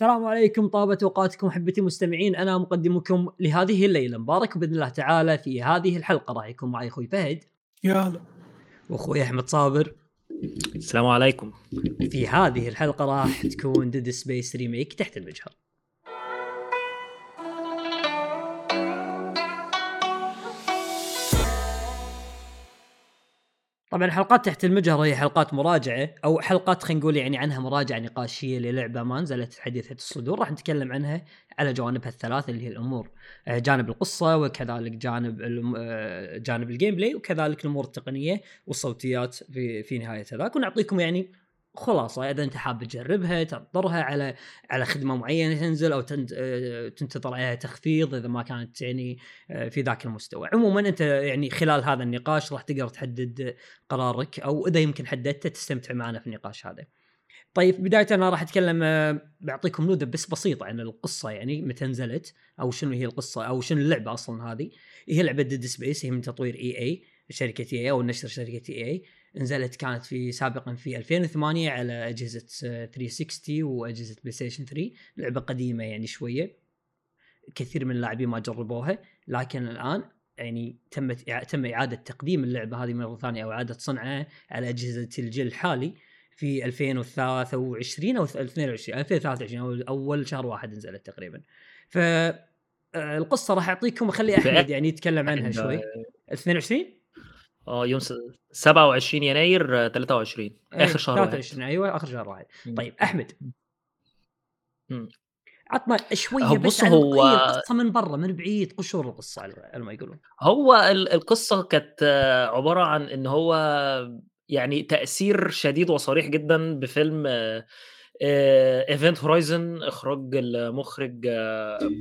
السلام عليكم طابت أوقاتكم أحبتي المستمعين. أنا مقدمكم لهذه الليلة. مبارك بإذن الله تعالى في هذه الحلقة. راح يكون معي أخوي فهد. يا هلا. وأخوي أحمد صابر. السلام عليكم. في هذه الحلقة راح تكون Dead Space Remake تحت المجهر. طبعا حلقات تحت المجهر هي حلقات مراجعة أو حلقات خلينا نقول يعني عنها مراجعة نقاشية للعبة ما نزلت حديثة الصدور. راح نتكلم عنها على جوانبها الثلاثه اللي هي الأمور. آه، جانب القصة وكذلك جانب آه، جانب ال gameplay وكذلك الأمور التقنية والصوتيات في في نهاية هذاك. ونعطيكم يعني خلاصه إذا أنت حاب تجربها تنطرها على على خدمة معينة تنزل أو آه، تنتظر عليها تخفيض إذا ما كانت يعني آه، في ذاك المستوى. عموما أنت يعني خلال هذا النقاش راح تقدر تحدد قرارك أو إذا يمكن حددته تستمتع معنا في النقاش هذا. طيب بداية أنا راح أتكلم آه، بعطيكم نبذة بس بسيطة عن القصة يعني متى نزلت أو شنو هي القصة أو شنو اللعبة أصلا هذه. هي لعبة Dead Space هي من تطوير EA شركة EA أو نشر شركة EA. نزلت كانت في سابقا في 2008 على أجهزة 360 وأجهزة بلاي ستيشن 3 لعبة قديمة يعني شوية. كثير من اللاعبين ما جربوها لكن الآن يعني تمت تم إعادة تقديم اللعبة هذه مرة ثانية أو إعادة صنعها على أجهزة الجيل الحالي في 2023 أو 22 2023 أو اول شهر واحد نزلت تقريبا. ف آه، القصة راح أعطيكم اخلي أحمد يعني يتكلم عنها شوي. 22 آه يوم 27 يناير 23 أيوة آخر شهر 23 أيوه آخر شهر واحد. طيب أحمد. عطنا شوية بس عن هو القصة من برا من بعيد قشور القصة على ما يقولون. هو القصة كانت عبارة عن إن هو يعني تأثير شديد وصريح جدا بفيلم Event Horizon إخراج المخرج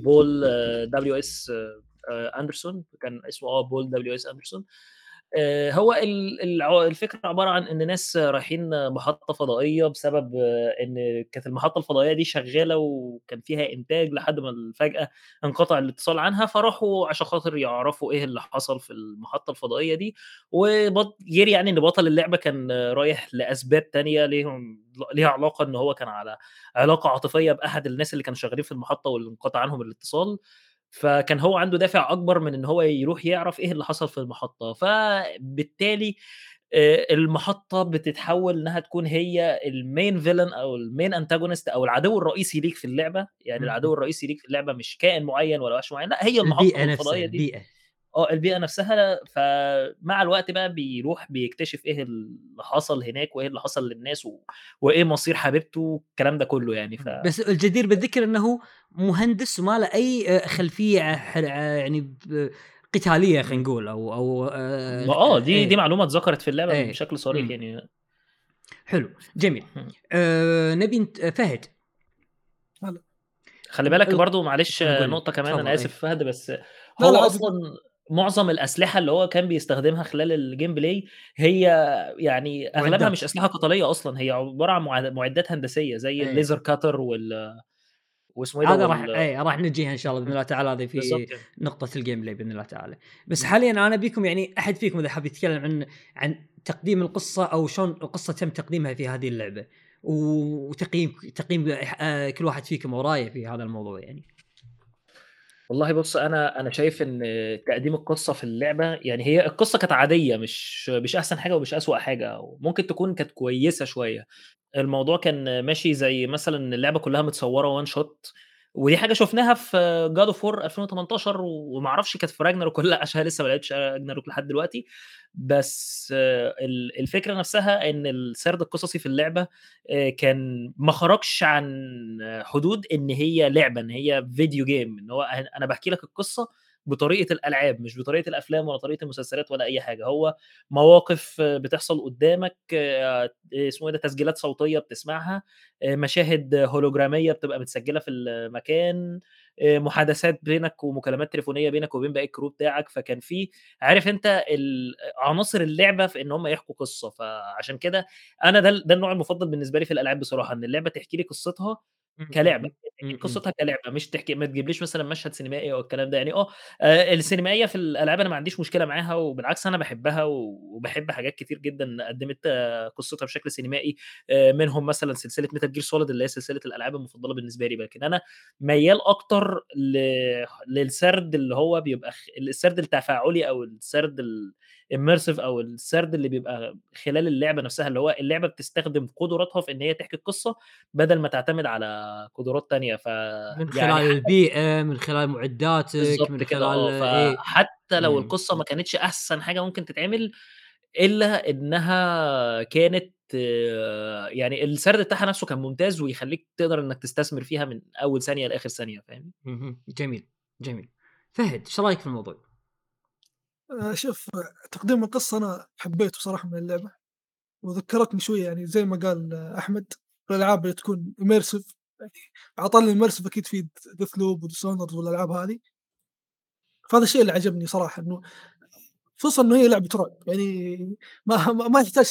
بول دبليو اس أندرسون. كان اسمه آه بول دبليو اس أندرسون. آه، هو الفكرة عبارة عن إن ناس رايحين محطة فضائية بسبب إن كانت المحطة الفضائية دي شغالة وكان فيها إنتاج لحد ما فجاه انقطع الاتصال عنها فراحوا عشان خاطر يعرفوا إيه اللي حصل في المحطة الفضائية دي وغير يعني إن بطل اللعبة كان رايح لأسباب تانية ليهم ليها علاقة إن هو كان على علاقة عاطفية بأحد الناس اللي كانوا شغالين في المحطة واللي انقطع عنهم الاتصال. فكان هو عنده دافع أكبر من إن هو يروح يعرف إيه اللي حصل في المحطة، فبالتالي المحطة بتتحول إنها تكون هي ال main villain أو ال main antagonist أو العدو الرئيسي ليك في اللعبة، يعني العدو الرئيسي ليك في اللعبة مش كائن معين ولا وحش معين، لأ هي المحطة الفضائية دي. البيئة. آه، البيئة نفسها فمع الوقت بقى بيروح بيكتشف إيه اللي حصل هناك وإيه اللي حصل للناس و... وإيه مصير حبيبته والكلام ده كله يعني ف... بس الجدير بالذكر إنه مهندس وما له أي خلفية يعني قتالية خلينا نقول أو أو آه, آه دي إيه. دي معلومة اتذكرت في اللعبة إيه. بشكل صريح يعني. حلو جميل. آه نبي فهد. خلي بالك برضو معلش نقطة كمان أنا آسف فهد بس هو أصلا معظم الأسلحة اللي هو كان بيستخدمها خلال ال gameplay هي يعني أغلبها معدات. مش أسلحة قتالية أصلا هي عبارة عن معدات هندسيه زي أيه. ال laser cutter وال واسمه إيه هذا راح اي راح نجيها إن شاء الله بإذن الله تعالى هذه في نقطة ال gameplay بإذن الله تعالى بس حاليا أنا بيكم يعني أحد فيكم إذا حاب يتكلم عن عن تقديم القصة أو شلون القصة تم تقديمها في هذه اللعبة وتقييم تقييم آه، كل واحد فيكم ورايه في هذا الموضوع يعني والله بُص، أنا أنا شايف إن تقديم القصة في اللعبة يعني هي القصة كانت عادية مش مش أحسن حاجة ومش أسوأ حاجة، وممكن تكون كانت كويسة شوية. الموضوع كان ماشي زي مثلًا اللعبة كلّها متصوّرة one shot ودي حاجة شُفناها في God of War 2018 وما أعرفش كانت في والّا لأ عشان لسه ما لعبتش Ragnarok لحد دلوقتي، بس الفكرة نفسها إن السرد القصصي في اللعبة كان ما خرجش عن حدود إن هي لعبة، إن هي فيديو جيم، إن هو أنا باحكي لك القصة بطريقة الألعاب مش بطريقة الأفلام ولا طريقة المسلسلات ولا أي حاجة هو مواقف بتحصل قدامك آه، اسمه إيه ده تسجيلات صوتية بتسمعها آه، مشاهد هولوجرامية بتبقى متسجلة في المكان آه، محادثات بينك ومكالمات تليفونية بينك وبين باقي الكرو بتاعك. فكان في عارف انت عناصر اللعبة في إن هم يحكوا قصة. فعشان كده أنا ده ده النوع المفضل بالنسبة لي في الألعاب بصراحة إن اللعبة تحكي لي قصتها كلعبة إمم، إمم. قصتها كلعبة مش تحكي ما تجيبليش مثلًا مشهد سينمائي أو الكلام ده، يعني آه آآ السينمائية في الألعاب أنا ما عنديش مشكلة معاها، وبالعكس أنا باحبها وباحب حاجات كتير جدًا قدّمت قصتها بشكل سينمائي، آآ منهم مثلًا سلسلة Metal Gear Solid اللي هي سلسلة الألعاب المفضلة بالنسبة لي، لكن أنا ميّال أكتر ل للسرد اللي هو بيبقى السرد التفاعلي أو السرد الimmersive أو السرد اللي بيبقى خلال اللعبة نفسها، اللي هو اللعبة بتستخدم قدراتها في إن هي تحكي القصة بدل ما تعتمد على قدرات تانية، ف من خلال يعني ح البيئة، من خلال معداتك، من خلال آه، إيه فحتى لو إمم. القصة ما كانتش أحسن حاجة ممكن تتعمل، إلا إنها كانت يعني السرد بتاعها نفسه كان ممتاز، ويخلّيك تقدر إنك تستثمر فيها من أول ثانية لآخر ثانية، فاهمني؟ اهم، جميل، جميل. فهد، إيش رأيك في الموضوع؟ آآ شوف تقديم القصة أنا حبيته بصراحة من اللعبة، وذكّرتني شوية يعني زي ما قال أحمد الألعاب اللي تكون immersive يعني طاري الimmersive أكيد في Deathloop وDishonored والألعاب هذه. فهذا الشيء اللي عجبني صراحة إنه خصوصًا إنه هي لعبة رعب يعني ما ما يحتاج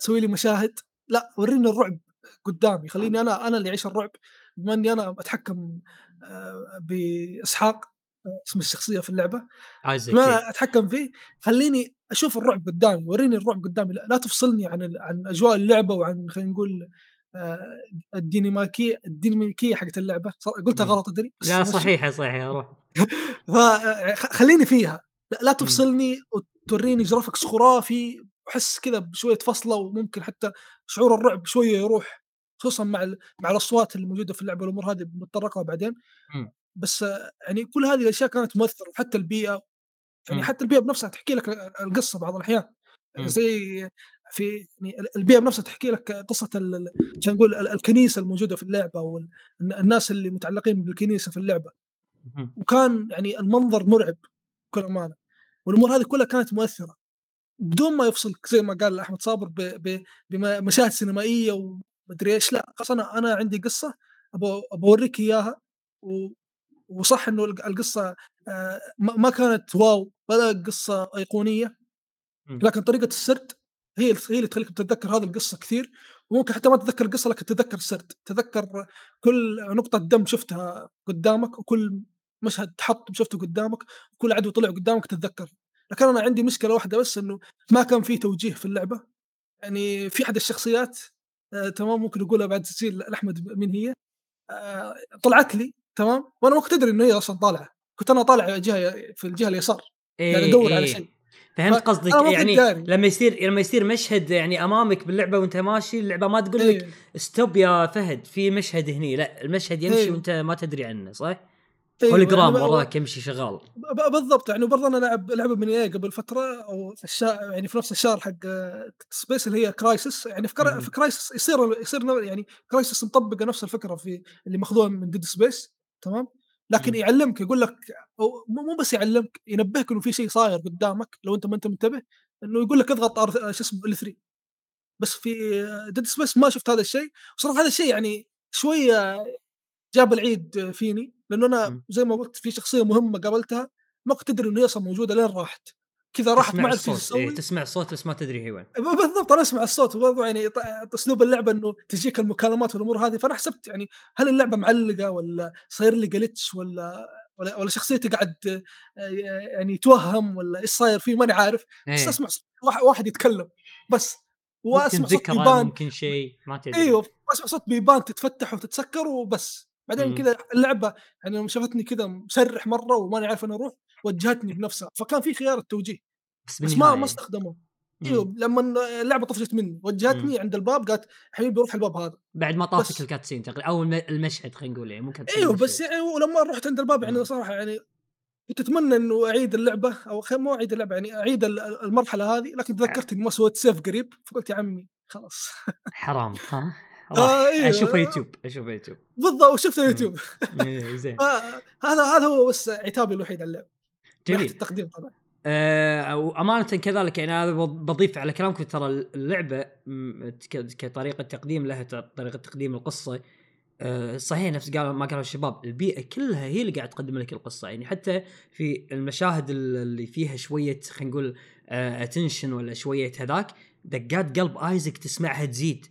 تسوي لي مشاهد، لأ ورّيني الرعب قدّامي، خلّيني أنا أنا اللي أعيش الرعب، بما إني أنا أتحكم آآ بإسحاق اسم الشخصية في إيه. أنا أتحكم فيه خلّيني أشوف الرعب قدّامي، ورّيني الرعب قدّامي، لا لا تفصلني عن عن أجواء اللعبة وعن خلينا نقول آآ الديناميكية الديناميكية حقت اللعبة، ص قُلتها. غلط أدري بس لا مشي. صحيحة، صحيحة روح. ف خ خلّيني فيها، لا. تفصلني وتورّيني graphics خرافي، وأحس كذا بشوية فصلة وممكن حتى شعور الرعب شوية يروح، خصوصًا مع مع الأصوات اللي موجودة في اللعبة والأمور هذه بنتطرق لها بعدين، بس يعني كل هذه الأشياء كانت مؤثرة، وحتى البيئة، يعني إمم، حتى البيئة بنفسها تحكي لك ال القصة بعض الأحيان، إمم، زي في يعني ال البيئة بنفسها تحكي لك ال خلينا نقول ال الكنيسة الموجودة في اللعبة وال الن الناس اللي متعلقين بالكنيسة في اللعبة. اهم، وكان يعني المنظر مرعب بكل أمانة، والأمور هذه كلها كانت مؤثرة، بدون ما يفصلك زي ما قال أحمد صابر بمشاهد سينمائية ومدري إيش، لأ خلاص أنا أنا عندي أبغى أوريك إياها و وصح إنه الق القصة آآ ما كانت واو ولا قصة أيقونية، إمم، لكن طريقة السرد هي هي اللي تخليك تتذكر هذه القصة كثير، وممكن حتى ما تتذكر القصة لكن تتذكر السرد، تتذكر كل نقطة دم شُفتها قدامك، وكل مشهد حَط شُفته قدامك، وكل عدو طلع قدامك تتذكره، لكن أنا عندي مشكلة واحدة بس إنه ما كان في توجيه في اللعبة، يعني في أحد الشخصيات آآ تمام ممكن نقولها بعد تسجيل لأحمد مين هي، آآ طلعت لي تمام، وأنا ما كنت أدري إنه هي أصلًا طالعة، كنت أنا طالع جهة في الجهة اليسار، قاعد إيه، أدوّر على إيه، شيء، فهمت قصدك، يعني داري. لمّا يصير لمّا يصير مشهد يعني أمامك باللعبة وأنت ماشي، اللعبة ما تقول لك إيه. stop يا فهد في مشهد هني، لأ المشهد يمشي أيوه. وأنت ما تدري عنه، صح؟ أيوه، يعني hologram ب وراك يمشي شغال. بالضبط يعني وبرضه أنا لاعب لعبة من EA قبل فترة أو في الشا يعني في نفس الشهر حق Space اللي هي Crysis يعني في كرا. في Crysis يصير يصير يعني Crysis مطبقة نفس الفكرة في اللي ماخذوها من Dead Space تمام، لكن إمم. يعلمك يقول لك مو بس يعلمك ينبهك إنه في شيء صاير قدامك لو أنت ما أنت منتبه، إنه يقول لك اضغط R شو اسمه L3 بس في Dead Space ما شُفت هذا الشيء، وصراحة هذا الشيء يعني شوية جاب العيد فيني، لأنه أنا إمم. زي ما قُلت في شخصية مهمة قابلتها ما كنت أدري إنه هي أصلًا موجودة لين راحت، كذا راحت ما الصوت، إيه تسمع الصوت بس ما تدري هي وين. بالضبط أنا أسمع الصوت وبرضه يعني ط أسلوب اللعبة إنه تجيك المكالمات والأمور هذه، فأنا حسبت يعني هل اللعبة معلقة والّا صاير لي glitch والّا والّا والّا شخصيتي قاعد آآ يعني يتوهم والّا إيش صاير فيه ماني عارف، بس إيه، صوت واح واحد يتكلم بس، وأسمع صوت بيبان. ممكن شيء، ما تدري. أيوه، وأسمع صوت بيبان تتفتح وتتسكر وبس، بعدين إمم. كذا اللعبة يعني شافتني كذا مسرِّح مرّة وماني عارف وين أروح، وجّهتني بنفسها، فكان في خيار التوجيه، بس بس ما ما إمم، أيوه لمّا اللعبة طفشت مني،. وجّهتني عند الباب قالت حبيبي روح الباب هذا، بعد ما بس. الcutscene تقريبًا الم المشهد خلينا نقول يعني مو cutscene أيوه، بس. يعني ولمّا رُحت عند الباب يعني إمم. صراحة يعني كنت أتمنى إنه أعيد اللعبة أو خ مو أعيد اللعبة يعني أعيد ال ال المرحلة هذه، لكن تذكرت إني ما سويت save قريب، فقُلت يا عمي خلاص حرام ها؟ آه أيوه، يوتيوب، أشوفه يوتيوب. بالضبط إمم. يوتيوب. إيه زين. فهذا هذا هو بس عتابي الوحيد على ناحية جميل. التقديم طبعًا. آآ وأمانةً كذلك يعني أنا ب باضيف على كلامكم ترى اللعبة م ك كطريقة تقديم لها ت طريقة تقديم القصة آآ صحيح نفس قال ما قالوا الشباب، البيئة كلها هي اللي قاعدة تقدم لك القصة، يعني حتى في المشاهد ال اللي فيها شوية خلينا نقول آآ attention والّا شوية هذاك، دقات قلب آيزك تسمعها تزيد.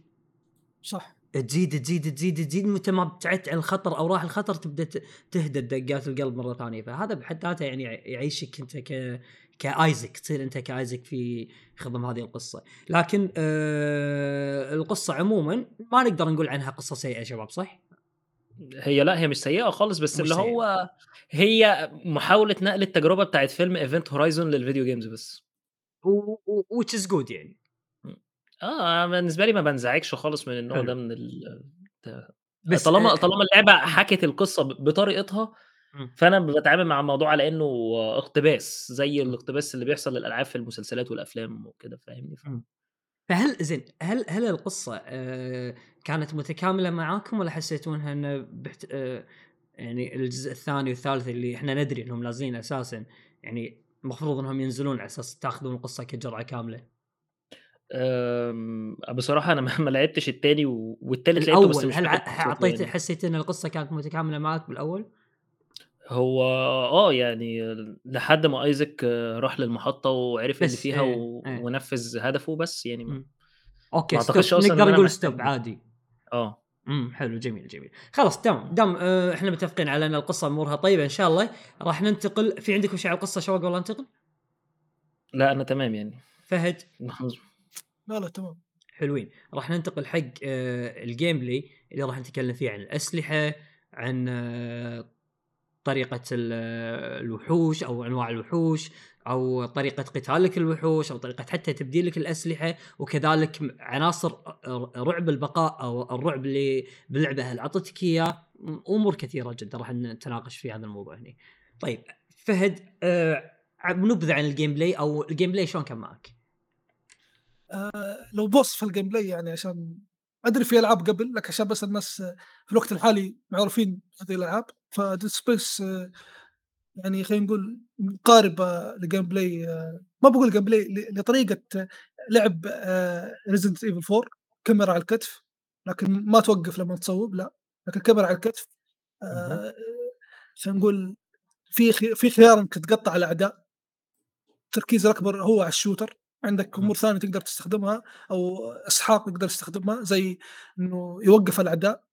صح. تزيد تزيد تزيد تزيد متى ما ابتعدت عن الخطر أو راح الخطر تبدأ تهدى دقات القلب مرة ثانية فهذا بحد ذاته يعني يعيشك أنت ك كايزك تصير انت كايزك في خضم هذه القصة لكن آه القصة عموما ما نقدر نقول عنها قصة سيئة يا شباب صح؟ هي لأ، هي مش سيئة خالص، بس اللي سيئة. هو هي محاولة نقل التجربة بتاعة فيلم Event Horizon للفيديو جيمز بس. و- و- which is good يعني آه، بالنسبة لي ما بانزعجش خالص من النوع. ده من ال بس طالما آه، طالما اللعبة حكت القصة ب بطريقتها، فأنا باتعامل مع الموضوع على إنه اقتباس، زي الاقتباس اللي بيحصل للألعاب في المسلسلات والأفلام وكده فاهمني؟ ف. فهل زين هل هل القصة آه كانت متكاملة معاكم ولا حسيتونها إنه بحت... آه يعني الجزء الثاني والثالث اللي إحنا ندري إنهم نازلين أساسا يعني المفروض إنهم ينزلون على أساس تاخذون القصة كجرعة كاملة آمم، بصراحة أنا ما ما لعبتش التاني و والتالت لعبته بس الأول مش هل فاكر قصته يعني. حسيت إن القصة كانت متكاملة معك بالأول؟ هو آه، يعني لحد ما أيزاك راح للمحطة وعرف اللي بس فيها إيه، و إيه. ونفذ هدفه بس يعني ما مم. أوكي ما ستوب أعتقدش أصلًا إن نقدر أنا نقول محتاج ستوب عادي آه. إمم حلو جميل جميل خلاص تمام دام آه إحنا متفقين على إن القصة أمورها طيبة إن شاء الله راح ننتقل في عندكم شيء على القصة شوق ولا ننتقل؟ لأ، أنا تمام يعني. فهد لا لا تمام حلوين راح ننتقل حق آه ال gameplay اللي راح نتكلم فيه عن الأسلحة عن آه طريقة ال- الوحوش أو أنواع الوحوش أو طريقة قتالك الوحوش أو طريقة حتى تبديلك الأسلحة وكذلك عناصر رعب البقاء أو الرعب اللي باللعبه هل اعطتك إياه أمور كثيرة جدا راح نتناقش في هذا الموضوع هنا. طيب فهد آه نبذة عن ال gameplay أو ال gameplay شلون كان معك؟ آه لو بوصف ال gameplay يعني عشان أدري في ألعاب قبل لكن عشان بس الناس في الوقت الحالي معروفين هذه الألعاب ف Dead Space يعني خلينا نقول مقاربة ل gameplay ما بقول gameplay لطريقة لعب Resident Evil 4 كاميرا على الكتف لكن ما توقف لما تصوب لا لكن كاميرا على الكتف خلينا نقول في في خيار إنك تقطع الأعداء التركيز الأكبر هو على ال shooter عندك. أمور ثانية تقدر تستخدمها أو أسحاق تقدر تستخدمها زي إنه يوقف الأعداء.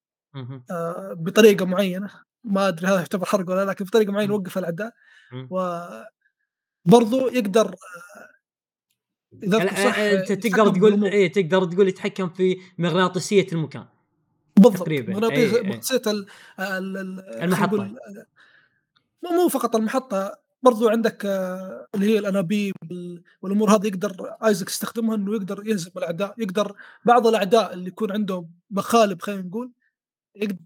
آه، بطريقة معينة ما أدري هذا يعتبر حرق ولا لا لكن بطريقه معينة. يوقف الاعداء مم. وبرضه يقدر آه، إذا أنت تقدر تقول. إيه تقدر تقول يتحكم في مغناطيسية المكان بالضبط تقريباً. مغناطيس. مغناطيسية ال- ال- ال- خلينا المحطة. نقول، آه، مو فقط المحطة برضو عندك آه، اللي هي الأنابيب وال- والأمور هذه يقدر ايزك يستخدمها إنه يقدر يهزم الأعداء يقدر بعض الأعداء اللي يكون عندهم مخالب خلينا نقول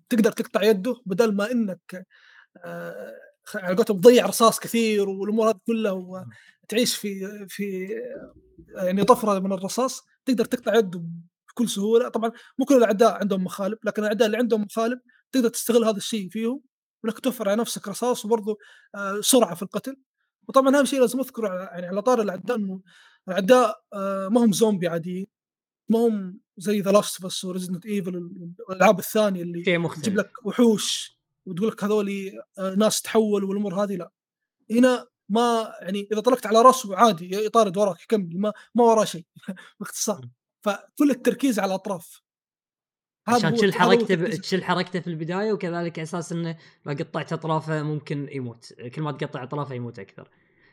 تقدر تقطع يده بدل ما إنك آه، على قولتهم تضيع رصاص كثير والأمور هذه كلها وتعيش في في يعني طفرة من الرصاص تقدر تقطع يده بكل سهولة. طبعا مو كل الأعداء عندهم مخالب لكن الأعداء اللي عندهم مخالب تقدر تستغل هذا الشيء فيهم وإنك توفر على نفسك رصاص وبرضه آه، سرعة في القتل. وطبعا اهم شيء لازم اذكر على- يعني على طار الأعداء إنه الأعداء آه، ما هم زومبي عاديين ما هم زي The Last of Us و Resident Evil والالعاب الثانية اللي تجيب لك وحوش وتقول لك هذول آه، ناس تحول والأمور هذه لا. هنا ما يعني إذا طلقت على رأسه عادي يطارد وراك يكمل ما ما وراه شيء باختصار. فكل التركيز على الأطراف. عشان تشيل حركته. تشيل حركته في البداية وكذلك أساس إنه ما قطعت أطرافه ممكن يموت. كل ما تقطع أطرافه يموت أكثر.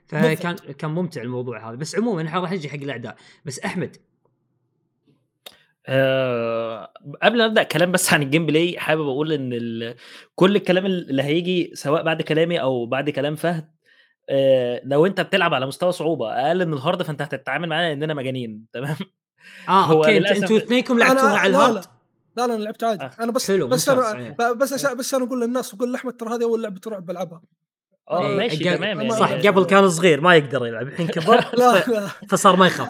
فكان كان ممتع الموضوع هذا. بس عموما إحنا راح نجي حق الأعداء. بس أحمد آآ قبل ما أبدأ كلام بس عن ال gameplay حابب أقول إن ال كل الكلام اللي هييجي سواء بعد كلامي أو بعد كلام فهد آآ لو أنت بتلعب على مستوى صعوبة أقل من ال hard فأنت هتتعامل معانا إننا مجانين تمام؟ آه هو okay أنت للأسف أنتوا اثنينكم لعبتوها على لا لا ال hard؟ لا لا أنا لعبت عادي. آه. أنا بس حلو، بس أنا بس عشان بس أنا أقول للناس بقول لاحمد ترى هذه أول لعبة رعب بلعبها. آه إيه، ماشي تمام صح، يعني صح قبل كان صغير ما يقدر يلعب الحين كبر لا لا. فصار ما يخاف.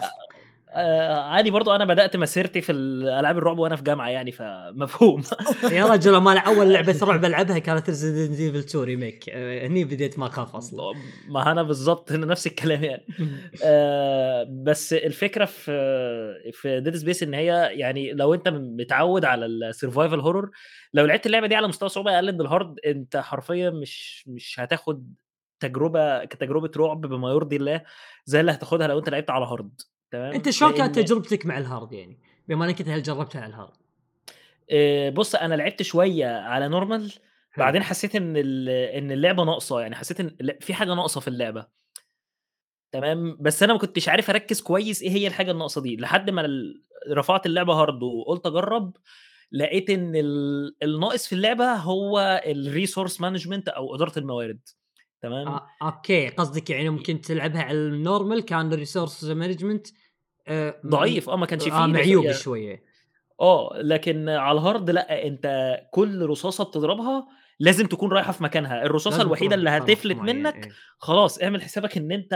آآ عادي برضه أنا بدأت مسيرتي في الألعاب الرعب وأنا في جامعة يعني فمفهوم. يا رجل ما أول لعبة رعب ألعبها كانت Resident Evil 2 Remake آه، هني بديت ما اخاف أصلا. ما أنا بالضبط هنا نفس الكلام يعني. آآ بس الفكرة في في Dead Space إن هي يعني لو أنت متعوّد على ال survival horror لو لعبت اللعبة دي على مستوى صعوبة أقل من ال hard أنت حرفيًا مش مش هتاخد تجربة كتجربة رعب بما يرضي الله زي اللي هتاخدها لو أنت لعبت على hard. تمام؟ أنت شلون كانت تجربتك مع ال hard يعني؟ بما إنك أنت هل جربتها على ال hard؟ آآ بُص أنا لعبت شوية على حلو. بعدين حسيت إن ال إن اللعبة ناقصة، يعني حسيت ال في حاجة ناقصة في اللعبة. تمام، بس أنا ما كنتش عارف أركّز كويس إيه هي الحاجة الناقصة دي، لحد ما رفعت اللعبة hard وقُلت أجرّب، لقيت ال الناقص في اللعبة هو ال resource management أو إدارة الموارد، تمام؟ آه، أوكي قصدك يعني ممكن تلعبها على الnormal كان الresource management م ضعيف آه، ما كانش آه رص معيوب يا شوية. آه، لكن على الhard لأ، أنت كل رصاصة بتضربها لازم تكون رايحة في مكانها، الوحيدة تروح اللي هتفلت منك إيه. خلاص اعمل حسابك إن أنت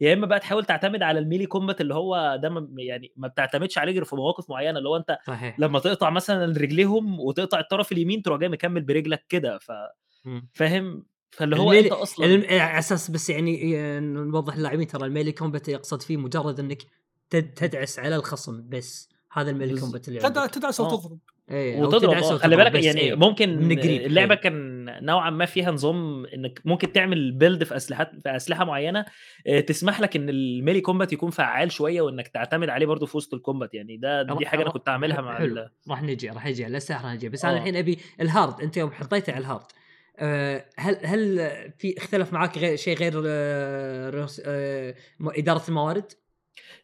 يا إما بقى تحاول تعتمد على الmelee combat اللي هو ده م يعني ما بتعتمدش عليه غير في مواقف معيّنة، اللي هو أنت صحيح. لمّا تقطع مثلًا رجليهم وتقطع الطرف اليمين تروح جاي مكمّل برجلك كده، ف. فاهم؟ فاللي هو الميلي أصلًا الم على أساس بس يعني نوضح للاعبين ترى الmelee combat يقصد فيه مجرد إنك تد تدعس على الخصم بس، هذا بالض combat اللي. تدعس آه. إيه أو وتضرب تدعس آه، أو خلّي بالك يعني إيه، ممكن من قريب اللعبة حيل. كان نوعًا ما فيها نظام إنك ممكن تعمل build في أسلحات في أسلحة معيّنة آآ تسمح لك إن الmelee combat يكون فعّال شوية وإنك تعتمد عليه برضه في وسط الcombat يعني ده دي حاجة أنا ر كنت أعملها ح مع حلو، ال راح نجي راح نجي لسه راح نجي، بس أنا آه. الحين أبي الhard أنت يوم حطيته على آآ هل هل في اختلف معاك غير شيء غير آآ م إدارة الموارد؟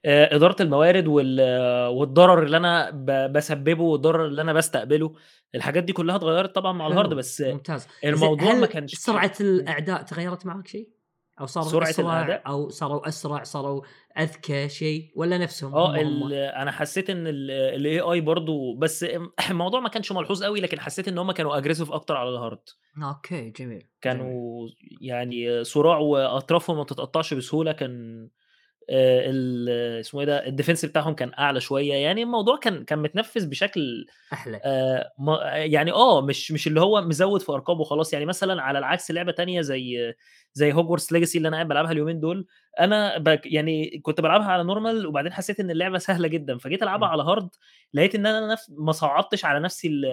إدارة الموارد وال والضرر اللي أنا ب باسبّبه والضرر اللي أنا باستقبله، الحاجات دي كلّها اتغيّرت طبعًا مع حلو، بس ممتاز. الموضوع ما كانش سرعة إمم. الأعداء تغيّرت معاك شيء؟ أو صاروا سرعة أسرع الأعداء؟ أو صاروا أسرع، صاروا أذكى شيء والّا نفسهم آه، هم؟ أنا حسّيت إن ال الAI برضه بس الموضوع ما كانش ملحوظ أوي، لكن حسّيت إن هم كانوا aggressive أكتر على ال hard. okay جميل، جميل. كانوا يعني سُراع وأطرافهم ما بتتقطّعش بسهولة، كان ال اسمه إيه ده، ال defense بتاعهم كان أعلى شوية، يعني الموضوع كان كان متنفّذ بشكل أحلى. آآ م يعني آه، مش مش اللي هو مزوّد في أرقام وخلاص، يعني مثلًا على العكس لعبة تانية زي زي Hogwarts Legacy اللي أنا قاعد بالعبها اليومين دول، أنا باك يعني كنت بالعبها على normal وبعدين حسّيت إن اللعبة سهلة جدًا، فجيت ألعبها إمم. على hard لقيت إن أنا نف ما صعّبتش على نفسي ال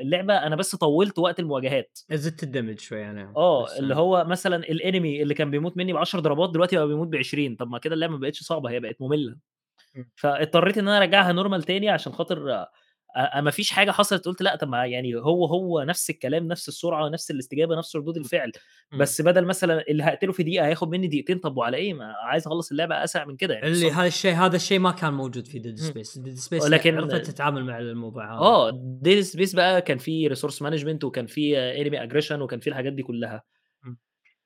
اللعبة، أنا بس طوّلت وقت المواجهات. زدت الدمج شوي عليهم، آه، بس اللي هو مثلًا الenemy اللي كان بيموت منّي ب10 ضربات دلوقتي بقى بيموت ب20 طب ما كده اللعبة ما بقتش صعبة، هي بقت. إمم. فاضطريت إن أنا أرجّعها normal تاني عشان خاطر ما فيش حاجة حصلت قُلت لأ، طب ما يعني هو، هو نفس الكلام، نفس السرعة، نفس الاستجابة، نفس ردود إمم. الفعل، إمم. بس بدل مثلًا اللي هاقتله في دقيقة هياخد منّي دقيقتين، طب وعلى إيه؟ ما عايز أخلّص اللعبة أسرع من كده يعني اللي هذا الشيء هذا الشيء ما كان موجود في إمم. Space، Dead Space ولكن عرفت تتعامل مع الموضوع هذا. آه، Dead Space بقى كان في resource management وكان في enemy aggression وكان في الحاجات دي كلّها.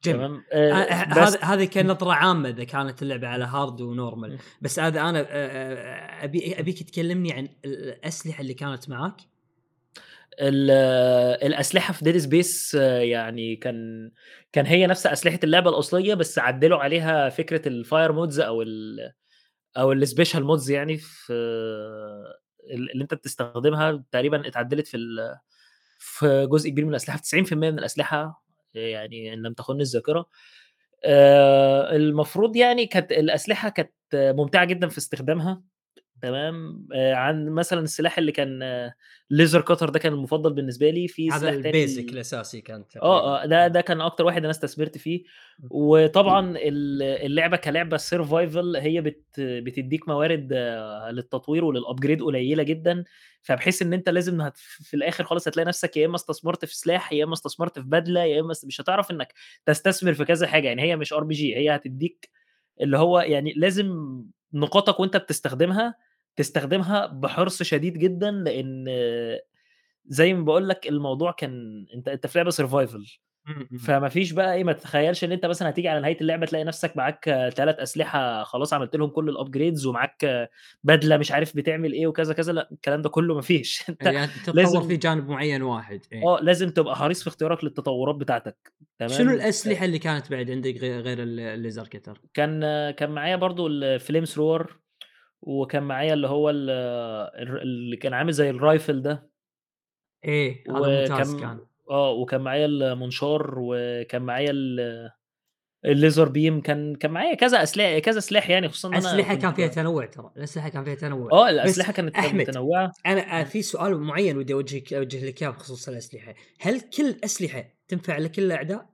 جميل. تمام، آآ آآ ه بس هذا هذه إمم. كنظرة عامة إذا كانت اللعبة على وnormal، إمم. بس هذا أنا آآ أبي أبيك تكلمني عن ال الأسلحة اللي كانت معاك. ال الأسلحة في Dead Space يعني كان كان هي نفس أسلحة اللعبة الأصلية، بس عدّلوا عليها فكرة الfire mods أو ال أو الspecial mods يعني في ال اللي أنت بتستخدمها تقريبًا اتعدّلت في في جزء كبير من الأسلحة، في 90% من الأسلحة يعني إن لم تخُنّي الذاكرة. آآ المفروض يعني كانت الأسلحة كانت ممتعة جدًا في استخدامها، تمام، آآ عن مثلًا السلاح اللي كان laser cutter ده كان المفضل بالنسبة لي، في هذا سلاح تاني الbasic ال الأساسي كان تقريبًا. آه، آه، ده. ده كان أكتر واحد أنا استثمرت فيه،. وطبعًا ال اللعبة كلعبة survival هي بت بتدّيك موارد للتطوير وللupgrade قليلة جدًا، فبحيث إن أنت لازم هت في الآخر خالص هتلاقي نفسك يا إما استثمرت في سلاح، يا إما استثمرت في بدلة، يا إما س مش هتعرف إنك تستثمر في كذا حاجة، يعني هي مش RPG هي هتدّيك اللي هو يعني لازم نقاطك وأنت بتستخدمها، تستخدمها بحرص شديد جدًا، لإن زي ما باقول لك الموضوع كان أنت أنت في لعبة survival إمم، إمم. فما فيش بقى إيه، ما تتخيّلش إن أنت مثلًا هتيجي على نهاية اللعبة تلاقي نفسك معاك 3 أسلحة خلاص عملت لهم كل الupgrades ومعاك بدلة مش عارف بتعمل إيه وكذا، كذا، لأ، الكلام ده كله ما فيش أنت يعني لازم في جانب معين واحد، إيه. آه، لازم تبقى حريص في اختيارك للتطورات بتاعتك، شنو تمام، الأسلحة اللي كانت بعد عندك غي غير ال الlaser cutter؟ كان كان معايا برضه الflame thrower وكان معايا اللي هو اللي كان عامل زي الrifle ده. إيه، هذا ممتاز وكان كان. آه، وكان معايا المنشار وكان معايا ال الlaser beam كان كان معايا كذا أسلحة كذا سلاح يعني خصوصًا أسلحة كنت كان فيها تنوع ترى، الأسلحة كان فيها تنوع. بس الأسلحة كانت أحمد آآ إمم. في سؤال معين ودي أوجهك أوجه لك إياه بخصوص الأسلحة، هل كل الأسلحة تنفع لكل الأعداء؟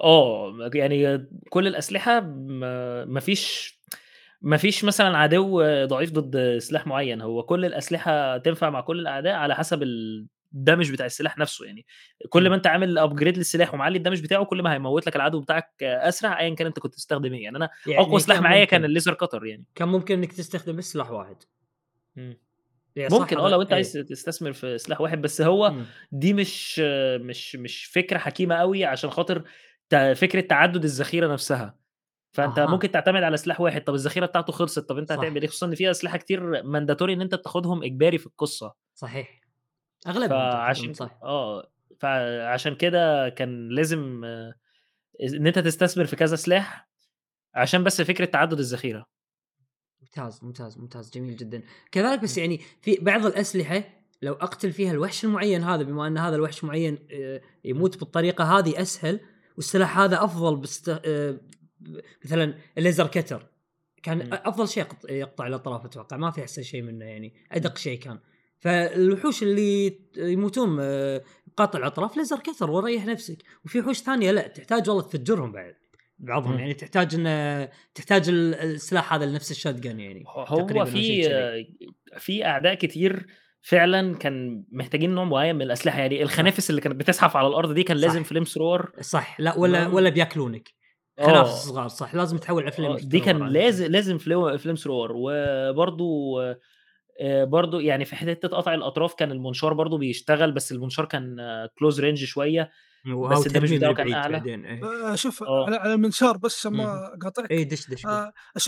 آه، م يعني كل الأسلحة ما ما فيش ما فيش مثلًا عدو ضعيف ضد سلاح معين، هو كل الأسلحة تنفع مع كل الأعداء على حسب الدمج بتاع السلاح نفسه يعني، كل. ما أنت عامل upgrade للسلاح ومعلّي الدمج بتاعه كل ما هيموّت لك العدو بتاعك أسرع أيًا كان أنت كنت تستخدم إيه، يعني أنا يعني أقوى سلاح معايا كان الlaser cutter يعني. كان ممكن إنك تستخدم بس سلاح واحد. ممكن هذا؟ لو عايز إيه. تستثمر في سلاح واحد، بس هو إمم. دي مش مش مش فكرة حكيمة أوي عشان خاطر ت فكرة تعدُّد الذخيرة نفسها، فأنت أها. ممكن تعتمد على سلاح واحد، طب الذخيرة بتاعته خلصت، طب أنت صح. هتعمل إيه؟ خصوصًا إن في أسلحة كتير mandatory إن أنت بتاخدهم إجباري في القصة. صحيح. تقريبًا فعشان صح. آه، فعشان كده كان لازم إز إن أنت تستثمر في كذا سلاح، عشان بس فكرة تعدُّد الذخيرة. ممتاز، ممتاز، ممتاز، جميل جدًا. كذلك بس. يعني في بعض الأسلحة لو أقتل فيها الوحش المعين هذا بما أن هذا الوحش معين إمم. يموت بالطريقة هذه أسهل والسلاح هذا أفضل باست آآ مثلًا الlaser cutter كان أفضل شيء يقط يقطع الأطراف أتوقع ما في أحسن شيء منه يعني، أدق شيء كان. فالوحوش اللي يموتون بقطع الأطراف laser cutter وريّح نفسك، وفي وحوش ثانية لأ تحتاج والله تفجرهم بعد بعضهم. يعني تحتاج إنه تحتاج ال السلاح هذا لنفس الshotgun يعني هو شيء كذي. في في أعداء كتير فعلًا كان محتاجين نوع معين من الأسلحة، يعني. الخنافس اللي كانت بتزحف على الأرض دي كان لازم flame thrower صح، لأ ولا؟ ولا بياكلونك. خنافس آه. صغار صح، لازم تحول على آه، flame دي كان. لازم فلو flame thrower وبرضه آآ برضه يعني في حتة قطع الأطراف كان المنشار برضه بيشتغل، بس المنشار كان range شوية، وهو بس ترميه بتاعه كان. بعدين إيه. شوف آه. على على المنشار بس. ما أقاطعك إيه دش، دش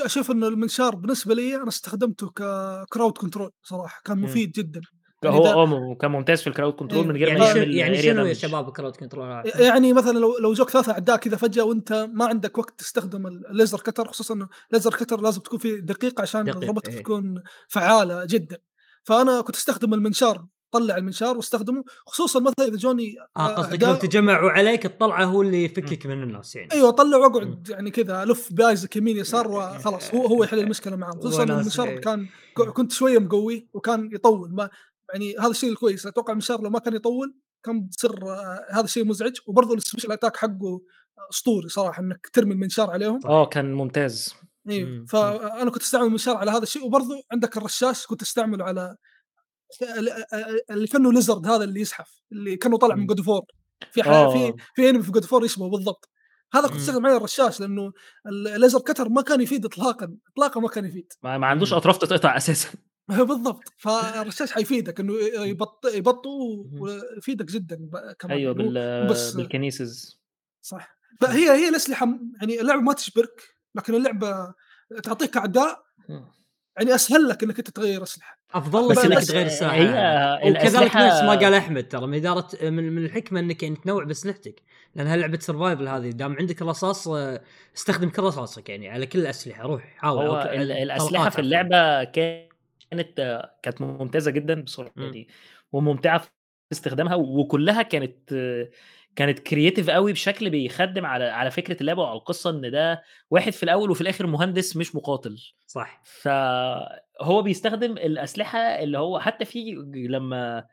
أشوف إنه المنشار بالنسبة ليّ أنا استخدمته كcrowd control صراحة، كان. مفيد جدًا. يعني هو ده آه كان ممتاز في الcrowd control من أيوه. غير ما يعني شنو يعمل يعني area شنو يا. شباب control ي عشان يعني مثلًا لو لو جوك 3 أعداء كذا فجأة وأنت ما عندك وقت تستخدم الlaser cutter خصوصًا إنه laser cutter لازم تكون فيه دقيق عشان دقيق ضربتك إيه. تكون فعالة جدًا. فأنا كنت أستخدم المنشار، طلّع المنشار واستخدمه، خصوصًا مثلًا إذا جوني آه آآ قصدك لو تجمعوا عليك تطلعه هو اللي. يفكك من الناس يعني. أطلّع إمم. وأقعد يعني كذا ألُف بآيزك يمين يسار وخلاص هو هو يحل المشكلة معاهم، خصوصًا المنشار إيه. كان. كنت شوية مقويه وكان يطوّل ما يعني هذا الشيء الكويس، أتوقع المنشار لو ما كان يطوّل كان بتصير هذا الشيء مزعج، وبرضه الspecial attack حقه أسطوري صراحة إنك ترمي المنشار عليهم. آه، صح. كان ممتاز. إمم. فأنا كنت أستعمل المنشار على هذا الشيء، وبرضه عندك الرشاش كنت أستعمله على أ اللي كأنه lizard هذا اللي يزحف، اللي كأنه طالع من of War في آه، في آه. في enemy في of War يشبهه بالضبط. هذا كنت إمم. أستخدم عليه الرشاش لأنه الlaser cutter ما كان يفيد إطلاقًا، إطلاقًا ما كان يفيد. ما ما عندوش إمم. أطراف تتقطع أساسًا. بالضبط، فالرشاش حيفيدك إمم. يبط يبطئه اهم. ويفيدك جدًا كمان مو بال بس بالkinesis. صح. فهي هي الأسلحة م يعني اللعبة ما تجبرك، لكن اللعبة تعطيك أعداء إمم. يعني أسهل لك إنك أنت تغيّر أسلحة. أفضل بس بس تغير السلاح هي وكذلك نفس ما قال أحمد ترى من إدارة من من الحكمة إنك يعني تنوع بأسلحتك، لأنها لعبة survival هذه دام عندك الرصاص استخدم كل رصاصك يعني على كل الأسلحة روح حاول أو هو ك ال الأسلحة الطلقات في عفوًا. اللعبة كانت كانت ممتازة جدًا بصراحة إمم. يعني وممتعة في استخدامها، وكلّها كانت كانت creative أوي بشكل بيخدِّم على على فكرة اللعبة وعلى القصة، إن ده واحد في الأول وفي الآخر مهندس مش مقاتل. صح. فهو بيستخدم الأسلحة اللي هو حتى في لمّا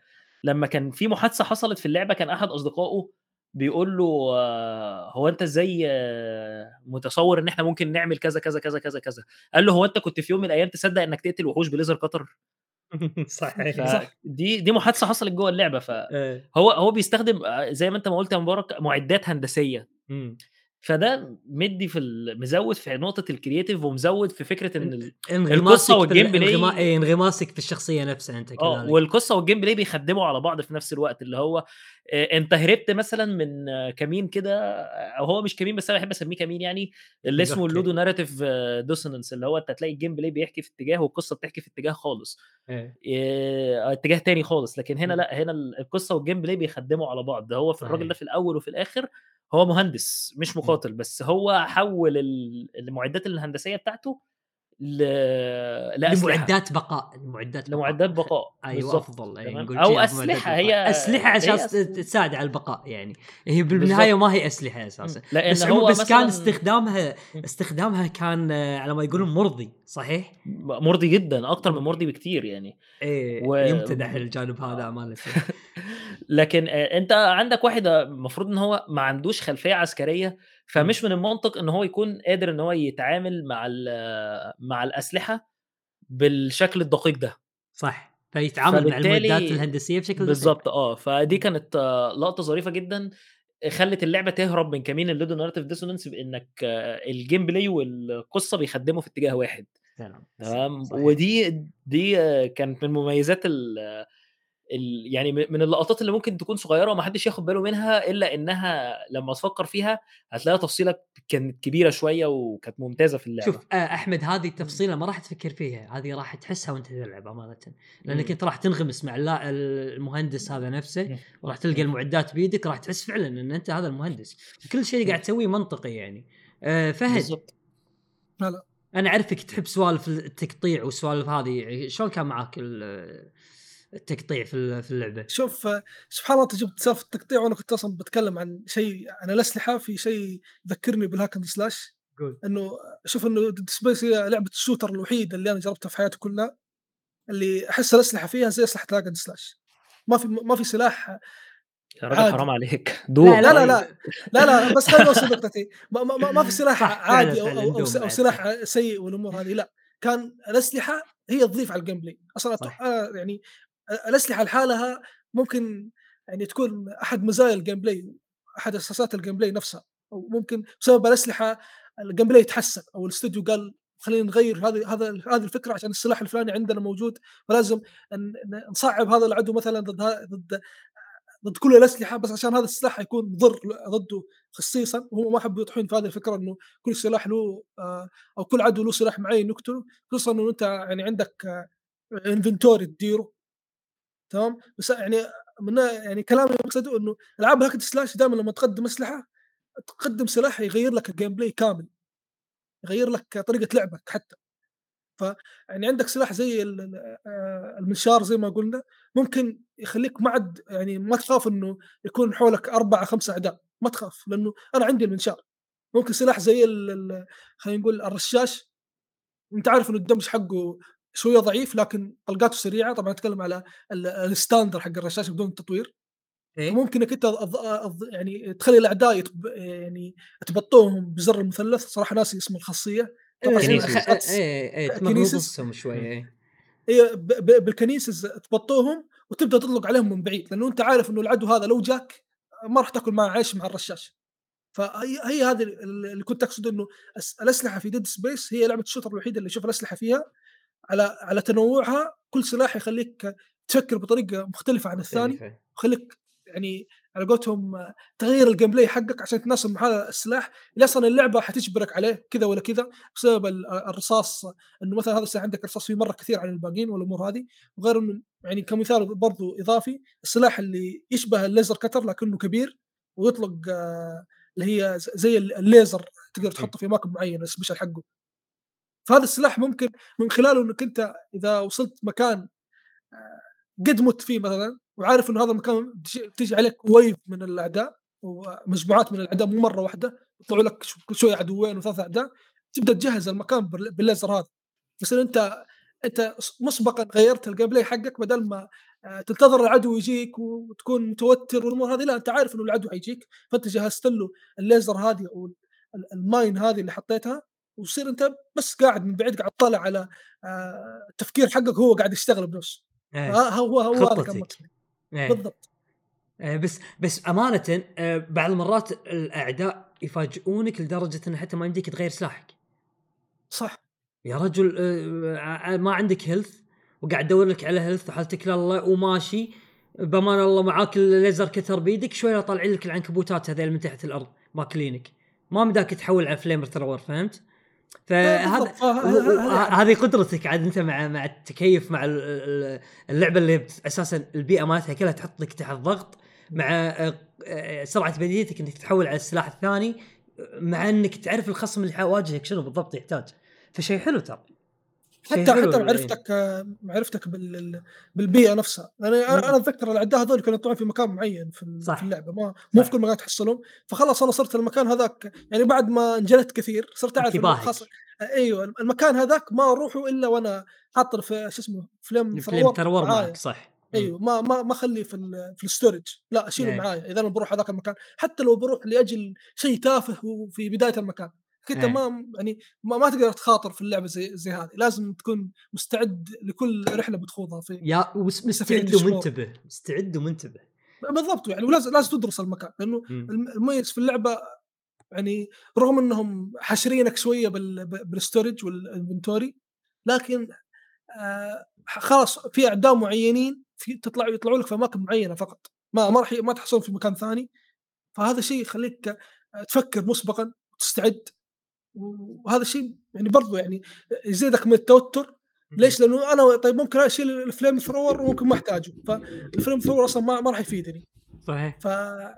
لمّا كان في محادثة حصلت في اللعبة كان أحد أصدقائه بيقول له: "هو أنت إزاي متصوّر إن إحنا ممكن نعمل كذا، كذا، كذا، كذا، كذا؟" قال له: "هو أنت كنت في يوم من الأيام تصدّق إنك تقتل وحوش بlaser cutter؟" صحيح. صح. فدي دي محادثة حصلت جوّه اللعبة، إيه. فهو هو بيستخدم زي ما أنت ما قُلت يا مبارك معدات هندسية. فده مدّي في مزوّد في نقطة الcreative ومزوّد في فكرة إن ال انغماسك القصة في ال والgameplay انغما إيه انغماسك في الشخصية نفسها أنت آه، كذلك. والقصة والgameplay بيخدّموا على بعض في نفس الوقت، اللي هو آآ أنت هربت مثلًا من كمين كده أو هو مش كمين بس أنا باحب أسميه كمين يعني، اللي اسمه أوكي. الludo narrative dissonance اللي هو أنت هتلاقي الgameplay بيحكي في اتجاه والقصة بتحكي في اتجاه خالص. إيه. اتجاه تاني خالص، لكن هنا. لأ، هنا ال القصة والgameplay بيخدّموا على بعض، ده هو في الراجل ده. في الأول وفي الآخر هو مهندس مش إمم. مقاتل، بس هو حوّل ال المعدات الهندسية بتاعته ل لأسلحة. لمعدات بقاء، لمعدات بقاء. لمعدات بقاء، بالضبط، أفضل أي تمام، نقول أسلحة معدات هي. أسلحة عشان تساعد على البقاء يعني، هي بالنهاية بالضبط. ما هي أسلحة إمم، أساسًا، لإن بس هو بس كان مثلًا استخدامها إمم. استخدامها كان على ما يقولون مرضي، صحيح؟ مرضي جدًا، أكتر من. مرضي بكتير يعني. إيه و يُمتدح الجانب هذا آه. لكن آآ أنت عندك واحد المفروض إن هو ما عندوش خلفية عسكرية، فمش من المنطق إن هو يكون قادر إن هو يتعامل مع ال مع الأسلحة بالشكل الدقيق ده. صح، فيتعامل مع المعدات الهندسية بشكل دقيق. بالضبط آه، فدي كانت لقطة ظريفة جدًا خلّت اللعبة تهرب من كمين الludo narrative dissonance بإنك الgame play والقصة بيخدموا في اتجاه واحد. تمام،. ودي دي كانت من مميزات ال يعني من اللقطات اللي ممكن تكون صغيرة وما حدش ياخد باله منها، إلا إنها لمّا تفكّر فيها هتلاقيها تفصيلة كانت كبيرة شوية وكانت ممتازة في اللعبة. شوف آآ أحمد هذه التفصيلة ما راح تفكر فيها، هذه راح تحسها وأنت تلعب أمانةً، لأنك إمم. أنت راح تنغمس مع المهندس هذا نفسه، وراح تلقى. المعدات بيدك راح تحس فعلًا إن أنت هذا المهندس، وكل شيء قاعد تسويه منطقي يعني. آآ فهد بالضبط. لا، لا. أنا أعرفك تحب سوالف التقطيع والسوالف هذه، شلون كان معاك ال التقطيع في في اللعبة؟ شوف سبحان الله أنت جبت سالفة التقطيع وأنا كنت أصلًا باتكلم عن شيء عن الأسلحة في شيء يذكرني بالهاك أند سلاش قُل. إنه شوف إنه Dead Space هي لعبة ال shooter الوحيدة اللي أنا جربتها في حياتي كلها، اللي أحس الأسلحة فيها زي hack and slash ما في ما في سلاح يا راجل. حرام عليك، لا، دوق لا، لا، طيب. لا، لا، لا، بس خليني أوصل نقطتي ما ما ما في سلاح عادي أو فعلًا، أو سلاح سيء والأمور هذه لأ، كان الأسلحة هي تضيف على ال gameplay صح. أنا يعني أ الأسلحة لحالها ممكن يعني تكون أحد مزايا ال gameplay، أحد أساسات ال gameplay نفسها، أو ممكن بسبب الأسلحة ال gameplay يتحسن أو الاستوديو قال خلينا نغير هذه هذا هذه الفكرة عشان السلاح الفلاني عندنا موجود، فلازم نصعّب هذا العدو مثلًا ضد ضد ضد كل الأسلحة بس عشان هذا السلاح حيكون مضر ضده خصيصًا، وهم ما حبوا يطيحون في هذه الفكرة إنه كل سلاح له آآ أو كل عدو له سلاح معين يقتله، خصوصًا إنه أنت يعني عندك inventory تديره. تمام، بس يعني من يعني كلامي مقصده إنه ألعاب ال hack and slash دائمًا لمّا تقدم أسلحة تقدم سلاح يغير لك ال gameplay كامل، يغير لك طريقة لعبك حتى. فيعني عندك سلاح زي آآ المنشار زي ما قلنا، ممكن يخلّيك ما عاد يعني ما تخاف إنه يكون حولك 4، 5 أعداء، ما تخاف لأنه أنا عندي المنشار. ممكن سلاح زي خلينا نقول الرشاش، أنت عارف إنه ال damage حقه شوية ضعيف لكن طلقاته سريعة، طبعًا أتكلم على ال ال standard حق الرشاش بدون تطوير. إيه؟ فممكن إنك أنت أض أض يعني تخلّي الأعداء يتب يعني تبطّئهم بزر المثلث، صراحة ناسي اسم الخاصية. أتوقع إيه،. إيه، إيه، ب ب بال kinesis تبطئهم وتبدأ تطلق عليهم من بعيد، لأنه أنت عارف إنه العدو هذا لو جاك ما راح تأكل معه عيش مع الرشاش. فهي هي هذه ال اللي كنت أقصد إنه الأسلحة في Dead Space هي لعبة ال shooter الوحيدة اللي أشوف الأسلحة فيها على على تنوعها كل سلاح يخليك تفكر بطريقة مختلفة عن الثاني مختلفة. ويخليك يعني على قولتهم تغير ال gameplay حقك عشان تناسب مع هذا السلاح. اللي أصلا اللعبة حتجبرك عليه كذا ولا كذا بسبب ال- الرصاص إنه مثلا هذا السلاح عندك رصاص فيه مرة كثير عن الباقيين والأمور هذه. وغير إنه يعني كمثال برضو إضافي السلاح اللي يشبه ال laser cutter لكنه كبير ويطلق آه، اللي هي زي ال- الليزر تقدر تحطه في اماكن معينه ال special حقه. فهذا السلاح ممكن من خلاله إنك أنت إذا وصلت مكان آه، قد مت فيه مثلا وعارف إنه هذا المكان بتجي عليك wave من الأعداء ومجموعات من الأعداء مو مرة واحدة يطلعوا لك كل شوية عدوين وثلاث أعداء تبدأ تجهز المكان بال- بالليزر هذا. إن أنت أنت مسبقا غيرت ال gameplay حقك بدل ما آه، تنتظر العدو يجيك وتكون متوتر والأمور هذه لا أنت عارف إنه العدو حيجيك. فأنت جهزت له الليزر هذه أو ال- الماين هذه اللي حطيتها وتصير انت بس قاعد من بعيد قاعد تطالع على آه، التفكير حقك هو قاعد يشتغل بنفسه إيه. ها- هو هو خطتك. إيه. بالضبط آه، بس بس أمانة آه، بعض المرات الأعداء يفاجئونك لدرجة إنه حتى ما يمديك تغير سلاحك صح يا رجل آه، آه، ما عندك health وقاعد تدور لك على health وحالتك لله وماشي بامان الله معاك ال laser cutter بيدك شوية طالعين لك العنكبوتات هذيل من تحت الأرض ماكلينك ما مداك تحول على flamethrower فهمت؟ فهذا بالضبط. فه- و- و- ه- ه- هذه قدرتك عاد انت مع مع التكيف مع ال- ال- اللعبة اللي أساسا البيئة مالتها كلها تحطك تحت ضغط مع آه، آه، سرعة بديهتك إنك تحول على السلاح الثاني مع إنك تعرف الخصم اللي حواجهك شنو بالضبط يحتاج فشيء حلو ترى حتى حتى معرفتك آه، معرفتك بال بالبيئة نفسها. يعني. أنا أنا أتذكر الأعداء هذول كانوا يطلعون في مكان معين في صح. في اللعبة ما مو في كل مكان تحصلهم. فخلاص أنا صرت المكان هذاك يعني بعد ما انجلت كثير صرت أعرف خلاص أيوه المكان هذاك ما اروحه إلا وأنا حاط في شو اسمه flame ال flamethrower thrower. معك صح. أيوه ما ما ما أخلّيه في ال في ال storage لأ أشيله إيه. معايا إذا أنا باروح هذاك المكان، حتى لو باروح لأجل شيء تافه وفي بداية المكان، أنت إيه. ما يعني ما ما تقدر تخاطر في اللعبة زي زي هذه، لازم تكون مستعد لكل رحلة بتخوضها في يا مستعد. ومنتبه مستعد ومنتبه بالضبط يعني ولازم لازم تدرس المكان، إمم. الم المميز في اللعبة يعني رغم إنهم حاشرينك شوية بال ب بالstorage والinventory لكن آآ خلاص في أعداء معيّنين في تطلع يطلعوا لك في أماكن معيّنة فقط، ما ما راح ما تحصلهم في مكان ثاني، فهذا الشيء يخلّيك آه، تفكّر مسبقًا وتستعد، وهذا الشيء يعني برضه يعني يزيدك من التوتر، ليش؟ لأنه أنا طيب ممكن أشيل الflame thrower وممكن ما أحتاجه، فالflame thrower أصلًا ما ما راح يفيدني. صحيح. ف أ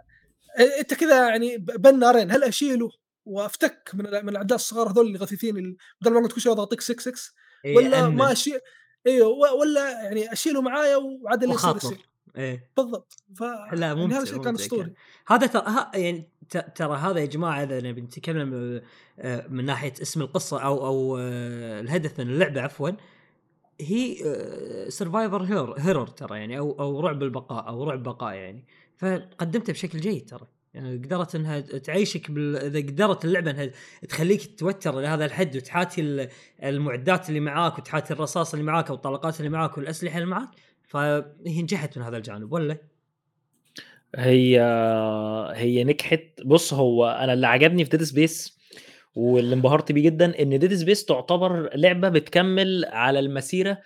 أنت كذا يعني بين نارين، هل أشيله وأفتك من من الأعداء الصغار هذول اللي غثيثين بدل ما كل شوي أضغطيك 6 6 إيه، أمن ما أشي أيوه و والّا يعني أشيله معايا وعاد اللي يصير يصير، إيه بالضبط، ف لا يعني ممتع هذا الشيء كان. كان. هذا ترى يعني ترى هذا يا جماعة إذا نبي نتكلم آه، من ناحية اسم القصة أو أو آه، الهدف من اللعبة عفوا هي سرفايفر هيرور ترى يعني أو أو رعب البقاء أو رعب بقاء يعني فقدمته بشكل جيد ترى يعني قدرت إنها تعيشك بال... إذا قدرت اللعبة إنها تخليك توتر لهذا الحد وتحاتي ال- المعدات اللي معاك وتحاتي الرصاص اللي معاك أو الطلقات اللي معاك والأسلحة اللي معاك فهي نجحت من هذا الجانب ولا؟ هي هي نجحت بُص، هو أنا اللي عجبني في Dead Space واللي انبهرت بيه جدًا، إن Dead Space تعتبر لعبة بتكمّل على المسيرة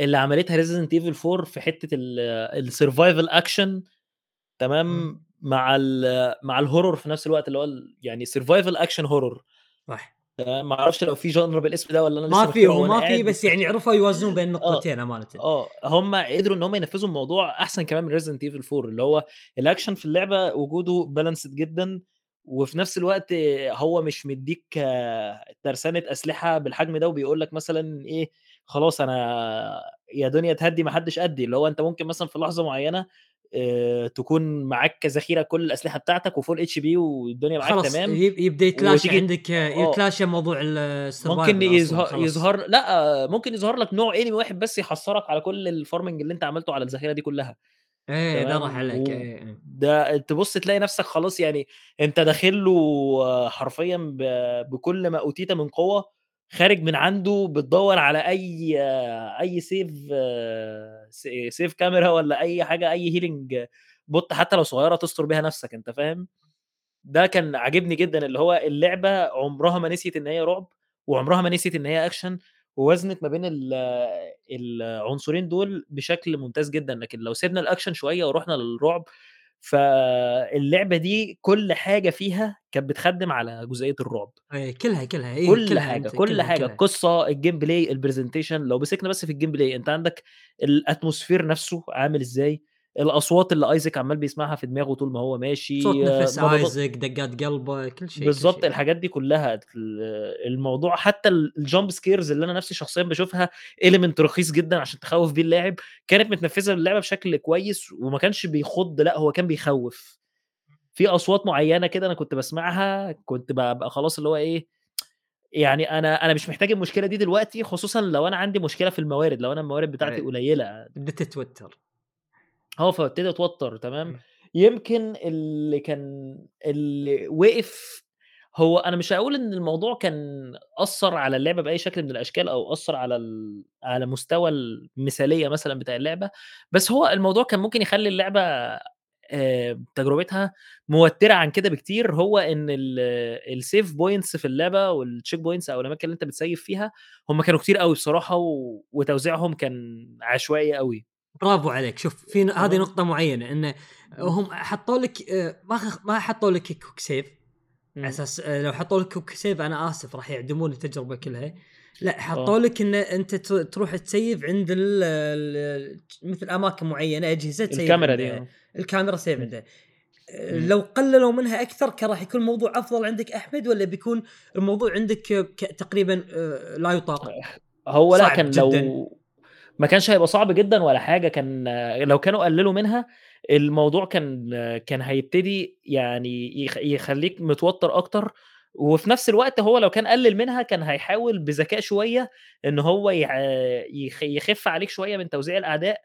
اللي عملتها Resident Evil 4 في حتّة ال الsurvival action تمام، إمم. مع ال مع الhorror في نفس الوقت اللي هو يعني survival action horror صح ما أعرفش لو في genre بالاسم ده والّا أنا لسه ما في هو ما في بس يعني عرفوا يوازنون بين النقطتين أمانة. آه، هم قدروا إن هم ينفذوا الموضوع أحسن كمان من Resident Evil 4 اللي هو الأكشن في اللعبة وجوده balanced جدًا، وفي نفس الوقت هو مش مدّيك ترسانة أسلحة بالحجم ده وبيقول لك مثلًا إيه، خلاص أنا يا دنيا تهدّي ما حدّش قدّي، اللي هو أنت ممكن مثلًا في لحظة معيّنة آآ، تكون معاك ذخيرة كل الأسلحة بتاعتك وfull HP والدنيا معاك خلاص تمام، يب- يبدا يتلاشى وتيجي عندك آه. يتلاشى موضوع ال survival ممكن يظهر. يظهر لأ، ممكن يظهر لك نوع enemy واحد بس يحصّرك على كل ال farming اللي أنت عملته على الذخيرة دي كلّها، إيه ده راح عليك و إيه إيه. ده تبُص تلاقي نفْسك خلاص يعني أنت داخل له حرفيًا ب بكل ما أوتيت من قوة، خارج من عنده بتدوّر على أي أي save س save camera والّا أي حاجة، أي healing bot حتى لو صغيّرة تستر بيها نفْسك، أنت فاهم؟ ده كان عاجبني جدًا، اللي هو اللعبة عمرها ما نسيت إن هي رعب، وعمرها ما نسيت إن هي أكشن، ووازنت ما بين ال العنصرين دول بشكل ممتاز جدًا، لكن لو سِبنا الأكشن شوية ورُحنا للرعب، فاللعبة دي كل حاجة فيها كانت بتخدِّم على جزئية الرعب، إيه كلها كلها إيه كل كلها حاجة، أنت- كل كلها حاجة، كلها. القصة، ال gameplay، ال presentation لو مسكنا بس في ال gameplay أنت عندك ال atmosphere نفسه عامل إزاي، الأصوات اللي أيزاك عمّال بيسمعها في دماغه طول ما هو ماشي، صوت نفس نبضات ايزك دقات قلبه كل شيء كل بالضبط، شيء. الحاجات دي كلّها ال الموضوع حتى ال الjump scares اللي أنا نفسي شخصيًا باشوفها element رخيص جدًا عشان تخوّف بيه اللاعب، كانت متنفّذة للعبة بشكل كويس وما كانش بيخُض لأ، هو كان بيخوّف. في أصوات معيّنة كده أنا كنت باسمعها، كنت بابقى خلاص اللي هو إيه، يعني أنا أنا مش محتاج المشكلة دي دلوقتي، خصوصًا لو أنا عندي مشكلة في الموارد، لو أنا الموارد بتاعتي. قليلة. بديت تتوتر آه، فابتدي أتوتر تمام، إمم. يمكن اللي كان اللي وقف هو أنا مش هاقول إن الموضوع كان أثّر على اللعبة بأي شكل من الأشكال أو أثّر على ال على مستوى المثالية مثلًا بتاع اللعبة، بس هو الموضوع كان ممكن يخلّي اللعبة آآ، تجربتها موتّرة عن كده بكتير، هو إن ال الsave points في اللعبة والcheck points أو الأماكن اللي أنت بتسيّف فيها، هم كانوا كتير أوي بصراحة و وتوزيعهم كان عشوائي أوي. برافو عليك شوف في هذه تمام. نقطة معينة إنه هم حطوا لك آه، ما ما حطوا لك quick save على. أساس آه، لو حطوا لك quick save أنا آسف راح يعدمون التجربة كلها لا. حطوا لك ان أنت تروح ت save عند ال ال مثل أماكن معينة أجهزة ت save الكاميرا دي. آه. الكاميرا save. عندها. لو قللوا منها أكثر كان راح يكون الموضوع أفضل عندك أحمد ولا بيكون الموضوع عندك تقريبا لا يطاق هو كان جداً. لو ما كانش هيبقى صعب جدًا ولا حاجة، كان لو كانوا قللوا منها الموضوع كان كان هيبتدي يعني يخ يخلّيك متوتر أكتر، وفي نفس الوقت هو لو كان قلل منها كان هيحاول بذكاء شوية إن هو يخف عليك شوية من توزيع الأعداء،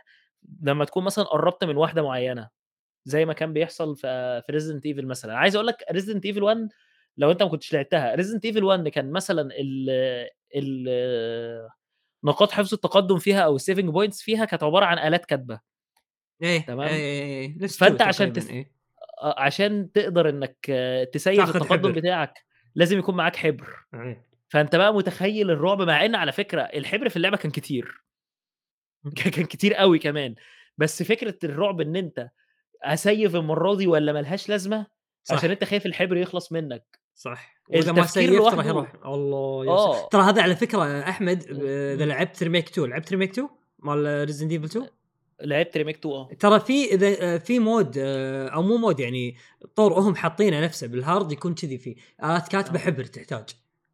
لمّا تكون مثلًا قرّبت من واحدة معيّنة، زي ما كان بيحصل في Resident Evil مثلًا، عايز أقول لك Resident Evil 1 لو أنت ما كنتش لعبتها، Resident Evil 1 كان مثلًا ال ال نقاط حفظ التقدُّم فيها أو الsaving points فيها كانت عبارة عن آلات كاتبة. إيه تمام؟ إيه إيه إيه نفس فأنت 2 عشان تس إيه آه، عشان تقدر إنك تسيّف التقدُّم حبر. بتاعك لازم يكون معاك حبر، إيه فأنت بقى متخيّل الرعب مع إن على فكرة الحبر في اللعبة كان كتير. كان كتير أوي كمان، بس فكرة الرعب إن أنت أ save المرّة دي والّا ما لهاش لازمة، عشان صح أنت خايف الحبر يخلص منّك. صح وإذا ما save ت راح يروح الله آه. ترى هذا على ب إمم، إذا إمم. لعبت remake 2 لعبت remake 2 مال Resident Evil 2 لعبت remake 2 آه. ترى في إذا في mode أو مو mode يعني طور هم حاطينه نفسه بال hard يكون كذي فيه آلات كاتبة آه. حبر تحتاج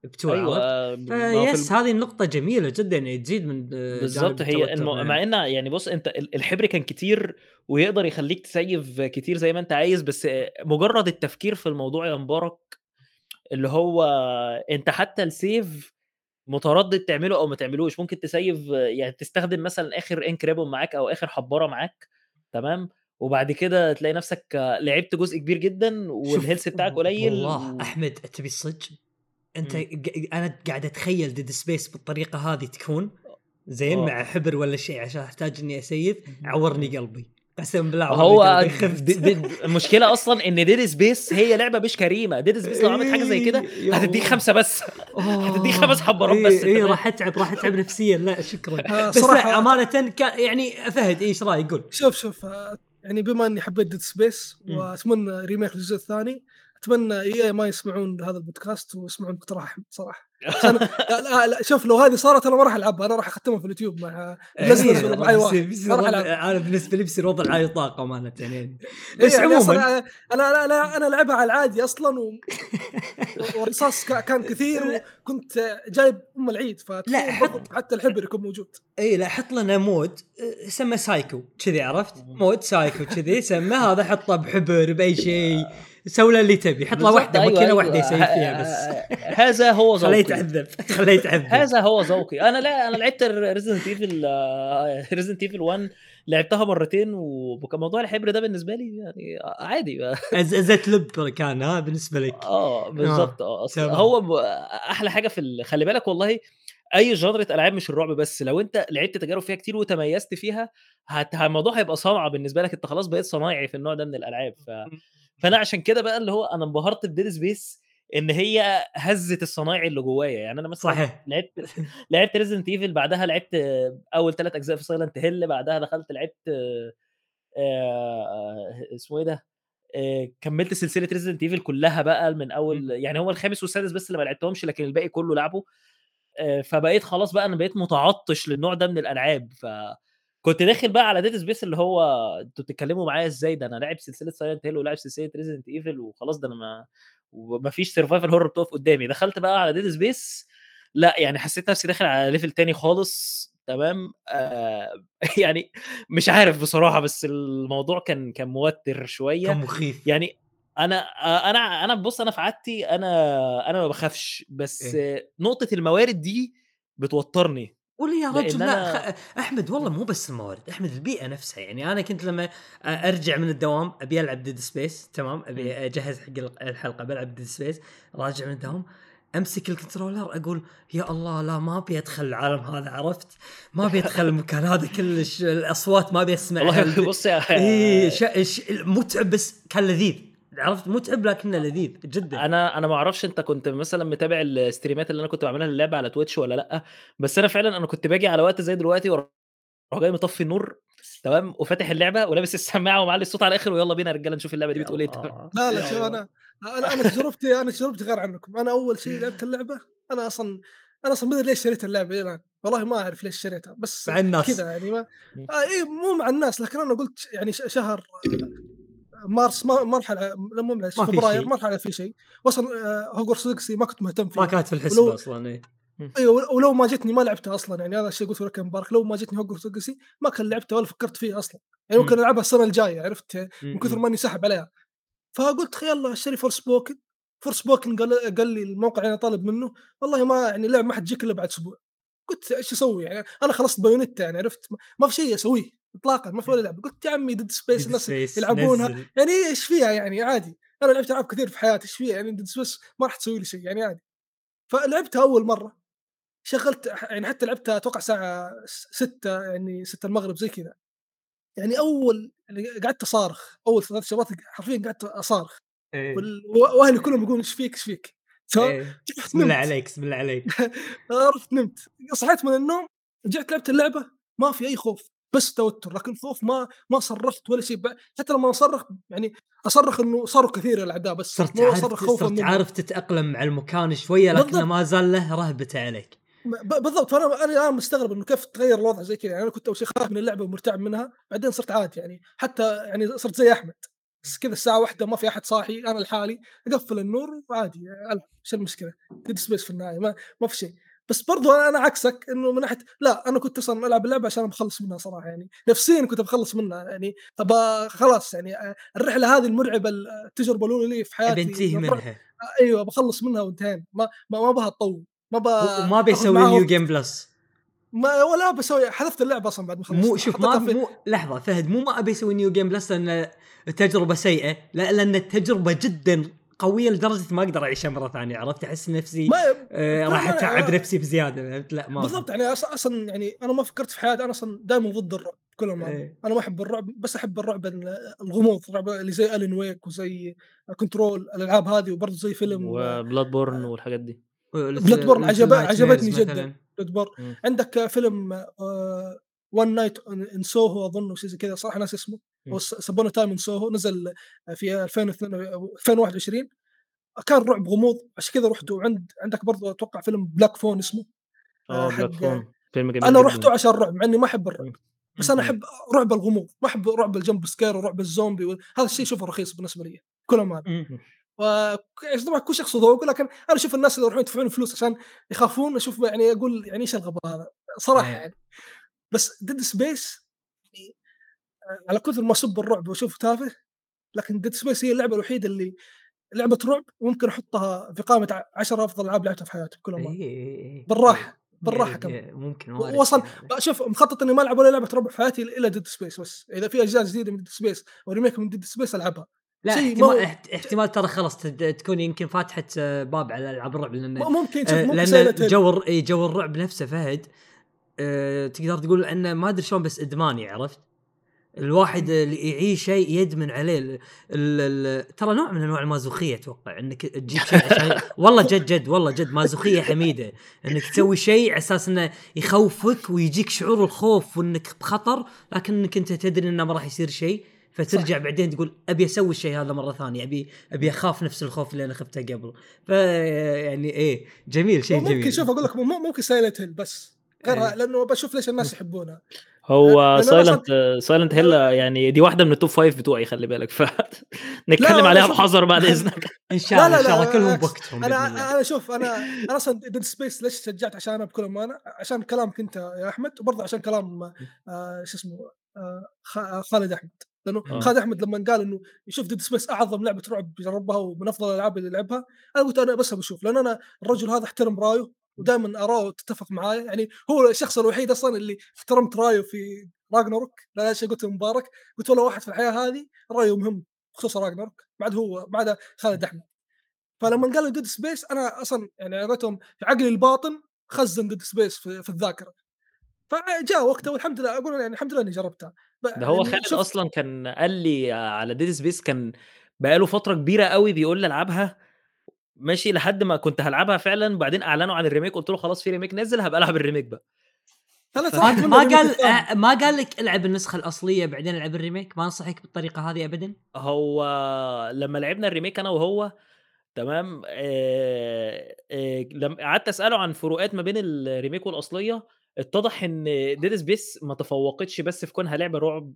ب2 عرفت؟ ب ما هو في face الم هذه النقطة جميلة جدًا يعني تزيد من بالضبط هي الم التوتر مع يعني. إن يعني بُص ال الحبر كان كتير ويقدر يخلّيك تسيّف كتير زي ما أنت عايز، بس مجرّد التفكير في الموضوع يا مبارك، اللي هو أنت حتى الsave متردد تعمله أو ما تعملوش، ممكن تسيّف يعني تستخدم مثلًا ink ribbon معاك أو آخر حبّارة معاك تمام، وبعد كده تلاقي نفسك لعبت جزء كبير جدًا والhealth بتاعك قليل والله و أحمد تبي الصدق؟ أنت إمم. ق أنا قاعد أتخيل Dead Space بالطريقة هذه تكون زين آه. مع حبر والّا شيء عشان أحتاج إني أ save اهم، عورني. قلبي قسم بالله هو قلبي د خفت د المشكلة أصلًا إن Dead Space هي لعبة مش كريمة، Dead Space لو عملت حاجة زي كده إيه، يا هتدّيك. 5 بس هتدّيك 5 آه، حبّارات إيه، بس إيه فاهم؟ راح أتعب راح أتعب نفسيًا لا شكرًا آه، بس صراحة- لا أمانةً كان يعني فهد إيش رأيك قُل؟ شوف شوف آه، يعني بما إني حبيت Dead Space. وأتمنى remake الجزء الثاني أتمنى إي ما يسمعون هذا البودكاست ويسمعون احمد صراحة لا, لا, لا شوف لو هذه صارت أنا ما راح ألعبها. أنا راح أختمها في اليوتيوب مع اللزنس ولا معي إيه، واحد. وضع- العبها أنا بالنسبة لي بيصير وضع لا يطاق أمانة يعني. إيه بس يعني عمومًا. أنا أنا أنا, ألعبها على العادي أصلا و... والرصاص كا- كان كثير وكنت جايب أم العيد برضو حتى الحبر يكون موجود. اي لا حط لنا mode آه، سمى سايكو. كذي عرفت؟ mode psycho كذي سمى هذا حطه بحبر بأي شيء سوي له اللي تبي. حط له واحدة أيوه، ماكينه أيوه. واحدة ي save فيها بس. هذا هو خليه ذوقي. يتعذب. خليه يتعذب. هذا هو ذوقي. أنا لا أنا لعبت Resident Evil Resident Evil 1 لعبتها مرتين وكان موضوع الحبر ده بالنسبة لي يعني عادي. زيت لب كان ها بالنسبة لك. آه بالظبط آه تمام. هو أحلى حاجة في خلي بالك والله أي genre ة ألعاب مش الرعب بس لو أنت لعبت تجارب فيها كتير وتميزت فيها هت... الموضوع هيبقى صنعه بالنسبة لك أنت خلاص بقيت صنايعي في النوع ده من الألعاب. ف... فأنا عشان كده بقى اللي هو أنا انبهرت ب Dead Space إن هي هزت الصنايعي اللي جوايا. يعني أنا مثلا صحيح. لعبت لعبت Resident Evil بعدها لعبت أول ثلاث أجزاء في Silent Hill بعدها دخلت لعبت آه اسمه إيه ده؟ آه كملت سلسلة Resident Evil كلها بقى من أول يعني هو الخامس والسادس بس اللي ما لعبتهمش لكن الباقي كله لعبه. آه فبقيت خلاص بقى أنا بقيت متعطش للنوع ده من الألعاب. ف كنت داخل بقى على Dead Space اللي هو أنتوا بتتكلموا معايا إزاي؟ ده أنا لاعب سلسلة Silent Hill ولاعب سلسلة Resident Evil وخلاص ده أنا ما وما فيش survival horror بتقف قدامي. دخلت بقى على Dead Space لأ يعني حسيت نفسي داخل على level تاني خالص تمام؟ آه يعني مش عارف بصراحة بس الموضوع كان كان موتر شوية. كان مخيف. يعني أنا آه، أنا أنا بص أنا في عادتي أنا أنا ما بخافش بس إيه. نقطة الموارد دي بتوترني ولا يا رجل لا أنا-. أحمد والله مو بس الموارد أحمد البيئة نفسها يعني أنا كنت لما أرجع من الدوام أبي ألعب Dead Space تمام أبي أجهز حق الحلقة بلعب Dead Space راجع من الدوام أمسك ال controller أقول يا الله لا ما أبي أدخل العالم هذا عرفت ما أبي أدخل المكان هذا كلش الأصوات ما أبي أسمعها والله بص يا ش... ش... متعب بس كان لذيذ عرفت متعب لكنه لذيذ جدا أنا أنا ما أعرفش أنت كنت مثلا متابع ال stream ات اللي أنا كنت بعملها للعبة على Twitch ولا لأ بس أنا فعلا أنا كنت باجي على وقت زي دلوقتي وأروح جاي مطفي النور تمام وفاتح اللعبة ولابس السماعة ومعلي الصوت على الآخر ويلا بينا يا رجالة نشوف اللعبة دي بتقول إيه. لا لا شوف. أنا أنا أنا تجربتي أنا تجربتي غير عنكم أنا أول شيء لعبت اللعبة أنا أصلا أنا أصلا ما أدري ليش شريت اللعبة إلى الآن والله ما أعرف ليش شريتها بس مع الناس. كذا يعني ما. آه إيه مو مع الناس لكن أنا قلت يعني ش- شهر مارس ما ما لا مو ما في فبراير. ما على في شيء. واصلا Hogwarts Legacy ما كنت مهتم فيه. ما كانت في ولو- الحسبه أصلا إيه. أيوه ول- ولو ما جتني ما لعبتها أصلا يعني هذا الشيء قلت لك مبارك لو ما جتني Hogwarts Legacy ما كان لعبتها ولا فكرت فيها أصلا. يعني ممكن مم. ألعبها السنة الجاية عرفت؟ من كثر م- م. ماني ساحب عليها. فقلت يلا أشتري Forspoken Forspoken قال, قال لي الموقع اللي أنا طالب منه والله ما يعني اللعبه ما حتجيك إلا بعد أسبوع. قلت إيش أسوي؟ يعني أنا خلصت Bayonetta يعني عرفت؟ ما- ما في شيء أسويه. اطلاقا ما في ولا لعبة. قلت يا عمي Dead Space الناس يلعبونها. نزل. يعني إيش فيها يعني؟ عادي. أنا لعبت ألعاب كثير في حياتي إيش فيها يعني Dead Space ما راح تسوي لي شيء يعني عادي. فلعبتها أول مرة. شغلت يعني حتى لعبتها أتوقع الساعة 6 يعني 6 المغرب زي كذا. يعني أول يعني قعدت أصارخ. أول ثلاث شابترات حرفيا قعدت أصارخ. إيه. وأهلي كلهم يقولون إيش فيك إيش فيك؟ إيه. بسم الله عليك بسم الله عليك. رحت نمت. صحيت من النوم رجعت لعبت اللعبة. ما في أي خوف. بس توتر لكن خوف ما ما صرخت ولا شيء. حتى لما أصرخ يعني أصرخ إنه صاروا كثير الأعداء بس صرت عارف اصرخ خوفا صرت عارف تتأقلم مع المكان شوية لكنه. ما زال له رهبته عليك. بالضبط. فأنا أنا الآن مستغرب إنه كيف تغير الوضع زي كذا. يعني أنا كنت أول شيء خايف من اللعبة ومرتعب منها بعدين صرت عادي يعني. حتى يعني صرت زي أحمد. كذا الساعة واحدة ما في أحد صاحي أنا لحالي أقفل النور وعادي ألعب. إيش المشكلة؟ Dead Space في النهاية ما, ما في شيء. بس برضو أنا عكسك إنه من ناحية لا أنا كنت أصلا ألعب اللعبه عشان بخلص منها صراحة يعني. نفسيا كنت بخلص منها يعني. ابى خلاص يعني آه، الرحلة هذه المرعبة التجربه الاولى لي في حياتي لما- منها. أيوه بخلص منها وانتهينا. ما ما, ما بها تطول. ما ب وما بيسوي new. game plus ما ولا بسوي حذفت اللعبة أصلا بعد ما خلصت مو شوف ما مو لحظة فهد مو ما أبي أسوي new game plus لأن التجربه سيئة لا لأن التجربة جدا قوية لدرجة ما أقدر أعيشها مرة ثانية عرفت أحس نفسي ما آه راح أتعب آه. نفسي بزيادة فهمت لا ما بالضبط يعني أص- أصلا يعني أنا ما فكرت في حياتي أنا أصلا دائما ضد الرعب كل ما إيه. أنا ما أحب الرعب بس أحب الرعب ال- الغموض الرعب اللي زي Alan Wake وزي Control الألعاب هذه وبرضه زي فيلم و Bloodborne والحاجات دي Bloodborne عجب- عجبتني جداً. ريد بور مم. عندك فيلم One Night in Soho أظن شيء زي كذا صراحة ناس اسمه هو سبونا تايم إن سوهو نزل في 2022 2021 كان رعب غموض عشان كذا رحت وعند عندك برضه أتوقع فيلم بلاك فون اسمه آه حق- بلاك فون فيلم جميل أنا. رحته عشان الرعب مع إني ما أحب الرعب مم. بس أنا. أحب رعب الغموض ما أحب رعب الجمب سكير ورعب الزومبي وال- هذا الشيء اشوفه رخيص بالنسبة لي كل ما. و طبعا كل شخص ذوق لكن أنا أشوف الناس اللي يروحون يدفعون فلوس عشان يخافون أشوف يعني أقول يعني إيش الغباء هذا صراحة إيه. يعني بس Dead Space يعني آه، على كثر ما اسب الرعب وأشوف تافه لكن Dead Space هي اللعبة الوحيدة اللي لعبة رعب ممكن أحطها في قائمة 10 أفضل ألعاب لعبتها في حياتي كل ما إيه، إيه، إيه. بالراحة إيه، بالراحة كم إيه، ممكن وصل. شوف مخطط إني ما ألعب ولا لعبة رعب في حياتي إلا Dead Space بس إذا في أجزاء جديدة من Dead Space أو remake من Dead Space ألعبها لا احتمال احت- احتمال ترى خلاص تكون يمكن فاتحة آه، باب على ألعاب الرعب لأن ممكن شوف آه، ممكن لأن. جو جو الرعب نفسه فهد آه، تقدر تقول إنه ما أدري شلون بس إدماني عرفت؟ الواحد اللي يعيش شيء يدمن عليه. ال ال ال ترى نوع من أنواع المازوخية أتوقع إنك تجيب شيء عشان والله جد جد والله جد مازوخية حميدة. إنك تسوي شيء على أساس إنه يخوفك ويجيك شعور الخوف وإنك بخطر لكنك أنت تدري إنه ما راح يصير شيء. فترجع صح. بعدين تقول أبي أسوي الشيء هذا مرة ثانية ابي أبي أخاف نفس الخوف اللي أنا خفته قبل. ف يعني إيه جميل شيء جميل. ممكن شوف أقول لك مم- ممكن سايلنت هيل بس. غيرها إيه. لأنه بشوف ليش الناس يحبونها هو سايلنت سايلنت هيل يعني دي واحدة من ال top five بتوعي خلي بالك ف نتكلم لا، عليها بحذر بعد إذنك إن شاء الله لا، إن شاء لا، الله كلهم بالعكس. بوقتهم. أنا أنا شوف أنا أنا أصلا Dead Space ليش شجعت عشانها بكل أمانة عشان كلامك انت يا أحمد وبرضه عشان كلام آه شو اسمه آه خ- خالد أحمد لأنه آه. خالد أحمد لما قال إنه يشوف Dead Space أعظم لعبة رعب جربها ومن أفضل الألعاب اللي لعبها أنا قلت أنا بس بشوف لأن أنا الرجل هذا أحترم رأيه ودائما أراه تتفق معايا يعني هو الشخص الوحيد أصلا اللي احترمت رايه في Ragnarok لا شيء قلت مبارك. قلت والله واحد في الحياة هذه رأيه مهم بخصوص Ragnarok بعد هو بعد خالد أحمد. فلما قالوا Dead Space أنا أصلا يعني عرفتهم في عقلي الباطن خزن Dead Space في, في الذاكرة. فجاء وقته والحمد لله أقول يعني الحمد لله إني جربتها ده هو يعني خالد أصلا كان قال لي على Dead Space كان بقاله فترة كبيرة قوي بيقول لي ألعبها ماشي لحد ما كنت هلعبها فعلا وبعدين أعلنوا عن ال remake قلت له خلاص في remake نزل هبقى ألعب ال remake بقى. ثلاث ما قال. آه، ما قال لك العب النسخة الأصلية بعدين العب ال remake ما أنصحك بالطريقة هذه ابدا؟ هو لما لعبنا ال remake أنا وهو تمام آه آه لما قعدت أسأله عن فروقات ما بين ال remake والأصلية. اتضح إن Dead Space ما تفوقتش بس في كونها لعبة رعب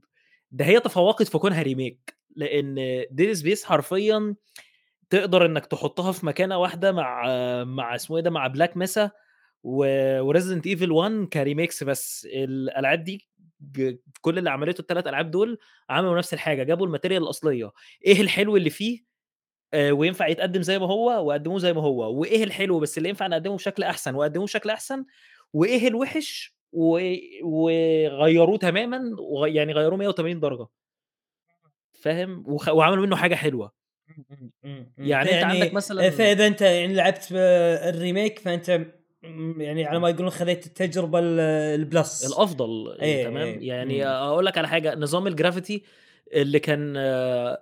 ده هي تفوقت في كونها remake لأن Dead Space حرفيا تقدر إنك تحطها في مكانة واحدة مع مع اسمه إيه ده مع Black Mesa و Resident Evil 1 ك remakes بس الألعاب دي كل اللي عملته الثلاث ألعاب دول عملوا نفس الحاجة جابوا ال material الأصلية إيه الحلو اللي فيه آه، وينفع يتقدم زي ما هو وقدموه زي ما هو وإيه الحلو بس اللي ينفع نقدمه بشكل أحسن وقدموه بشكل أحسن وإيه الوحش و وغيّروه تمامًا يعني غيّروه 180 درجة. فاهم؟ وخ وعملوا منه حاجة حلوة. إمم. يعني أنت عندك مثلًا فإذا أنت يعني لعبت ال remake فأنت م يعني على ما يقولون خذيت التجربة ال ال plus الأفضل إيه، تمام، إيه، يعني. أقول لك على حاجة، نظام ال gravity اللي كان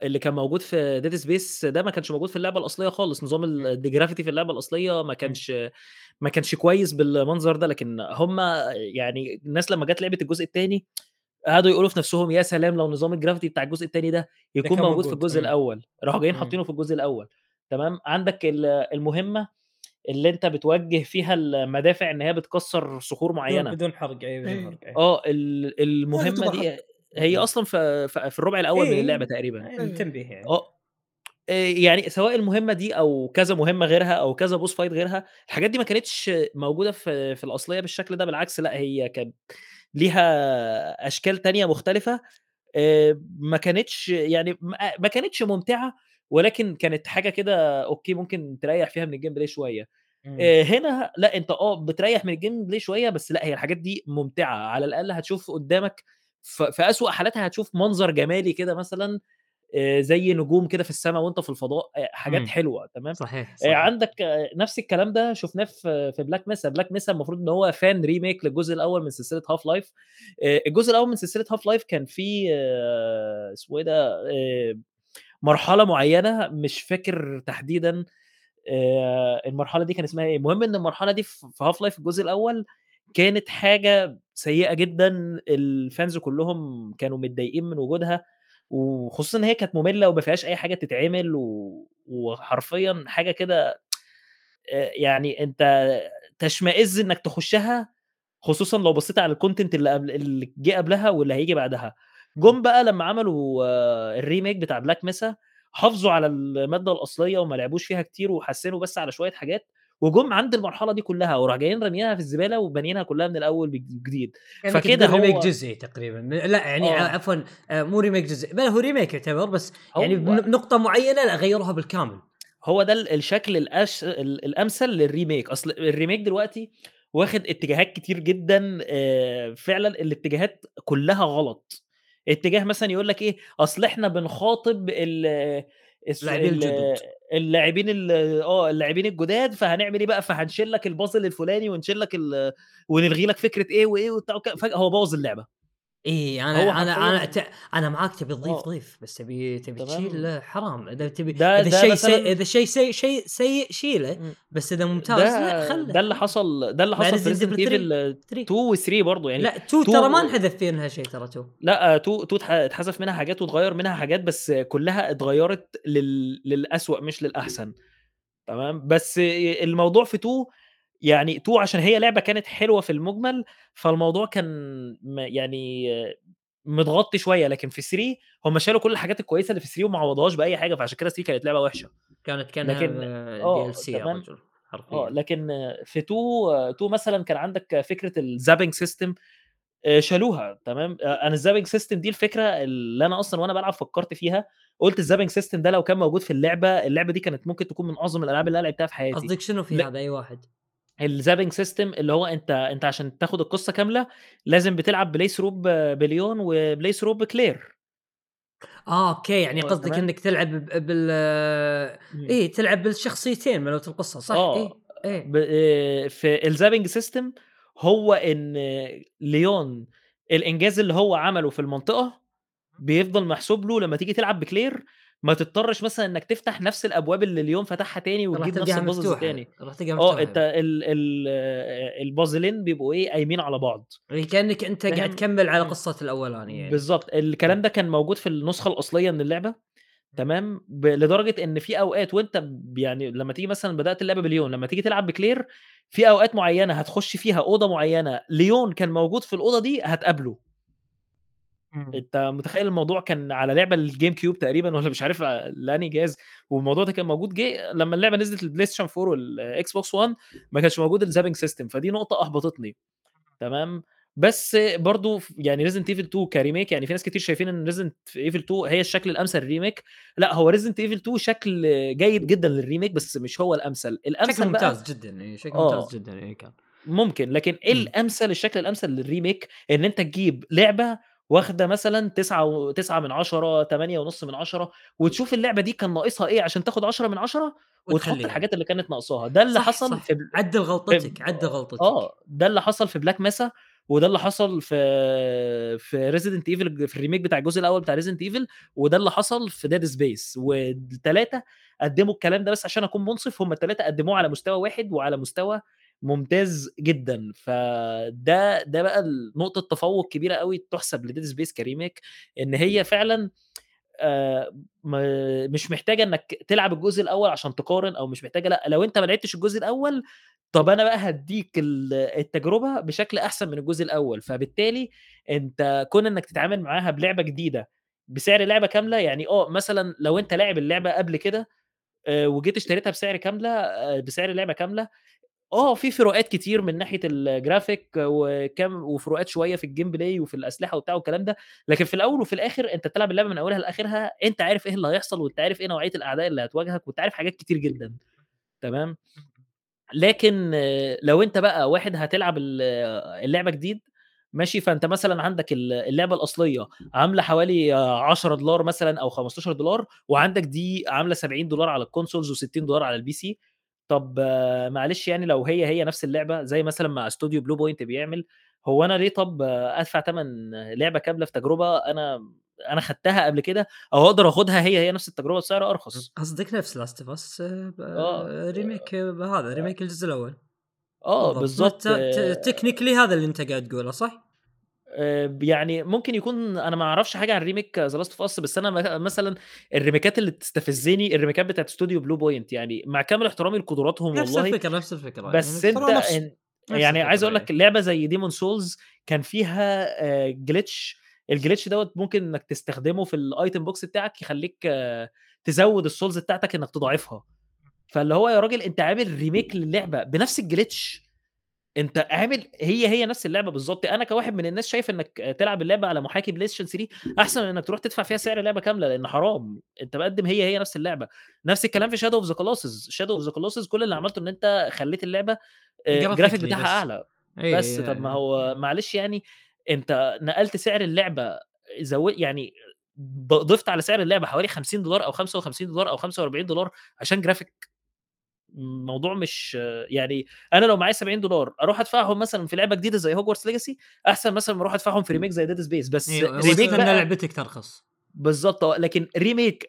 اللي كان موجود في Dead Space ده ما كانش موجود في اللعبة الأصلية خالص، نظام إمم. ال الgravity في اللعبة الأصلية ما. كانش ما كانش كويس بالمنظر ده، لكن هم يعني الناس لمّا جات لعبت الجزء التاني قعدوا يقولوا في نفسهم يا سلام لو نظام الgravity بتاع الجزء التاني ده يكون كان موجود في موجود، الجزء إمم. الأول، راحوا جايين. حاطينه في الجزء الأول تمام، عندك ال المهمة اللي أنت بتوجّه فيها المدافع إن هي بتكسّر صخور معيّنة. بدون حرق أيوه بدون إيه. حرق ال ما المهمة يعتبر دي. هي. أصلًا في الربع الأول من إيه، اللعبة تقريبًا. تنبيه يعني. آه. آآ يعني سواء المهمة دي أو كذا مهمة غيرها أو كذا boss fight غيرها، الحاجات دي ما كانتش موجودة في في الأصلية بالشكل ده، بالعكس لأ هي كانت ليها أشكال تانية مختلفة آآ ما كانتش يعني ما كانتش ممتعة، ولكن كانت حاجة كده أوكي ممكن تريّح فيها من الgameplay شوية. إمم. آآ هنا لأ أنت آه بتريّح من الgameplay شوية، بس لأ هي الحاجات دي ممتعة، على الأقل هتشوف قدّامك في أسوأ حالاتها هتشوف منظر جمالي كده مثلًا زي نجوم كده في السما وأنت في الفضاء، آآ حاجات إمم. حلوة تمام، صحيح، آآ صحيح. عندك نفس الكلام ده شُفناه في في Black Mesa، Black Mesa المفروض إن هو fan remake للجزء الأول من Half Life آآ الجزء الأول من سلسلة Half Life كان فيه اسمه إيه ده آآ مرحلة معيّنة مش فاكر تحديدًا آآ المرحلة دي كان اسمها إيه، المهم إن المرحلة دي في Half Life الجزء الأول كانت حاجة سيئة جدًا، الfans كلّهم كانوا متضايقين من وجودها، وخصوصًا إن هي كانت مملة وما فيهاش أي حاجة تتعمل و وحرفيًا حاجة كده يعني أنت تشمئز إنك تخشها، خصوصًا لو بصيت على الcontent اللي قبل اللي جه قبلها واللي هييجي بعدها. جُم بقى لمّا عملوا الremake بتاع Black Mesa حافظوا على المادة الأصلية وما لعبوش فيها كتير وحسّنوا بس على شوية حاجات، وجُم عند المرحلة دي كلّها وراحوا جايين راميينها في الزبالة وبانيينها كلّها من الأول بج جديد، فكده هو جزئي تقريبًا، لأ يعني آه. عفوًا آآ مو remake جزئي، بل هو remake يعتبر بس يعني بنقطة معيّنة لأ غيّروها بالكامل. هو ده ال الشكل الأش ال الأمثل للremake، أصل الremake دلوقتي واخد اتجاهات كتير جدًا آآ فعلًا الاتجاهات كلّها غلط. اتجاه مثلًا يقول لك إيه، أصل إحنا بنخاطب ال اللاعبين ال الجدد. اللاعبين ال آه اللاعبين الجداد، فهنعمل إيه بقى، فهنشيل لك الpuzzle الفلاني ونشيل لك ونلغي لك فكرة إيه وإيه وبتاع هو بوّظ اللعبة. أنا أنا حرفيًا ت أنا معاك تبي تضيف. ضيف، بس تبي تبي. تشيل حرام، إذا تبي ده إذا ده الشيء سيء مثلًا إذا الشيء سيء شيء سيء شيله،. بس إذا ممتاز ده خله ده اللي. حصل ده اللي حصل في Resident Evil 3 Evil 3 2 و3 برضه يعني لأ 2 ترى ما 2 انحذف فينها شيء ترى 2. لأ 2 2 اتح اتحذف منها حاجات واتغيّر منها حاجات، بس كلّها اتغيّرت لل للأسوأ مش للأحسن تمام، بس الموضوع في 2 يعني 2 عشان هي لعبة كانت حلوة في المُجمل، فالموضوع كان يعني متغطي شوية، لكن في 3 هم شالوا كل الحاجات الكويسة اللي في 3 وما عوضوهاش بأي حاجة، فعشان كده 3 كانت لعبة وحشة. كانت لكن كأنها آه DLC يا تمام، رجل آه. لكن في 2 2 مثلًا كان عندك فكرة الzapping system آآ شالوها تمام، أ أنا الzapping system دي الفكرة اللي أنا أصلًا وأنا بالعب فكّرت فيها، قُلت الzapping system ده لو كان موجود في اللعبة، اللعبة دي كانت ممكن تكون من أعظم الألعاب اللي أنا لعبتها في حياتي. قصدك شنو في هذا أي واحد؟ الzapping system اللي هو أنت أنت عشان تاخد القصة كاملة، لازم بتلعب play through ب بليون وplay through بكلير. آه أوكي، يعني آه قصدك تمام. إنك تلعب بال. إيه تلعب بالشخصيتين مالوت القصة صح إيه، آه، إيه. ب آآ في الzapping system هو إن ليون الإنجاز اللي هو عمله في المنطقة، بيفضل محسوب له لمّا تيجي تلعب بكلير، ما تضطرش مثلًا إنك تفتح نفس الأبواب اللي ليون فتحها تاني وتجيب نفس الpuzzles مفتوحة، تاني. مفتوحة. ال ال ال puzzles اللي بيبقوا إيه، قايمين على بعض. يعني كأنك أنت قاعد؟ تكمل على إمم. قصة الأولاني يعني. بالضبط، الكلام ده كان موجود في النسخة الأصلية من اللعبة تمام، ب لدرجة إن في أوقات وأنت ب يعني لمّا تيجي مثلًا بدأت اللعبة بليون، لمّا تيجي تلعب بكلير، في أوقات معيّنة هتخش فيها أوضة معيّنة ليون كان موجود في الأوضة دي هتقابله. إمم. أنت متخيل الموضوع كان على لعبة للGame Cube تقريبًا والّا مش عارف لأنهي جهاز، والموضوع ده كان موجود جه لمّا اللعبة نزلت للPlayStation 4 والXbox One ما كانش موجود الzapping system فدي نقطة أحبطتني تمام، بس برضه ف يعني Resident Evil 2 كRemake يعني في ناس كتير شايفين إن Resident Evil 2 هي الشكل الأمثل للRemake لأ هو Resident Evil 2 شكل جيد جدًا للRemake بس مش هو الأمثل، شكل الأمثل بقى ممتاز جدًا، يعني شكل آه. ممتاز جدًا يعني كان. ممكن، لكن إيه إمم. الأمثل الشكل الأمثل لل remake إن أنت تجيب لعبة واخدة مثلًا 9 و 9/10 8.5/10 وتشوف اللعبة دي كان ناقصها إيه عشان تاخد 10/10 وتحط وتخلّيها. الحاجات اللي كانت ناقصاها، ده اللي صح، حصل صح، في ب عدّل في غلطتك، ب عدّل غلطتك. آه، ده اللي حصل في Black Mesa وده اللي حصل في في Resident Evil في ال remake بتاع الجزء الأول بتاع Resident Evil وده اللي حصل في Dead Space وال3 قدّموا الكلام ده بس عشان أكون مُنصِف هم ال3 قدّموه على مستوى واحد وعلى مستوى ممتاز جدًا، فده ده بقى ال نقطة تفوّق كبيرة أوي تُحسب لDead Space كريميك إن هي فعلًا م مش محتاجة إنك تلعب الجزء الأول عشان تقارن أو مش محتاجة لأ، لو أنت ما لعبتش الجزء الأول، طَب أنا بقى هادّيك ال التجربة بشكل أحسن من الجزء الأول، فبالتالي أنت كون إنك تتعامل معاها بلعبة جديدة بسعر لعبة كاملة، يعني آه، مثلًا لو أنت لاعب اللعبة قبل كده آآ وجيت اشتريتها بسعر كاملة آآ بسعر لعبة كاملة، آه، في فروقات كتير من ناحية الgraphic وكام وفروقات شوية في الgameplay وفي الأسلحة وبتاع والكلام ده، لكن في الأول وفي الآخر أنت بتلعب اللعبة من أولها لآخرها، أنت عارف إيه اللي هيحصل وأنت عارف إيه نوعية الأعداء اللي هتواجهك وأنت عارف حاجات كتير جدًا، تمام؟ لكن لو أنت بقى واحد هتلعب ال اللعبة جديد ماشي، فأنت مثلًا عندك ال اللعبة الأصلية عاملة حوالي 10$ مثلًا أو 15$ وعندك دي عاملة $70 على الconsoles و60$ على الPC. طَب معلش يعني لو هي، هي نفس اللعبة زي مثلًا ما استوديو Blue Point بيعمل، هو أنا ليه طَب أدفع تَمَن لعبة كاملة في تجربة أنا أنا خدتها قبل كده أو أقدر آخُدها هي، هي نفس التجربة بسعر أرخص؟ قصدك نفس Us ب آه، remake بهذا remake الجزء. آه، بالضبط، بالضبط. فأنت ت technically هذا اللي أنت قاعد تقوله صح؟ ب يعني ممكن يكون أنا ما أعرفش حاجة عن remake The Last of Us بس أنا م مثلًا ال remakeات اللي بتستفزني ال remakeات بتاعة studio Blue Point يعني مع كامل احترامي لقدراتهم نفس والله، الفكرة، نفس الفكرة بس يعني ترى نفس إن نفس يعني عايز الفكرة أقول لك. لعبة زي Demon Souls كان فيها آآ glitch الglitch دوّة ممكن إنك تستخدمه في الitem box بتاعك يخلّيك تزوّد الsouls بتاعتك إنك تضاعفها، فاللي هو يا راجل أنت عامل remake للعبة بنفس الglitch أنت عامل هي، هي نفس اللعبة بالضبط، أنا كواحد من الناس شايف إنك تلعب اللعبة على محاكي PlayStation 3 أحسن من إنك تروح تدفع فيها سعر لعبة كاملة، لإن حرام. أنت مقدّم هي، هي نفس اللعبة، نفس الكلام في Shadow of the Colossus. Shadow of the Colossus كل اللي عملته إن أنت خلّيت آآ الgraphic graphically بتاعها بس. أعلى، أي بس طَب ما هو معلش يعني أنت نقلت سعر اللعبة زو يعني ضِفت على سعر اللعبة حوالي $50 أو $55 أو $45 عشان graphic الموضوع مش يعني أنا لو معايا $70 أروح أدفعهم مثلًا في لعبة جديدة زي Hogwarts Legacy أحسن مثلًا ما أروح أدفعهم في remake زي Dead Space بس remake واستنى بقى لعبتك ترخص. بالضبط آه، لكن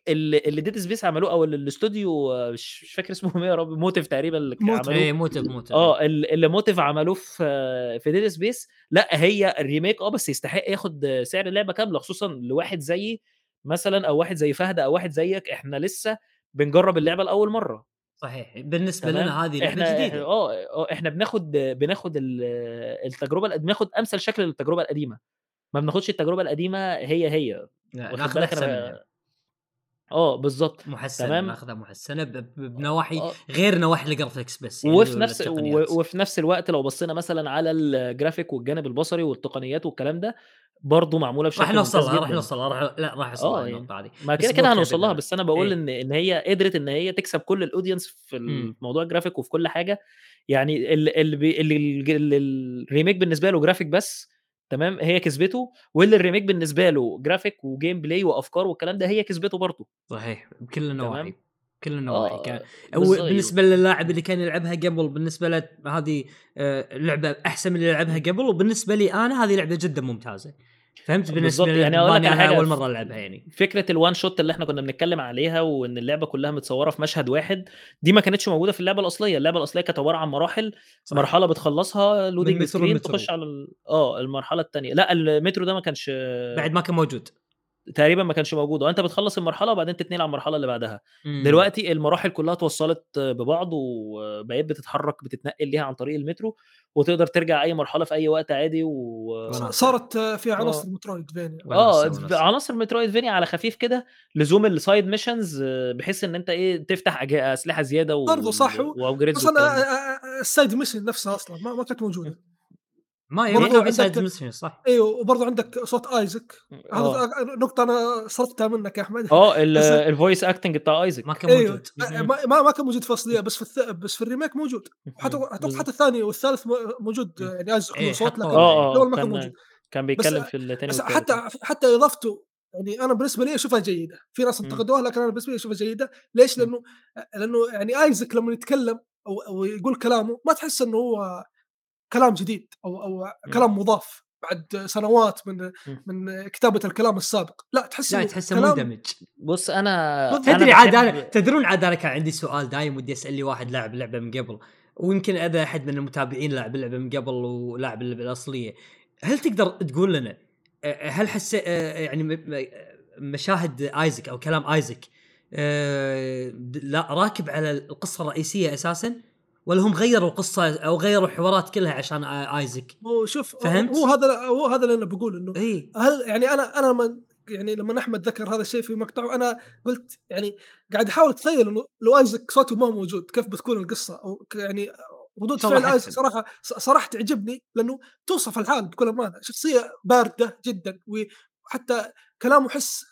ال اللي Dead Space عملوه اللي الاستوديو مش مش فاكر اسمهم إيه يا ربي Motive تقريبًا اللي Motive. عملوه إيه Motive Motive آه،. ال اللي Motive عملوه في في Dead Space لأ، هي الremake آه، بس يستحق ياخد سعر اللعبة كاملة خصوصًا لواحد زيي مثلًا أو واحد زي فهد أو واحد زيك إحنا لسه بنجرّب اللعبة لأول مرّة. صحيح، بالنسبة تمام، لنا هذه جديدة. آه، آه، إحنا بناخد بناخد ال التجربة القد بناخد أمثل شكل للتجربة القديمة، ما بناخدش التجربة القديمة هي، هي أنا منها. آه، بالضبط، محسّنة، تمام؟ ناخذها محسّنة ب ب بنواحي آه. غير نواحي الgraphics بس يعني وفي نفس. وفي نفس الوقت لو بصينا مثلًا على الgraphic والجانب البصري والتقنيات والكلام ده، برضه معمولة راح بشكل راح جدًا. نوصل لها، راح لأ راح أوصل لها آه، يعني النقطة هذه، ما كده، كده هنوصل لها،. بس أنا باقول إيه. إن إن هي قدرت إن هي تكسب كل في إمم. الموضوع الgraphic وفي كل حاجة، يعني ال اللي الremake بالنسبة له graphic بس تمام، هي كسبته، واللي الremake بالنسبة له graphic وgameplay وأفكار والكلام ده هي كسبته برضه. صحيح، بكل النواحي، تمام؟ بكل النواحي آه، هو بالض بالنسبة للاعب اللي كان يلعبها قبل بالنسبة له هذه آآ لعبة أحسن من اللي لعبها قبل، وبالنسبة لي أنا هذه لعبة جدًا ممتازة. فهمت؟ بالنسبة بالضبط، لي يعني بما لك أول ف مرة ألعبها يعني. فكرة الone shot اللي إحنا كنا بنتكلم عليها وإن اللعبة كلها متصورة في مشهد واحد، دي ما كانتش موجودة في اللعبة الأصلية، اللعبة الأصلية كانت عبارة عن مراحل، صح. مرحلة بتخلصها screen لمترو. تخش على ال آه، المرحلة التانية، لأ المترو ده ما كانش بعد ما كان موجود. تقريبًا ما كانش موجود، أنت بتخلّص المرحلة وبعدين تتنقل على المرحلة اللي بعدها. إمم. دلوقتي المراحل كلها اتوصّلت ببعض وبقيت بتتحرك بتتنقل ليها عن طريق المترو، وتقدر ترجع أي مرحلة في أي وقت عادي و. صارت فيها عناصر آه. وناسة، ب وناسة. عناصر Metroidvania على خفيف كده، لزوم الside missions بحيث إن أنت إيه، تفتح أج أسلحة زيادة برضه صح و. آآ الside mission نفسها أصلًا ما ما كانت موجودة. ما برضو عندك- المسلمين صح. أيوه وبرضه عندك صوت آيزك. هذا نقطة أنا صرفتها منك يا أحمد. آه الفويس اكتنج بتاع آيزك. ما كان أيوه موجود. ما ما ما كان موجود في الاصليه بس في الث... بس في الريميك موجود. وحتى بالظبط. حتى الثاني والثالث موجود مم. يعني آيزك إيه، له صوت حطوا- لكن آه الأول ما كان موجود. كان بيتكلم في الثاني بس حتى حتى اضافته يعني أنا بالنسبة لي أشوفها جيدة. في ناس. انتقدوها لكن أنا بالنسبة لي أشوفها جيدة. ليش. لأنه لأنه يعني آيزك لما يتكلم أو أو يقول كلامه ما تحس إنه هو كلام جديد أو أو كلام مضاف بعد سنوات من من كتابة الكلام السابق. لا تحس لا تحسه مندمج. بص أنا تدري عاد أنا تدرون عاد أنا كان عندي سؤال دايم ودي اسال لي واحد لاعب اللعبه من قبل. ويمكن اذا أحد من المتابعين لاعب اللعبة من قبل ولاعب اللعبة الأصلية. هل تقدر تقول لنا هل حسيت يعني مشاهد آيزك أو كلام آيزك لا راكب على القصة الرئيسية أساسا؟ ولا هم غيروا القصة أو غيروا الحوارات كلها عشان آيزك هو شوف فهمت؟ هو هذا هو هذا اللي أنا بقول إنه إي هل يعني أنا أنا لما يعني لما أحمد ذكر هذا الشيء في مقطعه أنا قلت يعني قاعد أحاول أتخيل إنه لو آيزك صوته ما موجود كيف بتكون القصة أو يعني ردود فعل آيزك. صراحة صراحة تعجبني لأنه توصف الحال بكل أمانة شخصية باردة جدا وحتى كلامه حس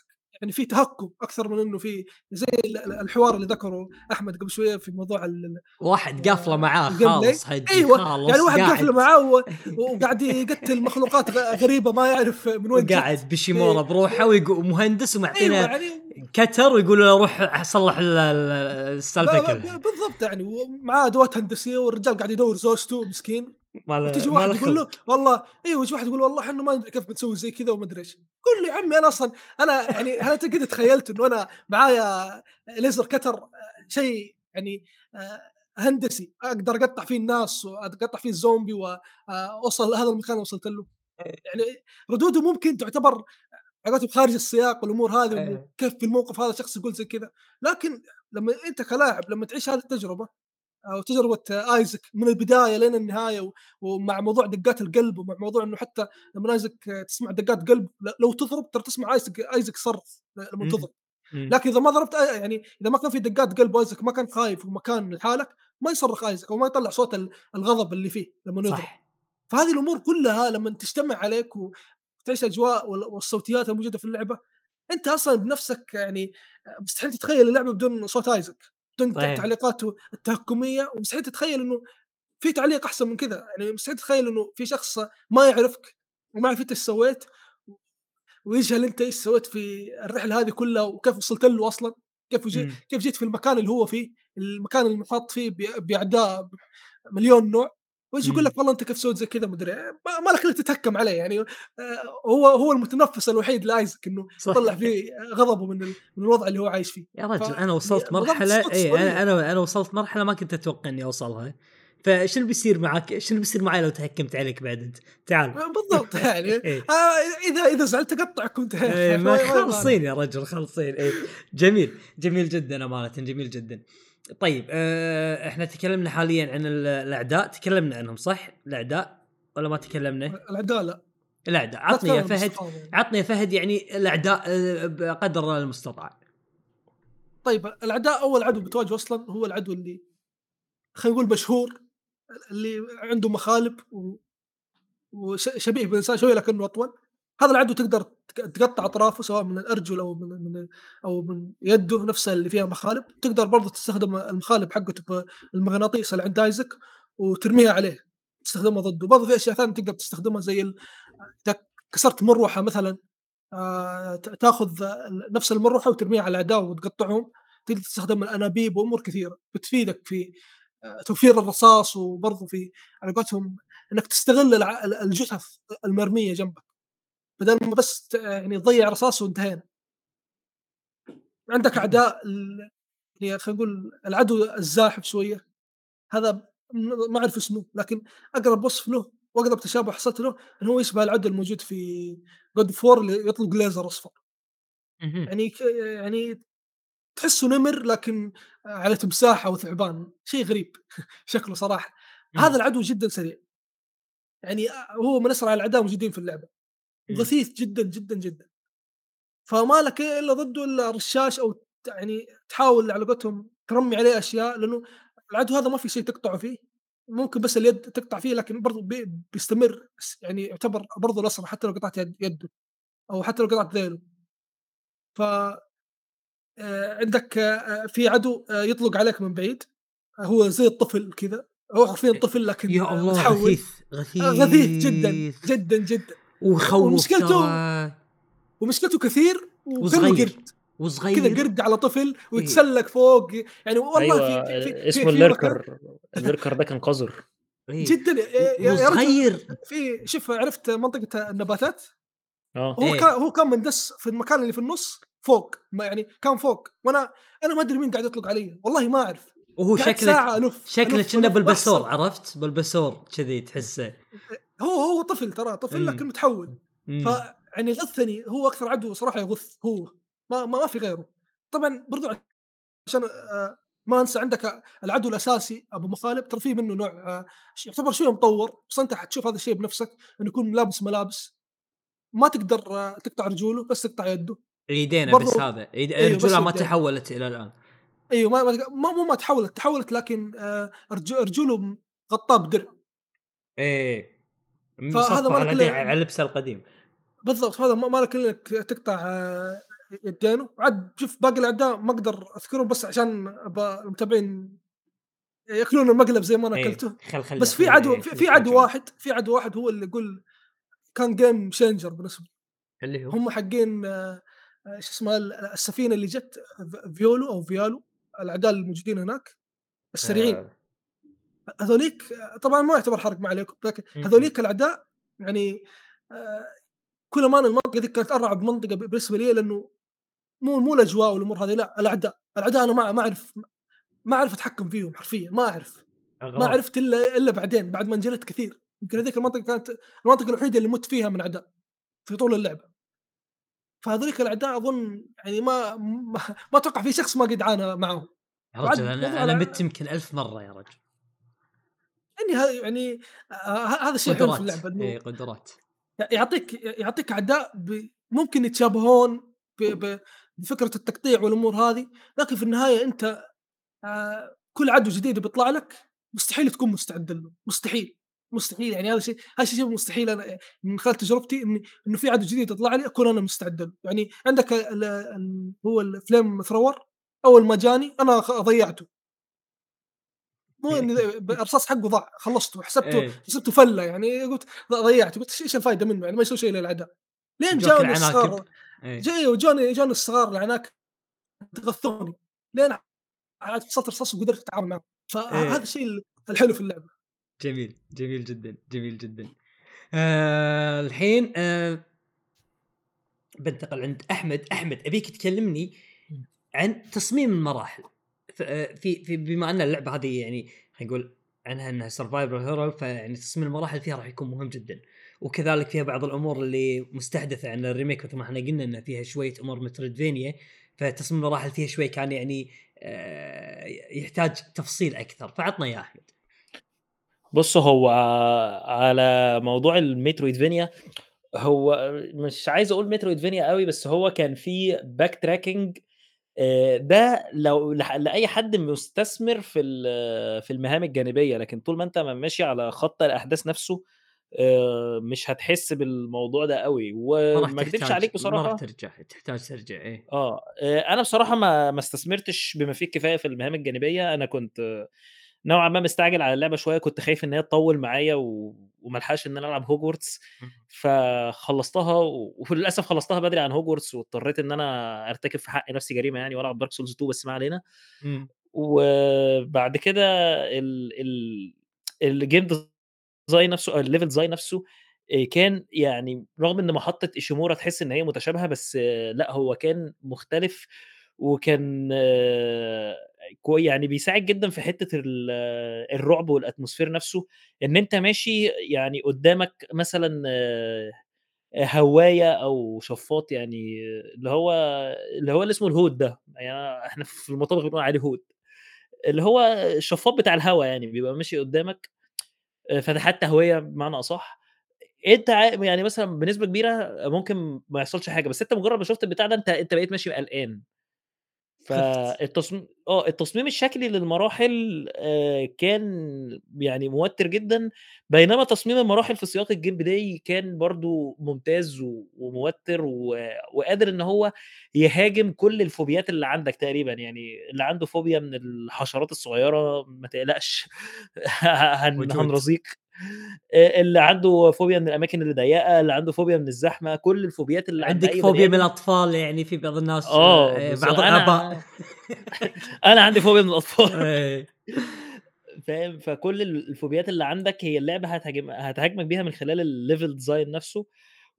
يعني في تهكم أكثر من إنه في زي ال- ال- الحوار اللي ذكره أحمد قبل شوية في موضوع ال- واحد قافلة معاه. خالص أيوه خالص يعني واحد قافلة معاه وقاعد يقتل مخلوقات غريبة ما يعرف من وين. قاعد بشيمونه إيه. بروحه ويقول مهندس أيوه ومعطينا يعني كتر ويقول له روح صلح ال- ال- السالفة كلها بالضبط يعني ومعاه أدوات هندسية والرجال قاعد يدور زوجته مسكين ما له- وتجي ما واحد يقول له. والله أيوه يجي واحد يقول والله إحنا ما ندري كيف بنسوي زي كذا وما أدري إيش قول له يا عمي أنا أصلا أنا يعني هل أنت قد تخيلت إنه أنا معايا ليزر كتر آه، شيء يعني آه، هندسي أقدر أقطع فيه الناس واقطع فيه الزومبي واوصل لهذا المكان وصلت له يعني ردوده ممكن تعتبر علاقته خارج السياق والأمور هذه إيه. كيف في الموقف هذا شخص يقول زي كذا لكن لما أنت كلاعب لما تعيش هذه التجربة أو تجربة آيزك من البداية لين النهاية ومع موضوع دقات القلب ومع موضوع إنه حتى لما آيزك تسمع دقات قلب لو تضرب ترى تسمع آيزك آيزك صرخ لما. تضرب. لكن إذا ما ضربت يعني إذا ما كان في دقات قلب وآيزك ما كان خايف ومكان لحالك ما يصرخ آيزك أو ما يطلع صوت ال- الغضب اللي فيه لما يضرب صح فهذه الأمور كلها لما تجتمع عليك وتعيش الاجواء وال- والصوتيات الموجودة في اللعبة أنت أصلا بنفسك يعني مستحيل تتخيل اللعبة بدون صوت آيزك صحيح. تعليقاته التهكمية ومستحيل تتخيل إنه في تعليق أحسن من كذا يعني مستحيل تتخيل إنه في شخص ما يعرفك وما يعرف أنت إيش سويت ويجهل أنت إيش سويت في الرحلة هذه كلها وكيف وصلت له أصلا كيف وجي مم. كيف جيت في المكان اللي هو فيه المكان اللي محاط فيه بأعداء مليون نوع ويجي يقول مم. لك والله أنت كيف سويت زي كذا مدري إيه. ما لك تتهكم عليه يعني آه، هو هو المتنفس الوحيد لآيزك إنه. يطلع فيه غضبه من من الوضع اللي هو عايش فيه يا رجل ف- أنا وصلت مرحلة اي. أنا أنا أنا وصلت مرحلة ما كنت أتوقع إني أوصلها فشنو بيصير معك شنو بيصير معي لو تحكمت عليك بعد أنت تعال بالضبط يعني إيه. آه، إذا إذا زعلت اقطعك كنت إيه، ما خالصين يا رجل خالصين إيه. جميل جميل جدا امانه جميل جدا طيب آه إحنا تكلمنا حاليا عن ال- الأعداء تكلمنا عنهم صح؟ الأعداء ولا ما تكلمنا؟ الأعداء لا. الأعداء. لا عطني يا فهد. عطني يا فهد يعني الأعداء آه، بقدر المستطاع. طيب الأعداء أول عدو بتواجهه أصلا هو العدو اللي خلينا نقول مشهور اللي عنده مخالب و... وشبيه بالانسان شوية لكنه أطول. هذا العدو تقدر تق- تقطع أطرافه سواء من الأرجل أو من, من أو من يده نفسها اللي فيها مخالب. تقدر برضه تستخدم المخالب حقته بالمغناطيس اللي عند آيزك وترميها عليه تستخدمها ضده. برضه في أشياء ثانية تقدر تستخدمها زي ال... كسرت مروحة مثلا آه، تأخذ نفس المروحة وترميها على الأعداء وتقطعهم. تقدر تستخدم الأنابيب وأمور كثيرة بتفيدك في آه، توفير الرصاص وبرضه في على قولتهم إنك تستغل الجثث المرمية جنبك. بدل ما بس يعني تضيع رصاص وانتهينا. عندك أعداء يعني خلينا نقول العدو الزاحف شوية. هذا ما أعرف اسمه لكن أقرب وصف له وأقرب تشابه حصلت له انه هو يشبه العدو الموجود في جود فور اللي يطلق ليزر أصفر. يعني يعني تحسه نمر لكن على تمساح أو ثعبان. شيء غريب شكله صراحة. هذا العدو جدا سريع. يعني هو من أسرع الأعداء موجودين في اللعبة. وغثيث جدا جدا جدا. فما لك إلا ضده الا رشاش أو يعني تحاول على قولتهم ترمي عليه أشياء لأنه العدو هذا ما في شيء تقطعه فيه. ممكن بس اليد تقطع فيه لكن برضه بي بيستمر يعني يعتبر برضه الأسرع حتى لو قطعت يد يده أو حتى لو قطعت ذيله. ف آآ عندك آآ في عدو آآ يطلق عليك من بعيد، هو زي الطفل كذا، هو حرفيًا طفل لكن يا الله غثيث، آه غثيث جدًا، غثيث. جدًا، جدًا. ويخوّف ومشكلته. ومشكلته كثير وصغير، قرد، كذا وصغير قرد على طفل إيه. ويتسلق فوق، يعني والله أيوه في في في اسمه في مكان الليركر، الليركر ده كان قذر. إيه. جدًا يا و يا وصغير. في شوف عرفت منطقة النباتات؟ آه. هو إيه. كان هو كان مندس في المكان اللي في النُص فوق، ما يعني كان فوق، وأنا أنا ما أدري مين قاعد يطلق علي، والله ما أعرف. وهو شكله ساعة ألُف، شكله بلبسور وأحصل. عرفت؟ بلبسور كذي تحسه. هو هو طفل ترى، طفل لكن إمم. متحول. إمم. فيعني غثّني، هو أكثر عدو صراحة يغُث هو، ما ما في غيره. طبعًا برضو عشان آآ ما أنسى عندك العدو الأساسي أبو مخالب ترى في منه نوع ش يعتبر شوية مطوّر، بس أنت حتشوف هذا الشيء بنفسك، إنه يكون لابس ملابس، ما تقدر تقطع رجوله بس تقطع يده. يدينه بس هذا، يد أيوه بس رجوله ما. تحولت إلى الآن. أيوه ما ما مو ما تحولت، تحولت لكن رجوله مغطاة بدرع. إيه. فهذا مصفّح ما له على لبسه القديم. بالضبط، فهذا ما لك إلا إنك تقطع يدينه، وعاد شوف باقي الأعداء ما أقدر أذكرهم بس عشان المتابعين يأكلون المقلب زي ما أنا إيه. أكلته. خل خل بس في عدو في عدو. واحد في عدو واحد هو اللي يقول كان changer بالنسبة لي. اللي هو؟ هم حقين آآ شو اسمها ال السفينة اللي جت فيولو أو فيالو الأعداء الموجودين هناك السريعين. آه. هذوليك طبعًا ما يعتبر حرق ما عليكم، لكن. هذوليك الأعداء يعني آآ كل أمانة المنطقة ذيك كانت أرعب منطقة ب بالنسبة لي لأنه مو مو الأجواء والأمور هذه لأ، الأعداء، الأعداء أنا ما ما أعرف ما أعرف أتحكم فيهم حرفيًا ما أعرف. ما. عرفت إلا إلا بعدين بعد ما انجلدت كثير. يمكن هذيك المنطقة كانت المنطقة الوحيدة اللي مُت فيها من أعداء في طول اللعبة. فهذوليك الأعداء أظن يعني ما ما ما أتوقع في شخص ما قد عانى معاهم. يا رجل موضوع أنا مت يمكن 1000 مرة يا رجل. يعني يعني ه هذا الشيء الحلو في قدرات، اللعبة إنه إيه قدرات. يعطيك يعطيك أعداء ب ممكن يتشابهون ب ب بفكرة التقطيع والأمور هذه، لكن في النهاية أنت آآ كل عدو جديد بيطلع لك مستحيل تكون مستعد له، مستحيل، مستحيل يعني هذا شيء هذا الشيء شبه مستحيل أنا من خلال تجربتي إني إنه في عدو جديد يطلع لي أكون أنا مستعد له. يعني عندك ال ال هو الflame thrower أول ما جاني أنا خ ضيعته. مو إني ب الرصاص حقه ضاع، خلصته حسبته إيه. حسبته فلة يعني قلت ضيعته، قلت إيش الفايدة منه يعني ما يسوي شيء للأعداء. لين جاني الصغار العناكب. إيه. جا وجاني جاني الصغار العناكب غثوني، لين فصلت الرصاص وقدرت أتعامل معاهم. فهذا إيه. الشيء ال الحلو في اللعبة. جميل، جميل جدًا، جميل جدًا. آآ الحين آآ بانتقل عند أحمد، أحمد أبيك تكلمني. عن تصميم المراحل. ف في في بما أن اللعبة هذه يعني نقول عنها أنها survival horror فيعني تصميم المراحل فيها راح يكون مهم جدًا. وكذلك فيها بعض الأمور اللي مستحدثة عن الريميك مثل ما إحنا قلنا إن فيها شوية أمور مترويدفانيا فتصميم المراحل فيها شوي كان يعني آآ يحتاج تفصيل أكثر، فعطنا إياه أحمد. بُص هو على موضوع الmetroidvania هو مش عايز أقول metroidvania أوي بس هو كان في backtracking آآ ده لو لح لأي حد مستثمر في ال في المهام الجانبية، لكن طول ما أنت م ماشي على خط الأحداث نفسه آآ مش هتحس بالموضوع ده أوي، ما راح وما أكدبش تحتاج عليك ما راح بصراحة ترجع، تحتاج ترجع إيه. آه، آآ أنا بصراحة ما ما استثمرتش بما فيه الكفاية في المهام الجانبية، أنا كنت نوعًا ما مستعجل على اللعبة شوية، كنت خايف إن هي تطوّل معايا و إن أنا ألعب Hogwarts اهم. فخلّصتها و وللأسف خلّصتها بدري عن Hogwarts واضطريت إن أنا أرتكب في حق نفسي جريمة يعني وألعب Dark Souls 2 بس ما علينا. وبعد كده ال ال الgame design نفسه أو الlevel design نفسه آآ كان يعني رغم إن محطة إيشيمورا تحس إن هي متشابهة، بس لأ هو كان مختلف وكان كوي يعني بيساعد جدًا في ال الرعب والatmosphere نفسه، إن أنت ماشي يعني قدامك مثلًا هواية أو شفاط يعني اللي هو اللي هو اللي اسمه الهود ده، يعني إحنا في المطابخ بنقول عليه هود، اللي هو الشفاط بتاع الهوا يعني بيبقى ماشي قدامك آآ فتحات تهوية بمعنى أصح، أنت ع يعني مثلًا بنسبة كبيرة ممكن ما يحصلش حاجة، بس أنت مجرد ما شُفت البتاع ده أنت أنت بقيت ماشي قلقان. فالتصميم آه، التصميم الشكلي للمراحل آآ كان يعني موتِّر جدًا، بينما تصميم المراحل في سياق الGame Play كان برضه ممتاز وموتِّر و وقادر إن هو يهاجم كل الفوبيات اللي عندك تقريبًا، يعني اللي عنده فوبيا من الحشرات الصغيرة ما تقلقش هن موجود. آآ اللي عنده فوبيا من الأماكن اللي ضيّقة، اللي عنده فوبيا من الزحمة، كل الفوبيات اللي عند عندك أي فوبيا من آدم الأطفال يعني في بعض الناس آه، آآ بالضبط. بعض الآباء أنا أنا عندي فوبيا من الأطفال. إيه. فاهم؟ فكل ال الفوبيات اللي عندك هي اللعبة هتهاجم هتهاجمك بيها من خلال الlevel design نفسه،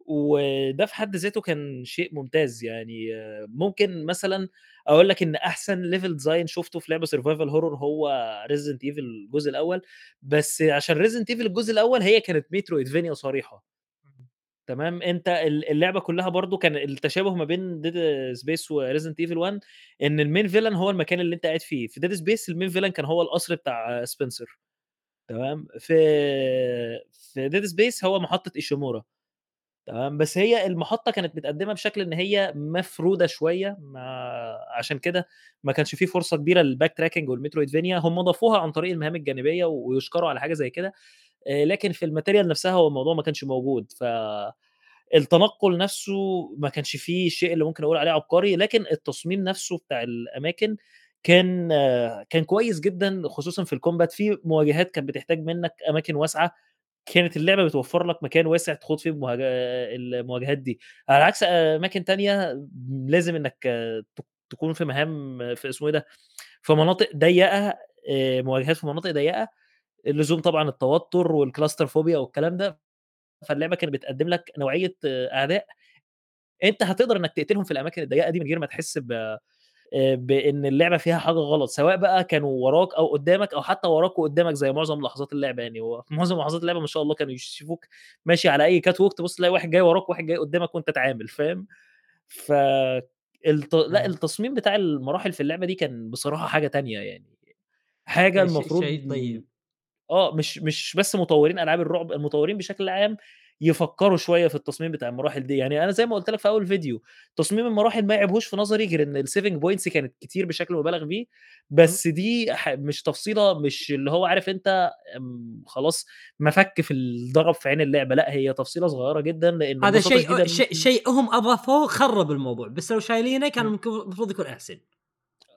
وده في حد ذاته كان شيء ممتاز، يعني. ممكن مثلًا أقول لك إن أحسن level design شُفته في لعبة survival horror هو Resident Evil الجزء الأول، بس عشان Resident Evil الجزء الأول هي كانت metroidvania صريحة. تمام، أنت ال اللعبة كلّها برضه كان التشابه ما بين Dead Space وResident Evil 1 إن الmain villain هو المكان اللي أنت قاعد فيه، في Dead Space الmain villain كان هو القصر بتاع Spencer. تمام، في في Dead Space هو محطة إيشيمورا تمام، بس هي المحطة كانت متقدّمة بشكل إن هي مفرودة شوية ما عشان كده ما كانش في فرصة كبيرة للback tracking والmetroidvania هم ضافوها عن طريق المهام الجانبية ويُشكروا على حاجة زي كده، آآ لكن في الmaterial نفسها هو الموضوع ما كانش موجود، ف التنقل نفسه ما كانش فيه الشيء اللي ممكن أقول عليه عبقري، لكن التصميم نفسه بتاع الأماكن كان كان كويس جدًا خصوصًا في الcombat في مواجهات كانت بتحتاج منك أماكن واسعة، كانت اللعبة بتوفّر لك مكان واسع تخوض فيه المواج المواجهات دي، على عكس أماكن تانية لازم إنك ت تكون في مهام في اسمه إيه ده، في مناطق ضيّقة آآ مواجهات في مناطق ضيّقة، لزوم طبعًا التوتر والclaustrophobia والكلام ده، فاللعبة كانت بتقدّم لك نوعية أعداء. أنت هتقدر إنك تقتلهم في الأماكن الضيّقة دي من غير ما تحس ب آآ بإن اللعبة فيها حاجة غلط، سواء بقى كانوا وراك أو قدّامك أو حتى وراك وقدّامك زي معظم لحظات اللعبة يعني، هو معظم لحظات اللعبة ما شاء الله كانوا يشوفوك ماشي على أي catwalk تبُص تلاقي واحد جاي وراك وواحد جاي قدّامك وأنت تعامل فاهم؟ ف الت لأ إمم. التصميم بتاع المراحل في اللعبة دي كان بصراحة حاجة تانية يعني، شيء المفروض طيب. آه، مش مش بس مطوّرين ألعاب الرعب، المطوّرين بشكل عام يفكّروا شوية في التصميم بتاع المراحل دي، يعني أنا زي ما قُلت لك في أول فيديو، تصميم المراحل ما يعيبهوش في نظري غير إن الsaving points كانت كتير بشكل مُبالغ فيه،. بس دي مش تفصيلة مش اللي هو عارف آمم، خلاص مَفَك في ال ضرب في عين اللعبة، لأ هي تفصيلة صغيرة جدًا لإن هذا شيء شيء هم أضافوه خرّب الموضوع، بس لو شايلينه كان المفروض يكون أحسن.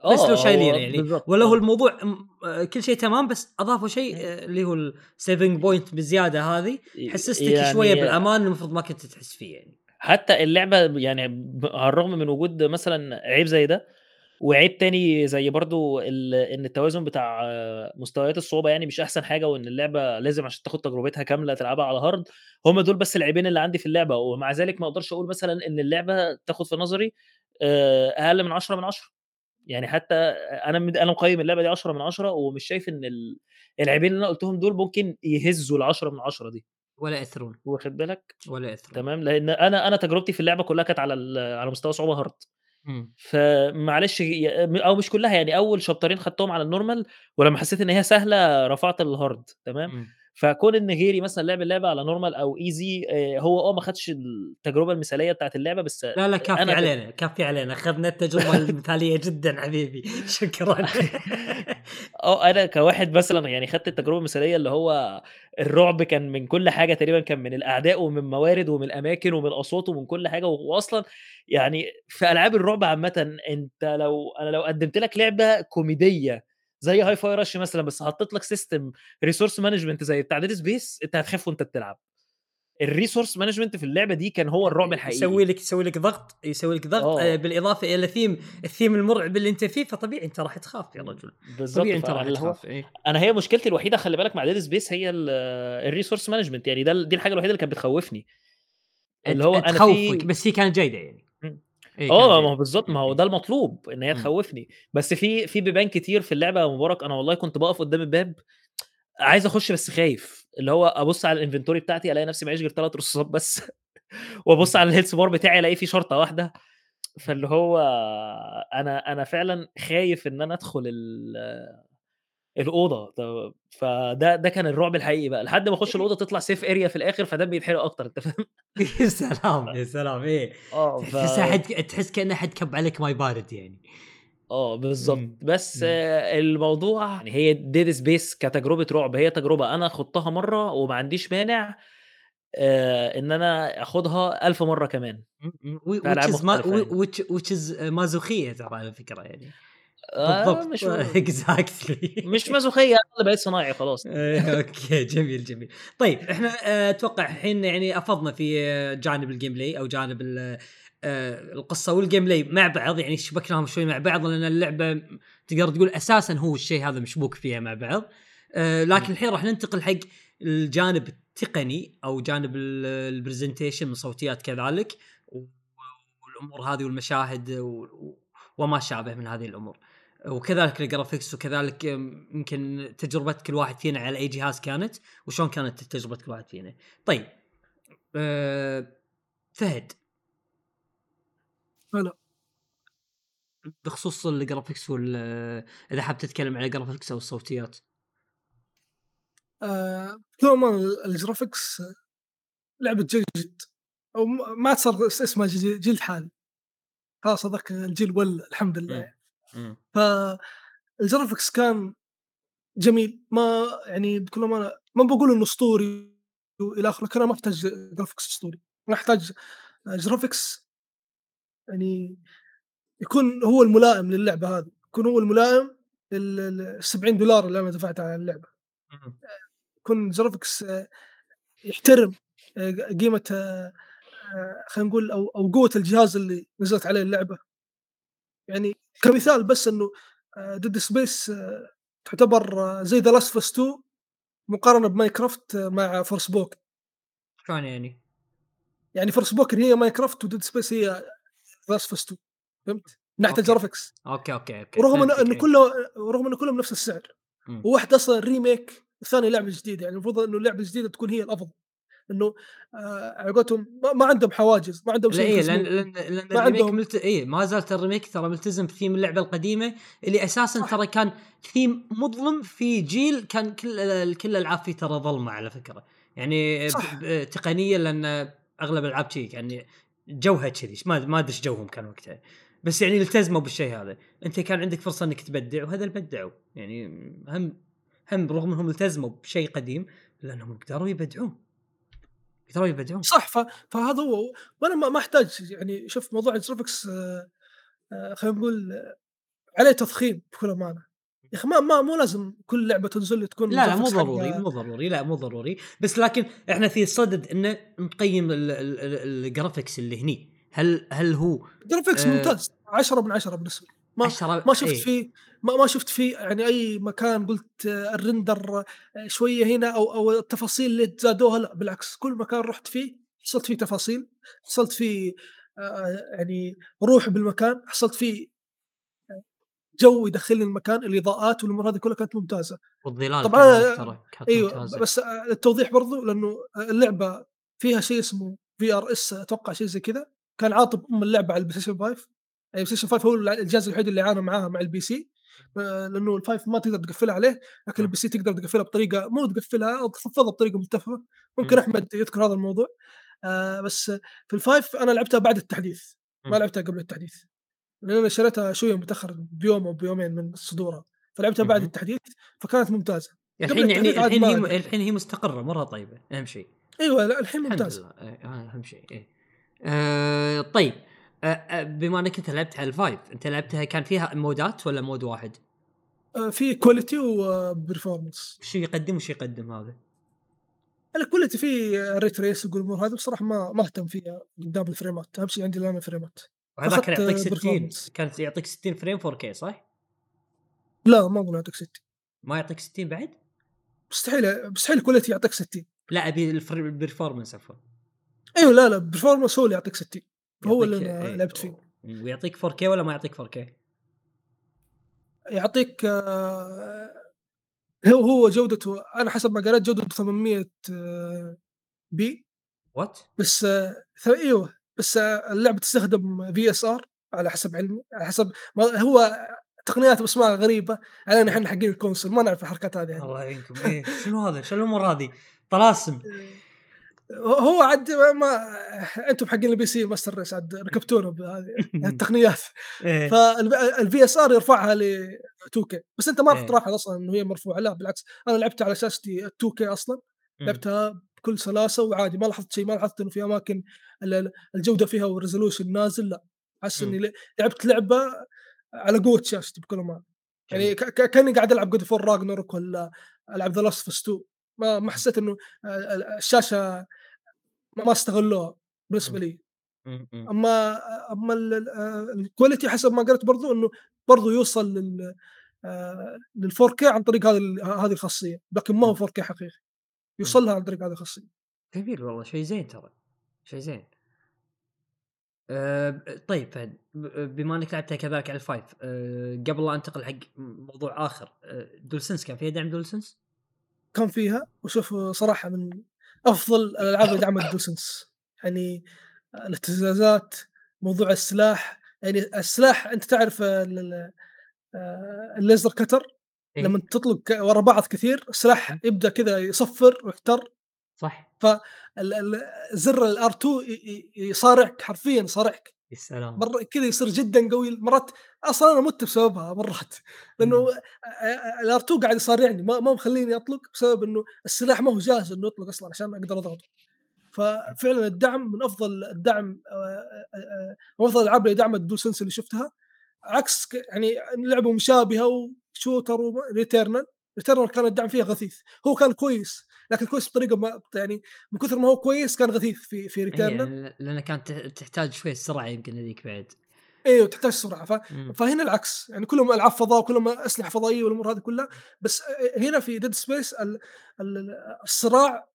بس لو آه، شايلينه هو يعني والّا هو آه. الموضوع آآ كل شيء تمام بس أضافوا شيء. آآ اللي هو الsaving point بزيادة هذه حسستك يعني بالأمان المفروض ما كنت تحس فيه يعني. حتى اللعبة يعني على الرغم من وجود مثلًا عيب زي ده، وعيب تاني زي برضه ال إن التوازن بتاع مستويات الصعوبة يعني مش أحسن حاجة، وإن اللعبة لازم عشان تاخد تجربتها كاملة تلعبها على hard هم دول بس العيبين اللي عندي في اللعبة، ومع ذلك ما أقدرش أقول مثلًا إن اللعبة تاخد في نظري أقل من 10 من 10 يعني حتى أنا مد أنا مقيّم اللعبة دي 10 من 10 ومش شايف إن ال العيبين اللي أنا قُلتهم دول ممكن يهزّوا ال10 من 10 دي. ولا يأثرون، واخد بالك؟ ولا يأثرون. تمام، لإن أنا أنا تجربتي في اللعبة كلّها كانت على ال على مستوى صعوبة hard إمم. فمعلش أو مش كلّها يعني أول شابترين خدتهم على الnormal ولمّا حسيت إن هي سهلة رفعت الhard تمام، إمم. فكون إن غيري مثلًا لعب اللعبة على normal أو easy آآ هو آه ما خدش التجربة المثالية بتاعة اللعبة بس لا، لا كافي أنا علينا، كافي علينا، أخذنا التجربة المثالية جدًا حبيبي، شكرًا. آه، أنا كواحد مثلًا يعني خدت التجربة المثالية اللي هو الرعب كان من كل حاجة تقريبًا، كان من الأعداء ومن موارد ومن الأماكن ومن الأصوات ومن كل حاجة، و وأصلًا يعني في ألعاب الرعب عامةً أنت لو أنا لو قدّمت لك لعبة كوميدية زي Hi Fi Rush مثلًا بس حطيت لك system resource management زي بتاع Dead Space أنت هتخاف وأنت بتلعب. الresource management في اللعبة دي كان هو الرعب الحقيقي. يسوي لك يسوي لك ضغط يسوي لك ضغط آآ آه. بالإضافة إلى theme الtheme المرعب اللي أنت فيه، فطبيعي أنت راح تخاف يا رجل، طبيعي أنت راح تخاف إيه. أنا هي مشكلتي الوحيدة خلّي بالك مع Dead Space هي ال الresource management يعني ده دي الحاجة الوحيدة اللي كانت بتخوّفني. اللي هو تخوّفك في بس هي كانت جيدة يعني. إيه كانت آه، ما. هو بالضبط، ما هو. ده المطلوب إن هي إمم. تخوّفني، بس في في بيبان كتير في اللعبة يا مبارك أنا والله كنت باقف قدّام الباب عايز أخش بس خايف، اللي هو أبُص على الinventory بتاعتي ألاقي نفسي معييش غير 3 رصاصات بس إمم. على الhealth bar بتاعي ألاقي فيه شرطة واحدة، فاللي هو أنا أنا فعلًا خايف إن أنا أدخل ال الأوضة، ط فده ده كان الرعب الحقيقي بقى، لحد ما أخش الأوضة تطلع safe area في الآخر فدمي بيتحرق أكتر أنت فاهم؟ يا سلام، يا سلام إيه. آه، ف تحسها حد تحس كأنه حد كب عليك ماي بارد يعني. آه بالضبط، إمم، بس إمم. الموضوع يعني هي Dead Space كتجربة رعب هي تجربة أنا خُضتها مرّة وما عنديش مانع آآ إن أنا آخُدها 1000 مرّة كمان. إمم، which is ما يعني. which which is مازوخية ترى على فكرة يعني. بالضبط مش exactly مش مازوخية أنا بقيت صنايعي خلاص. آآ okay جميل، جميل. طيب إحنا آآ أتوقع الحين يعني أفضنا في آه، جانب الgameplay أو جانب ال آآ القصة والgameplay مع بعض، يعني شبكناهم شوي مع بعض لأن اللعبة م تقدر تقول أساسًا هو الشيء هذا مشبوك فيها مع بعض. لكن. الحين راح ننتقل حق الجانب التقني أو جانب ال الpresentation من صوتيات كذلك و والأمور هذه والمشاهد و وما شابه من هذه الأمور. وكذلك الجرافيكس وكذلك يم- يمكن تجربة كل واحد فينا على أي جهاز كانت وشلون كانت تجربة كل واحد فينا. طيب أه فهد. هلا بخصوص ال graphics وال إذا حاب تتكلم على ال graphics أو الصوتيات. آه، عموما الجرافيكس لعبة جيد. أو ما صار اس- اسمها جي- جيل حالي. خلاص هذاك الجيل ولى الحمد لله. مم. فال graphics كان جميل ما يعني بكل أمانة ما بقول إنه أسطوري وإلى آخره أنا ما أحتاج graphics أسطوري أنا أحتاج graphics يعني يكون هو الملائم للعبة هذه يكون هو الملائم ال 70 دولار اللي أنا دفعتها على اللعبة. يكون graphics آه، يحترم قيمة خلينا نقول أو أو قوة الجهاز اللي نزلت عليه اللعبة يعني كمثال بس إنه Dead Space تعتبر آه، زي The Last 2 مقارنة ب Minecraft آه، مع Forspoken شلون يعني؟ يعني Forspoken هي Minecraft و Dead Space هي The Last 2 فهمت؟ من ناحية okay. ال graphics okay okay okay ورغم إنه إنه فكرة. كله ورغم إنه كلهم نفس السعر مم. وواحد أصلا remake الثاني لعبة جديدة يعني المفروض إنه اللعبه الجديده تكون هي الأفضل إنه آه على قولتهم ما, ما عندهم حواجز ما عندهم لا شيء لأن يلتزمون. لأن, لأن ما عندهم- ملت... إيه ما زالت الريميك ترى ملتزم بثيم اللعبة القديمة اللي أساسا. ترى كان ثيم مظلم في جيل كان كل كل الالعاب فيه ترى ظلمة على فكرة يعني صح. تقنيا لأن أغلب الألعاب شيء يعني جوها كذي ما ما أدري إيش جوهم كان وقتها بس يعني التزموا بالشيء هذا أنت كان عندك فرصة إنك تبدع وهذا اللي بدعوا يعني هم هم رغم إنهم التزموا بشيء قديم لأنهم قدروا يبدعون قدروا يبدعون صح. فهذا هو وأنا ما, أحتاج يعني شوف موضوع ال graphics آه آه خلينا نقول آه، عليه تضخيم بكل أمانة. يا أخي ما, ما مو لازم كل لعبة تنزل تكون لا لا مو ضروري مو ضروري لا مو ضروري. بس لكن إحنا في صدد إن نقيم ال- ال- ال- ال graphics اللي هني. هل هل هو graphics آه، ممتاز 10 من 10 بالنسبة لي. ما عشرة ما شفت إيه. فيه ما, ما شفت فيه يعني أي مكان قلت آه، ال render آه، شوية هنا أو أو التفاصيل اللي زادوها لا بالعكس كل مكان رحت فيه حصلت فيه تفاصيل حصلت فيه آه، يعني روح بالمكان حصلت فيه جو يدخلني المكان الإضاءات والأمور هذه كلها كانت ممتازة والظلال طبعاً كانت إيوه ممتازة. بس التوضيح برضو لأنه اللعبة فيها شيء اسمه VRS أتوقع شيء زي كذا كان عاطب أم اللعبة على ال PlayStation 5 يعني ال PlayStation 5 هو الجهاز الوحيد اللي عانى معاها مع ال PC لأنه ال five ما تقدر تقفلها عليه لكن. ال PC تقدر تقفلها بطريقة مو تقفلها أو تخفضها بطريقة ملتفته ممكن. أحمد يذكر هذا الموضوع آه بس في ال five أنا لعبتها بعد التحديث ما. لعبتها قبل التحديث لأن أنا شريتها شوية متأخر بيوم أو بيومين من صدورها فلعبتها بعد. التحديث فكانت ممتازة الحين يعني الحين هي. الحين هي مستقرة مرة طيبة أهم شيء أيوه لا الحين الحمد ممتاز لله هذا أهم شيء إيه. آه طيب بما انك انت لعبت على ال five انت لعبتها كان فيها modeات ولا mode واحد؟ آه، في quality و performance وش يقدم وش يقدم هذا؟ ال quality في ray trace والامور هذه بصراحة ما ما اهتم فيها قدام الفريمات أهم شيء عندي الآن الفريمات وهذا كان يعطيك 60 performance. كانت يعطيك 60 frame 4K صح؟ لا ما اظن يعطيك 60 ما يعطيك 60 بعد؟ مستحيل مستحيل ال quality يعطيك 60 لا أبي ال performance عفوا أيوه لا لا performance هو اللي يعطيك 60 هو اللي أنا إيه، لعبت فيه ويعطيك 4K ولا ما يعطيك 4K؟ يعطيك آه، هو هو جودته أنا حسب ما قريت جودته 800 آه، بي وات؟ بس آه، إيوه بس اللعبة تستخدم FSR على حسب علمي على حسب ما هو تقنيات باسماء غريبة علينا إحنا حقين ال console ما نعرف الحركات هذه. الله يعينكم إيه شنو هذا؟ شنو الأمور هذه؟ طلاسم هو عاد ما, ما أنتم حقين ال PC master race عاد ركبتونا بهذه التقنيات. فال FSR يرفعها ل 2K بس انت ما راح إيه. تلاحظ أصلا إنه هي مرفوعة. لا بالعكس. أنا لعبتها على شاشتي 2K أصلا. لعبتها بكل سلاسة وعادي. ما لاحظت شيء ما لاحظت إنه في أماكن ال- الجودة فيها وال resolution نازل. لا. حاسس مم. إني لعبت لعبة على قوة شاشتي بكل امانه يعني كأني قاعد ألعب God of War Ragnarok ولا ألعب The Last 2 ما ما حسيت إنه ال- الشاشة ما ما استغلوها بالنسبة مم. لي مم. مم. أما أما ال- ال- ال quality حسب ما قرأت برضو إنه برضو يوصل لل آه، لل 4K عن طريق هذه هذه الخاصية لكن ما هو 4K حقيقي يوصل لها عن طريق هذه الخاصية جميل والله شيء زين ترى شيء زين أه طيب فهد بما إنك لعبتها كذلك على ال five أه قبل لا أنتقل حق موضوع آخر أه DualSense كان فيها دعم DualSense؟ كان فيها وشوف صراحة من أفضل الألعاب اللي دعمت دوسنس يعني الاهتزازات موضوع السلاح يعني السلاح أنت تعرف ال- ال- الليزر كتر؟ إيه؟ لما تطلق ورا بعض كثير السلاح. يبدأ كذا يصفر ويحتر صح. ال- ال- زر الآر 2 يصارعك حرفيا يصارعك. يا سلام. مرة كذا يصير جدا قوي مرات أصلا أنا مت بسببها مرات لأنه. ال R2 قاعد يصارعني ما ما مخليني أطلق بسبب إنه السلاح ما هو جاهز إنه يطلق أصلا عشان أقدر اضغطه ففعلا الدعم من أفضل الدعم من أفضل الألعاب اللي دعمت DualSense اللي شفتها عكس يعني لعبة مشابهة و shooter Returnal Returnal كان الدعم فيها غثيث. هو كان كويس لكن كويس بطريقة ما يعني من كثر ما هو كويس كان غثيث في في إيه Returnal لأن كانت تح- تحتاج شوي سرعة يمكن هذيك بعد. أيوه تحتاج سرعة. ف... فهنا العكس يعني كلهم ألعاب فضاء وكلهم أسلحة فضائية والأمور هذه كلها بس هنا في Dead Space ال... ال... الصراع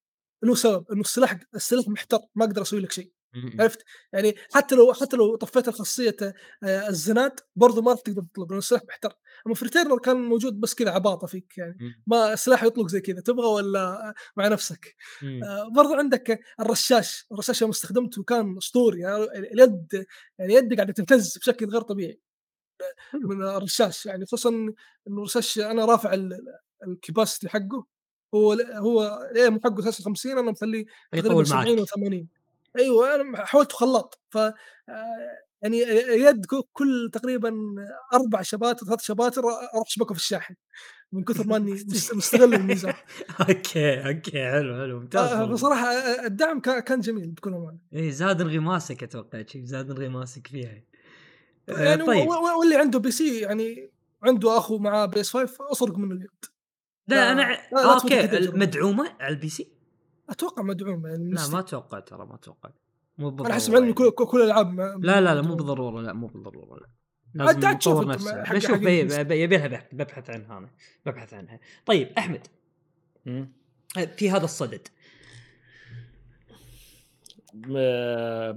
له سبب إنه السلاح السلاح محتر ما أقدر أسوي لك شيء. عرفت؟ يعني حتى لو حتى لو طفيت الخاصيه آه، الزناد برضه ما تقدر تطلق لأنه السلاح محتر. اما في كان موجود بس كذا عباطة فيك يعني. ما السلاح يطلق زي كذا تبغى ولا مع نفسك. آه، برضو عندك الرشاش. الرشاش يوم استخدمته كان أسطوري يعني اليد يعني يدي قاعدة تهتز بشكل غير طبيعي. من الرشاش يعني خصوصا إنه الرشاش أنا رافع ال capacity حقه. هو هو ال aim حقه أساسا 50 أنا مخليه تقريبا يطول 70 معك. و80 أيوه أنا حاولت خلاط. ف آه، يعني يد كل تقريبا أربع chapters ثلاث chapters أروح أشبكه في الشاحن من كثر ما إني مست- مستغل الميزان أوكي أوكي حلو حلو ممتاز آه، الدعم كان جميل بكل أمانة إيه زاد انغماسك أتوقع شيء زاد انغماسك فيها يعني طيب واللي عنده بي سي يعني عنده أخو معاه بيس 5 أصرق منه اليد لا لا- أنا لا- أوكي. مدعومة على البي سي؟ أتوقع مدعوم يعني لا. ما أتوقع ترى ما أتوقع مو بالضرورة أنا علمي يعني. كل كل كل الألعاب ما- لا لا لا مو. بالضرورة لا مو بالضرورة لا لازم تعال تشوف نطور أنت نفسه حق- بشوف حق بي- البي سي. بي- يبي لها بحث ببحث عنها أنا ببحث عنها طيب أحمد. في هذا الصدد م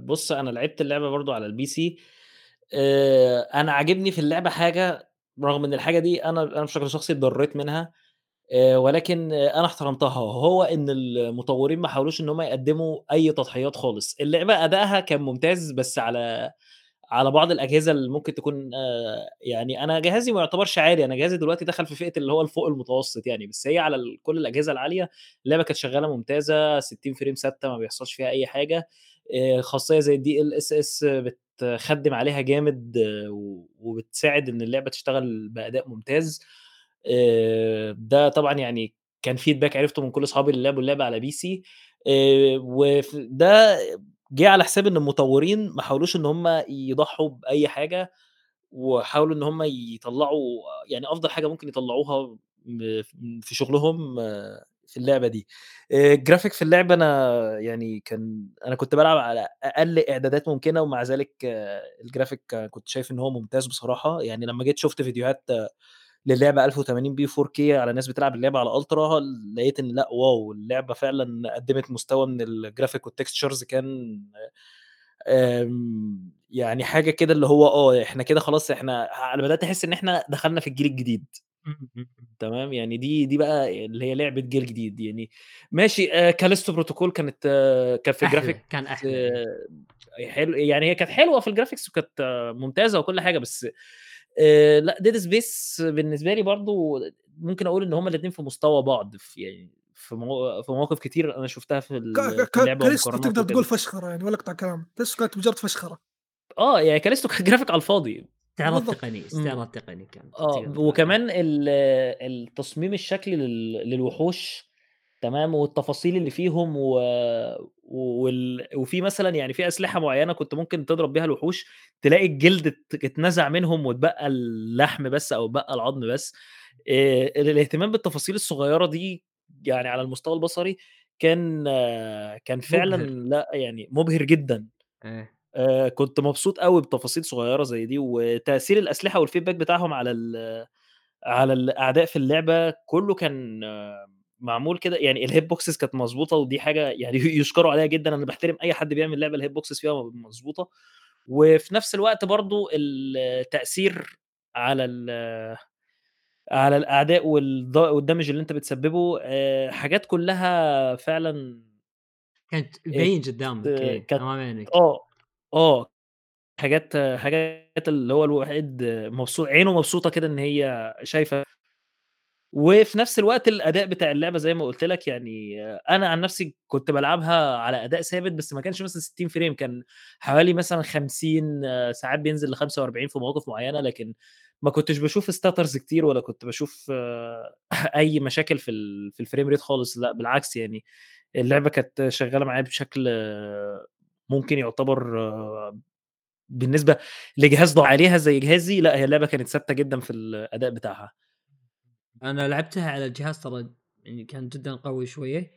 بُص أنا لعبت اللعبة برضه على الPC آآ، أنا عاجبني في اللعبة حاجة رغم إن الحاجة دي أنا أنا بشكل شخصي اتضريت منها ولكن أنا احترمتها، وهو إن المطورين ما حاولوش إن هم يقدموا أي تضحيات خالص، اللعبة أدائها كان ممتاز بس على على بعض الأجهزة اللي ممكن تكون آآ، يعني أنا جهازي ما يعتبرش عالي، أنا جهازي دلوقتي دخل في فئة اللي هو الفوق المتوسط يعني، بس هي على ال كل الأجهزة العالية اللعبة كانت شغالة ممتازة. 60 فريم ثابتة ما بيحصلش فيها أي حاجة. آآ، خاصية زي الDLSS بتخدِّم عليها جامد وبتساعد إن اللعبة تشتغل بأداء ممتاز. آآ، ده طبعًا يعني كان feedback عرفته من كل أصحابي اللي لعبوا اللعبة على PC آآ، وف ده جه على حساب إن المطورين ما حاولوش إن هم يضحوا بأي حاجة، وحاولوا إن هم يطلّعوا يعني أفضل حاجة ممكن يطلّعوها في شغلهم في اللعبة دي. الجرافيك في اللعبة أنا يعني كان أنا كنت بالعب على أقل إعدادات ممكنة ومع ذلك الجرافيك كنت شايف إن هو ممتاز بصراحة، يعني لمّا جيت شُفت فيديوهات للعبة 1080p 4K على ناس بتلعب اللعبة على Ultra لقيت إن لأ wow! اللعبة فعلًا قدّمت مستوى من الجرافيك والtextures كان يعني حاجة كده اللي هو آه، إحنا كده خلاص إحنا أنا بدأت أحس إن إحنا دخلنا في الجيل الجديد. إمم، إمم، إمم. تمام، يعني دي دي بقى اللي هي لعبة جيل جديد يعني ماشي آآ، Callisto Protocol كانت كان في الجرافيك كان أحلى يعني. حلو يعني هي كانت حلوة في الgraphics وكانت ممتازة وكل حاجة، بس آآ، لأ Dead Space بالنسبة لي برضه ممكن أقول إن هُم الاتنين في مستوى بعض في يعني في مو في مواقف كتير أنا شُفتها في ال ك في ك اللعبة كاليستو تقدر تقول. فشخرة يعني ولا أقطع كلامك، كاليستو كانت مجرد فشخرة. آه، يعني كاليستو كان graphic على الفاضي. استعراض. تقني، إمم. استعراض تقني كان آه، تقدر وكمان ال التصميم الشكلي لل للوحوش تمام، والتفاصيل اللي فيهم و وال وفي مثلًا يعني في أسلحة معيّنة كنت ممكن تضرب بيها الوحوش، تلاقي الجلد ات اتنزع منهم واتبقى اللحم بس أو اتبقى العضم بس. آآ الاهتمام بالتفاصيل الصغيّرة دي يعني على المستوى البصري كان كان فعلًا مبهر. لأ، يعني مُبهر جدًا. إيه. آآ كنت مبسوط أوي بتفاصيل صغيّرة زي دي، وتأثير الأسلحة والfeedback بتاعهم على ال على الأعداء في اللعبة كلّه كان معمول كده يعني الhit boxes كانت مضبوطة ودي حاجة يعني يُشكروا عليها جدًا، أنا باحترم أي حد بيعمل لعبة الhit boxes فيها مضبوطة، وفي نفس الوقت برضه التأثير على ال على والض والdamage اللي أنت بتسببه آآ حاجات كلّها فعلًا كانت ات مبين قدامك عينك. آه، آه، حاجات حاجات اللي هو الواحد مبسو عينه مبسوطة كده إن هي شايفة وفي نفس الوقت الأداء بتاع اللعبة زي ما قُلت لك يعني أنا عن نفسي كنت بالعبها على أداء ثابت، بس ما كانش مثلًا 60 frame كان حوالي مثلًا 50 ساعات بينزل ل45 في مواقف معيّنة، لكن ما كنتش باشوف stutters كتير ولا كنت باشوف أي مشاكل في في الframe rate خالص، لأ بالعكس يعني اللعبة كانت شغّالة معايا بشكل ممكن يعتبر بالنسبة لجهاز ض عليها زي جهازي، لأ هي اللعبة كانت ثابتة جدًا في الأداء بتاعها. أنا لعبتها على الجهاز ترى يعني كان جدًا قوي شوية،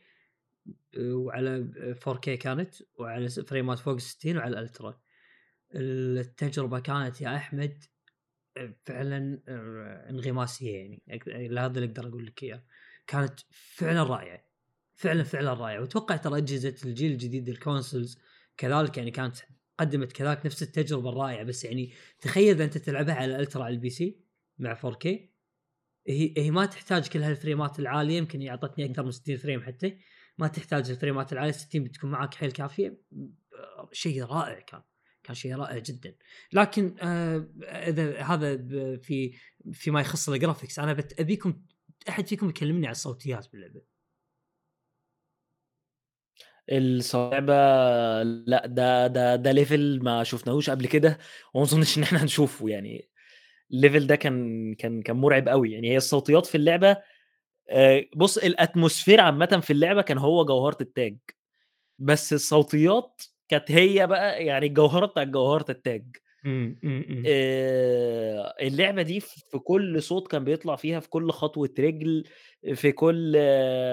وعلى 4K كانت وعلى فريمات فوق ال60 وعلى الألترا. التجربة كانت يا أحمد آآ فعلًا آآ انغماسية يعني أك هذا اللي أقدر أقول لك إياه. كانت فعلًا رائعة، فعلًا، فعلًا رائعة، وأتوقع ترى أجهزة الجيل الجديد الconsoles كذلك يعني كانت قدمت كذلك نفس التجربة الرائعة، بس يعني تخيل إذا أنت تلعبها على الألترا على الPC مع 4K هي هي ما تحتاج كل هالفريمات العالية يمكن هي أعطتني أكثر من 60 فريم حتى، ما تحتاج الفريمات العالية 60 بتكون معاك حيل كافية. شيء رائع كان، كان شيء رائع جدًا. لكن آآ إذا هذا في فيما يخص الgraphics أنا بت أبيكم أحد فيكم يكلمني عن الصوتيات باللعبة. اللعبة لأ ده ده ده level ما شُفناهوش قبل كده، وما أظنش إن إحنا هنشوفه يعني الlevel ده كان كان كان مرعب أوي، يعني هي الصوتيات في اللعبة آآ بُص الatmosphere عامةً في اللعبة كان هو جوهرة التاج، بس الصوتيات كانت هي بقى يعني الجوهرة بتاعة جوهرة التاج. إمم، إمم، إمم. آآ اللعبة دي في كل صوت كان بيطلع فيها، في كل خطوة رجل، في كل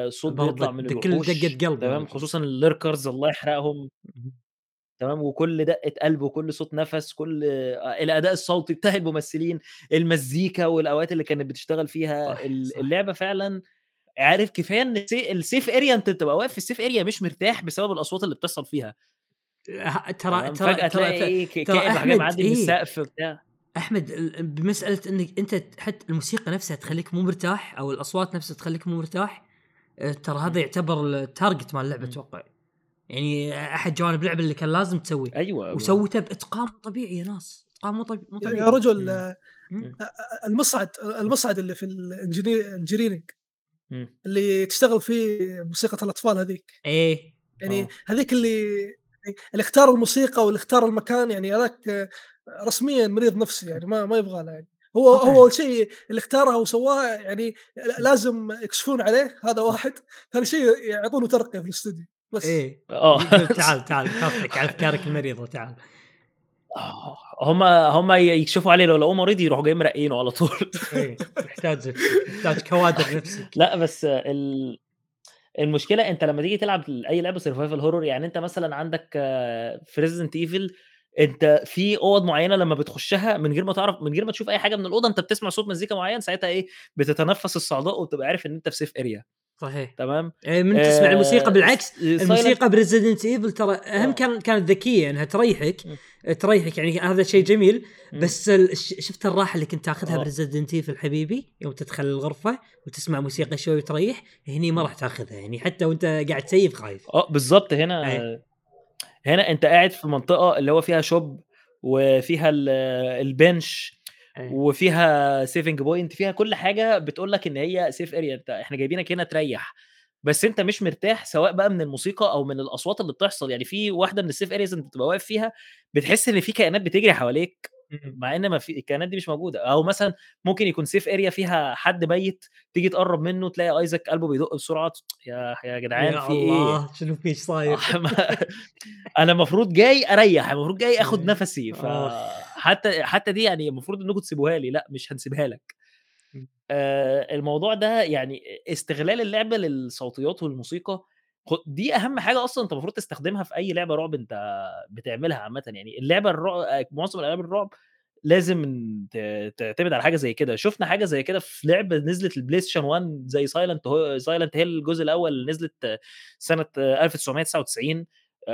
صوت بيطلع من كل الوحوش قلب تمام، ولكن. خصوصًا الlurkers الله يحرقهم. تمام، وكل دقة قلب وكل صوت نَفَس، كل آآ الأداء الصوتي بتاع الممثلين، المزيكا والأوقات اللي كانت بتشتغل فيها، صح، ال صح. اللعبة فعلًا عارف كفاية إن الس الsafe area أنت تبقى واقف في الsafe area مش مرتاح بسبب الأصوات اللي بتحصل فيها. ه ترى ترى ترى تلاقي ترى كائن أحمد معدّي من إيه، السقف بتاع. أحمد ال بمسألة إنك أنت حتى الموسيقى نفسها تخلّيك مو مرتاح أو الأصوات نفسها تخلّيك مو مرتاح، آآ ترى هذا. يعتبر الtarget مال اللعبة إمم. يعني أحد جوانب اللعبة اللي كان لازم تسويه، أيوه ب وسوته بإتقان مو طبيعي يا ناس، إتقان مو طب مو يا طبيعي. يا رجل إمم. أ إمم. أ المصعد المصعد اللي في إمم. اللي تشتغل فيه موسيقى الأطفال هذيك. إيه. يعني آه. هذيك اللي اللي اختار الموسيقى واللي اختار المكان يعني هذاك رسميًا مريض نفسي يعني ما ما يبغى له يعني. هو طبعًا. هو أول شيء اللي اختارها وسواها يعني لازم يكشفون عليه هذا واحد، ثاني شيء يعطونه ترقية في الاستوديو بس. إيه. آه. تعال، تعال كافحك على أفكارك المريضة تعال. آه، هم هم يكشفوا عليه لو لقوه مريض يروحوا جايين مرقيينه على طول. إيه، محتاج محتاج كوادر نفسك. لأ بس ال المشكلة أنت لمّا تيجي تلعب أي لعبة survival horror يعني أنت مثلًا عندك في resident evil أنت في أوض معيّنة لمّا بتخشها من غير ما تعرف من غير ما تشوف أي حاجة من الأوضة، أنت بتسمع صوت مزيكا معيّن ساعتها إيه، بتتنفس الصعداء وبتبقى عارف إن أنت في safe area صحيح. تمام، آآ من تسمع الموسيقى آآ بالعكس الموسيقى Resident Evil ترى هم آه. كان كانت ذكية إنها تريحك. تريحك يعني هذا شيء جميل. بس شفت الراحة اللي كنت تاخذها آه. ب Resident Evil حبيبي يوم تدخل الغرفة وتسمع موسيقى شوي وتريح هني ما. راح تاخذها يعني حتى وأنت قاعد ت save خايف آه بالضبط هنا أيوه. هنا أنت قاعد في منطقة اللي هو فيها shop وفيها ال ال bench. وفيها saving point فيها كل حاجة بتقول لك إن هي safe area أنت إحنا جايبينك هنا تريّح، بس أنت مش مرتاح سواء بقى من الموسيقى أو من الأصوات اللي بتحصل، يعني في واحدة من الsafe areas أنت بتبقى واقف فيها بتحس إن في كائنات بتجري حواليك،. مع إن ما في الكائنات دي مش موجودة، أو مثلًا ممكن يكون safe area فيها حد ميت، تيجي تقرّب منه تلاقي أيزاك قلبه بيدق بسرعة، يا يا جدعان يا في إيه؟ الله شنو في صاير؟ أنا المفروض جاي أريّح، المفروض جاي آخد إيه. نفسي، آه. فحتى حتى دي يعني المفروض إنكم تسيبوها لي، لأ مش هنسيبها لك. آآ الموضوع ده يعني استغلال اللعبة للصوتيات والموسيقى دي أهم حاجة أصلًا أنت المفروض تستخدمها في أي لعبة رعب أنت بتعملها عامةً. يعني، اللعبة الرع معظم الألعاب الرعب لازم تعتمد على حاجة زي كده، شُفنا حاجة زي كده في لعبة نزلت للPlayStation 1 زي Silent هو Silent Hill الجزء اللي نزلت سنة 1999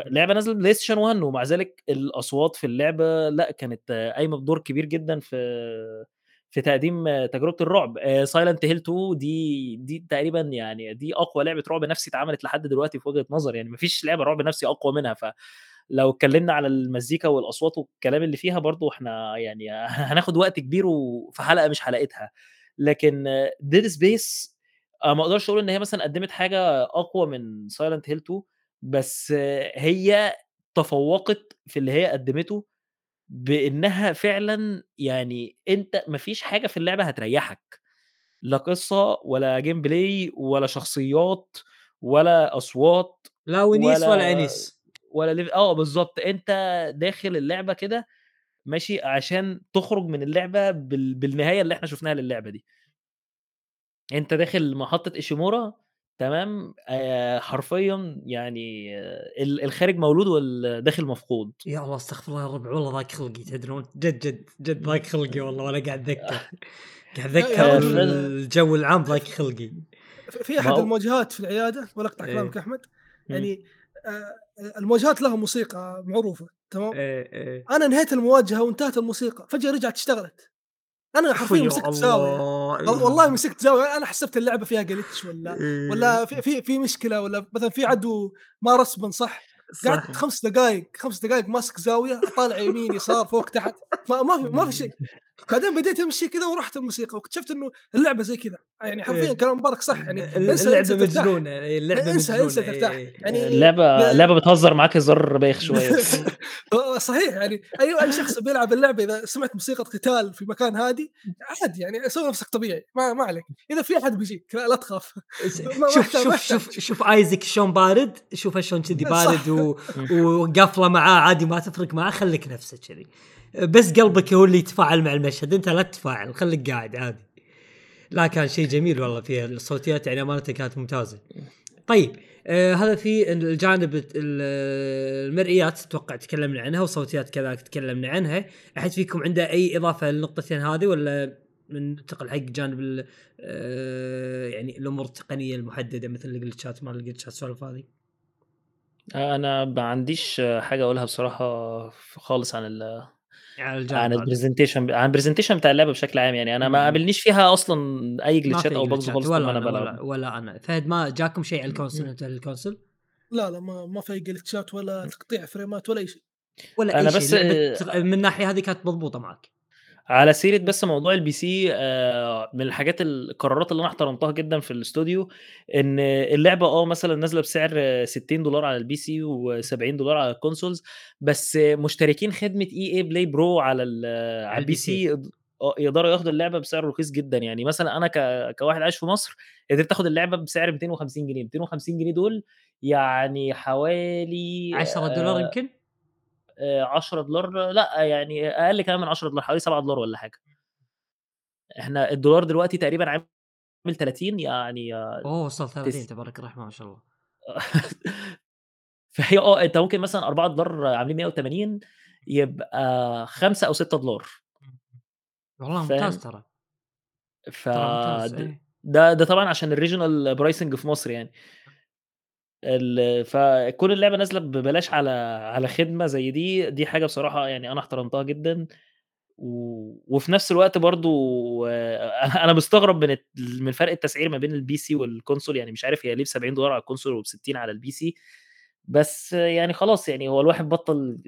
إمم. لعبة نازلة للPlayStation 1 ومع ذلك الأصوات في اللعبة لأ، كانت قايمة بدور كبير جدًا في في تقديم تجربة الرعب. Silent Hill 2 دي دي تقريبًا يعني دي أقوى لعبة رعب نفسي اتعملت لحد دلوقتي في وجهة نظري يعني، ما فيش لعبة رعب نفسي أقوى منها، فلو اتكلمنا على المزيكا والأصوات والكلام اللي فيها برضه إحنا يعني هناخد وقت كبير وفي حلقة مش حلقتها. لكن Dead Space أنا ما أقدرش أقول إن هي مثلًا قدّمت حاجة أقوى من Silent Hill 2 بس هي تفوّقت في اللي هي قدّمته بإنها فعلًا يعني أنت ما فيش حاجة في اللعبة هتريّحك، لا قصة ولا gameplay ولا شخصيات ولا أصوات لا ونيس ولا ولا أنيس. ولا lev آه بالضبط، أنت داخل اللعبة كده ماشي عشان تخرج من اللعبة بال بالنهاية اللي إحنا شُفناها للعبة دي. أنت داخل محطة إيشيمورا تمام، حرفيًا يعني ال الخارج مولود والداخل مفقود. يا الله استغفر الله يا رب والله ضاق خلقي تدرون جد جد جد ضاق خلقي والله وأنا قاعد أتذكر قاعد رجل الجو العام ضاق خلقي. في هو المواجهات في العيادة ولا أقطع إيه. كلامك يا أحمد، إمم. يعني آآ المواجهات لها موسيقى معروفة تمام؟ إيه، إيه. أنا انهيت المواجهة وانتهت الموسيقى، فجأة رجعت اشتغلت. أنا حرفيًا يا مسكت وال والله مسكت زاوية أنا حسبت اللعبة فيها glitch والّا إيه. والّا في في في مشكلة والّا مثلًا في عدو ما رسبن صح، قعدت صح. 5 دقايق 5 دقايق ماسك زاوية أطالع يمين يسار فوق تحت ما ما في ما في شيء. بعدين بديت أمشي كذا ورُحت الموسيقى واكتشفت إنه اللعبة زي كذا، يعني حرفيًا إيه. كلام مبارك صح يعني ال انسى اللعبة إنسى ترتاح. مجنونة، إيه اللعبة انسى إنسى مجنونة ترتاح، إيه. يعني اللعبة ل اللعبة بتهزر معاك هزار بايخ. آه صحيح يعني أي أي شخص بيلعب اللعبة إذا سمعت موسيقى قتال في مكان هادي عادي يعني سوي نفسك طبيعي ما ما عليك، إذا في أحد بيجيك لا, لا تخاف شوف شوف شوف شوف آيزك شلون بارد، شوفه شلون كذي. بارد. وقفلة معاه عادي ما تفرق معاه خليك نفسك كذي. بس قلبك هو اللي يتفاعل مع المشهد، أنت لا تتفاعل خليك قاعد عادي. لا كان شيء جميل والله فيها الصوتيات يعني أمانةً كانت ممتازة. طيب آآ هذا في الجانب المرئيات أتوقع تكلمنا عنها والصوتيات كذلك تكلمنا عنها، أحد فيكم عنده أي إضافة للنقطتين هذه والّا ننتقل حق جانب آآ يعني الأمور التقنية المحددة مثل الجلتشات ما الجلتشات السوالف هذه؟ أنا ما عنديش حاجة أقولها بصراحة ف خالص عن على الجانب عن. الpresentation عن الpresentation بتاع اللعبة بشكل عام يعني، أنا ما. قابلنيش فيها أصلًا أي ما glitch ات في أو bugs glitch ات خالص ولا أنا أنا ولا. ولا أنا. فهد ما جاكم شيء على ال console إمم. أنت ال console؟ لا، لا ما ما في glitch ات ولا تقطيع frame ات ولا أي شيء. ولا أنا أي بس شيء، من الناحية هذه كانت مضبوطة معك. على سيرة بس موضوع ال PC آآ من الحاجات القرارات اللي أنا احترمتها جدًا في الإستوديو، إن اللعبة آه مثلًا نازلة بسعر $60 على ال PC و$70 على ال consoles بس مشتركين EA Play Pro على ال على على الPC. يقد آه يقدروا ياخدوا اللعبة بسعر رخيص جدًا، يعني مثلًا أنا ك كواحد عايش في مصر قدرت آخد اللعبة بسعر 250 جنيه، 250 جنيه دول يعني حوالي 10$ آآ يمكن؟ آآ $10 لأ يعني أقل كمان من $10 حوالي $7 والّا حاجة. إحنا الدولار دلوقتي تقريبًا عامل 30 يعني أوه وصل 30 تس تبارك الرحمن ما شاء الله. فهي آه أنت ممكن مثلًا $4 عاملين 180 يبقى 5 أو $6. إمم. والله ممتاز؟ ترى. ف إيه. ده ده طبعًا عشان الregional pricing في مصر يعني. ال فكون اللعبة نازلة ببلاش على على خدمة زي دي، دي حاجة بصراحة يعني أنا احترمتها جدًا، و وفي نفس الوقت برضه أنا أنا مستغرب من من فرق التسعير ما بين الPC والconsole يعني مش عارف هي ليه ب$70 على الconsole وب60 على الPC بس يعني خلاص يعني هو الواحد بطّل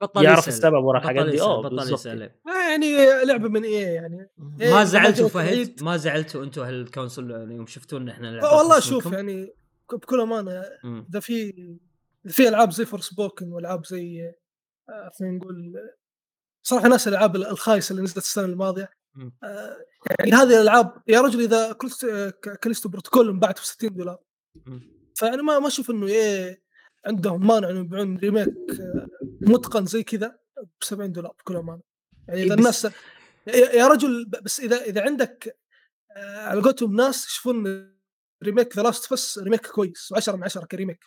بطل يعرف يسأل، السبب ورا الحاجات دي، آه بطل بالضبط يسأل. يعني. يعني لعبة من EA يعني. EA ما زعلتوا فهد؟ ما زعلتوا أنتم أهل ال console يوم شفتوا إن إحنا آه لعبة والله شوف؟ يعني بكل أمانة. إذا في إذا في ألعاب زي Forspoken والعاب زي آه، خلينا نقول صراحة ناس الألعاب الخايسه اللي نزلت السنة الماضية. آه، يعني هذه الألعاب يا رجل إذا كلست Callisto Protocol انباعت ب 60 دولار. فأنا ما ما أشوف إنه إيه عندهم مانع انه يبيعون remake آه، متقن زي كذا ب 70 دولار بكل أمانة يعني إيه اذا بس- الناس يا رجل بس إذا إذا عندك آه، على قولتهم ناس يشوفون remake The Last of Us remake كويس و10 من 10 ك remake.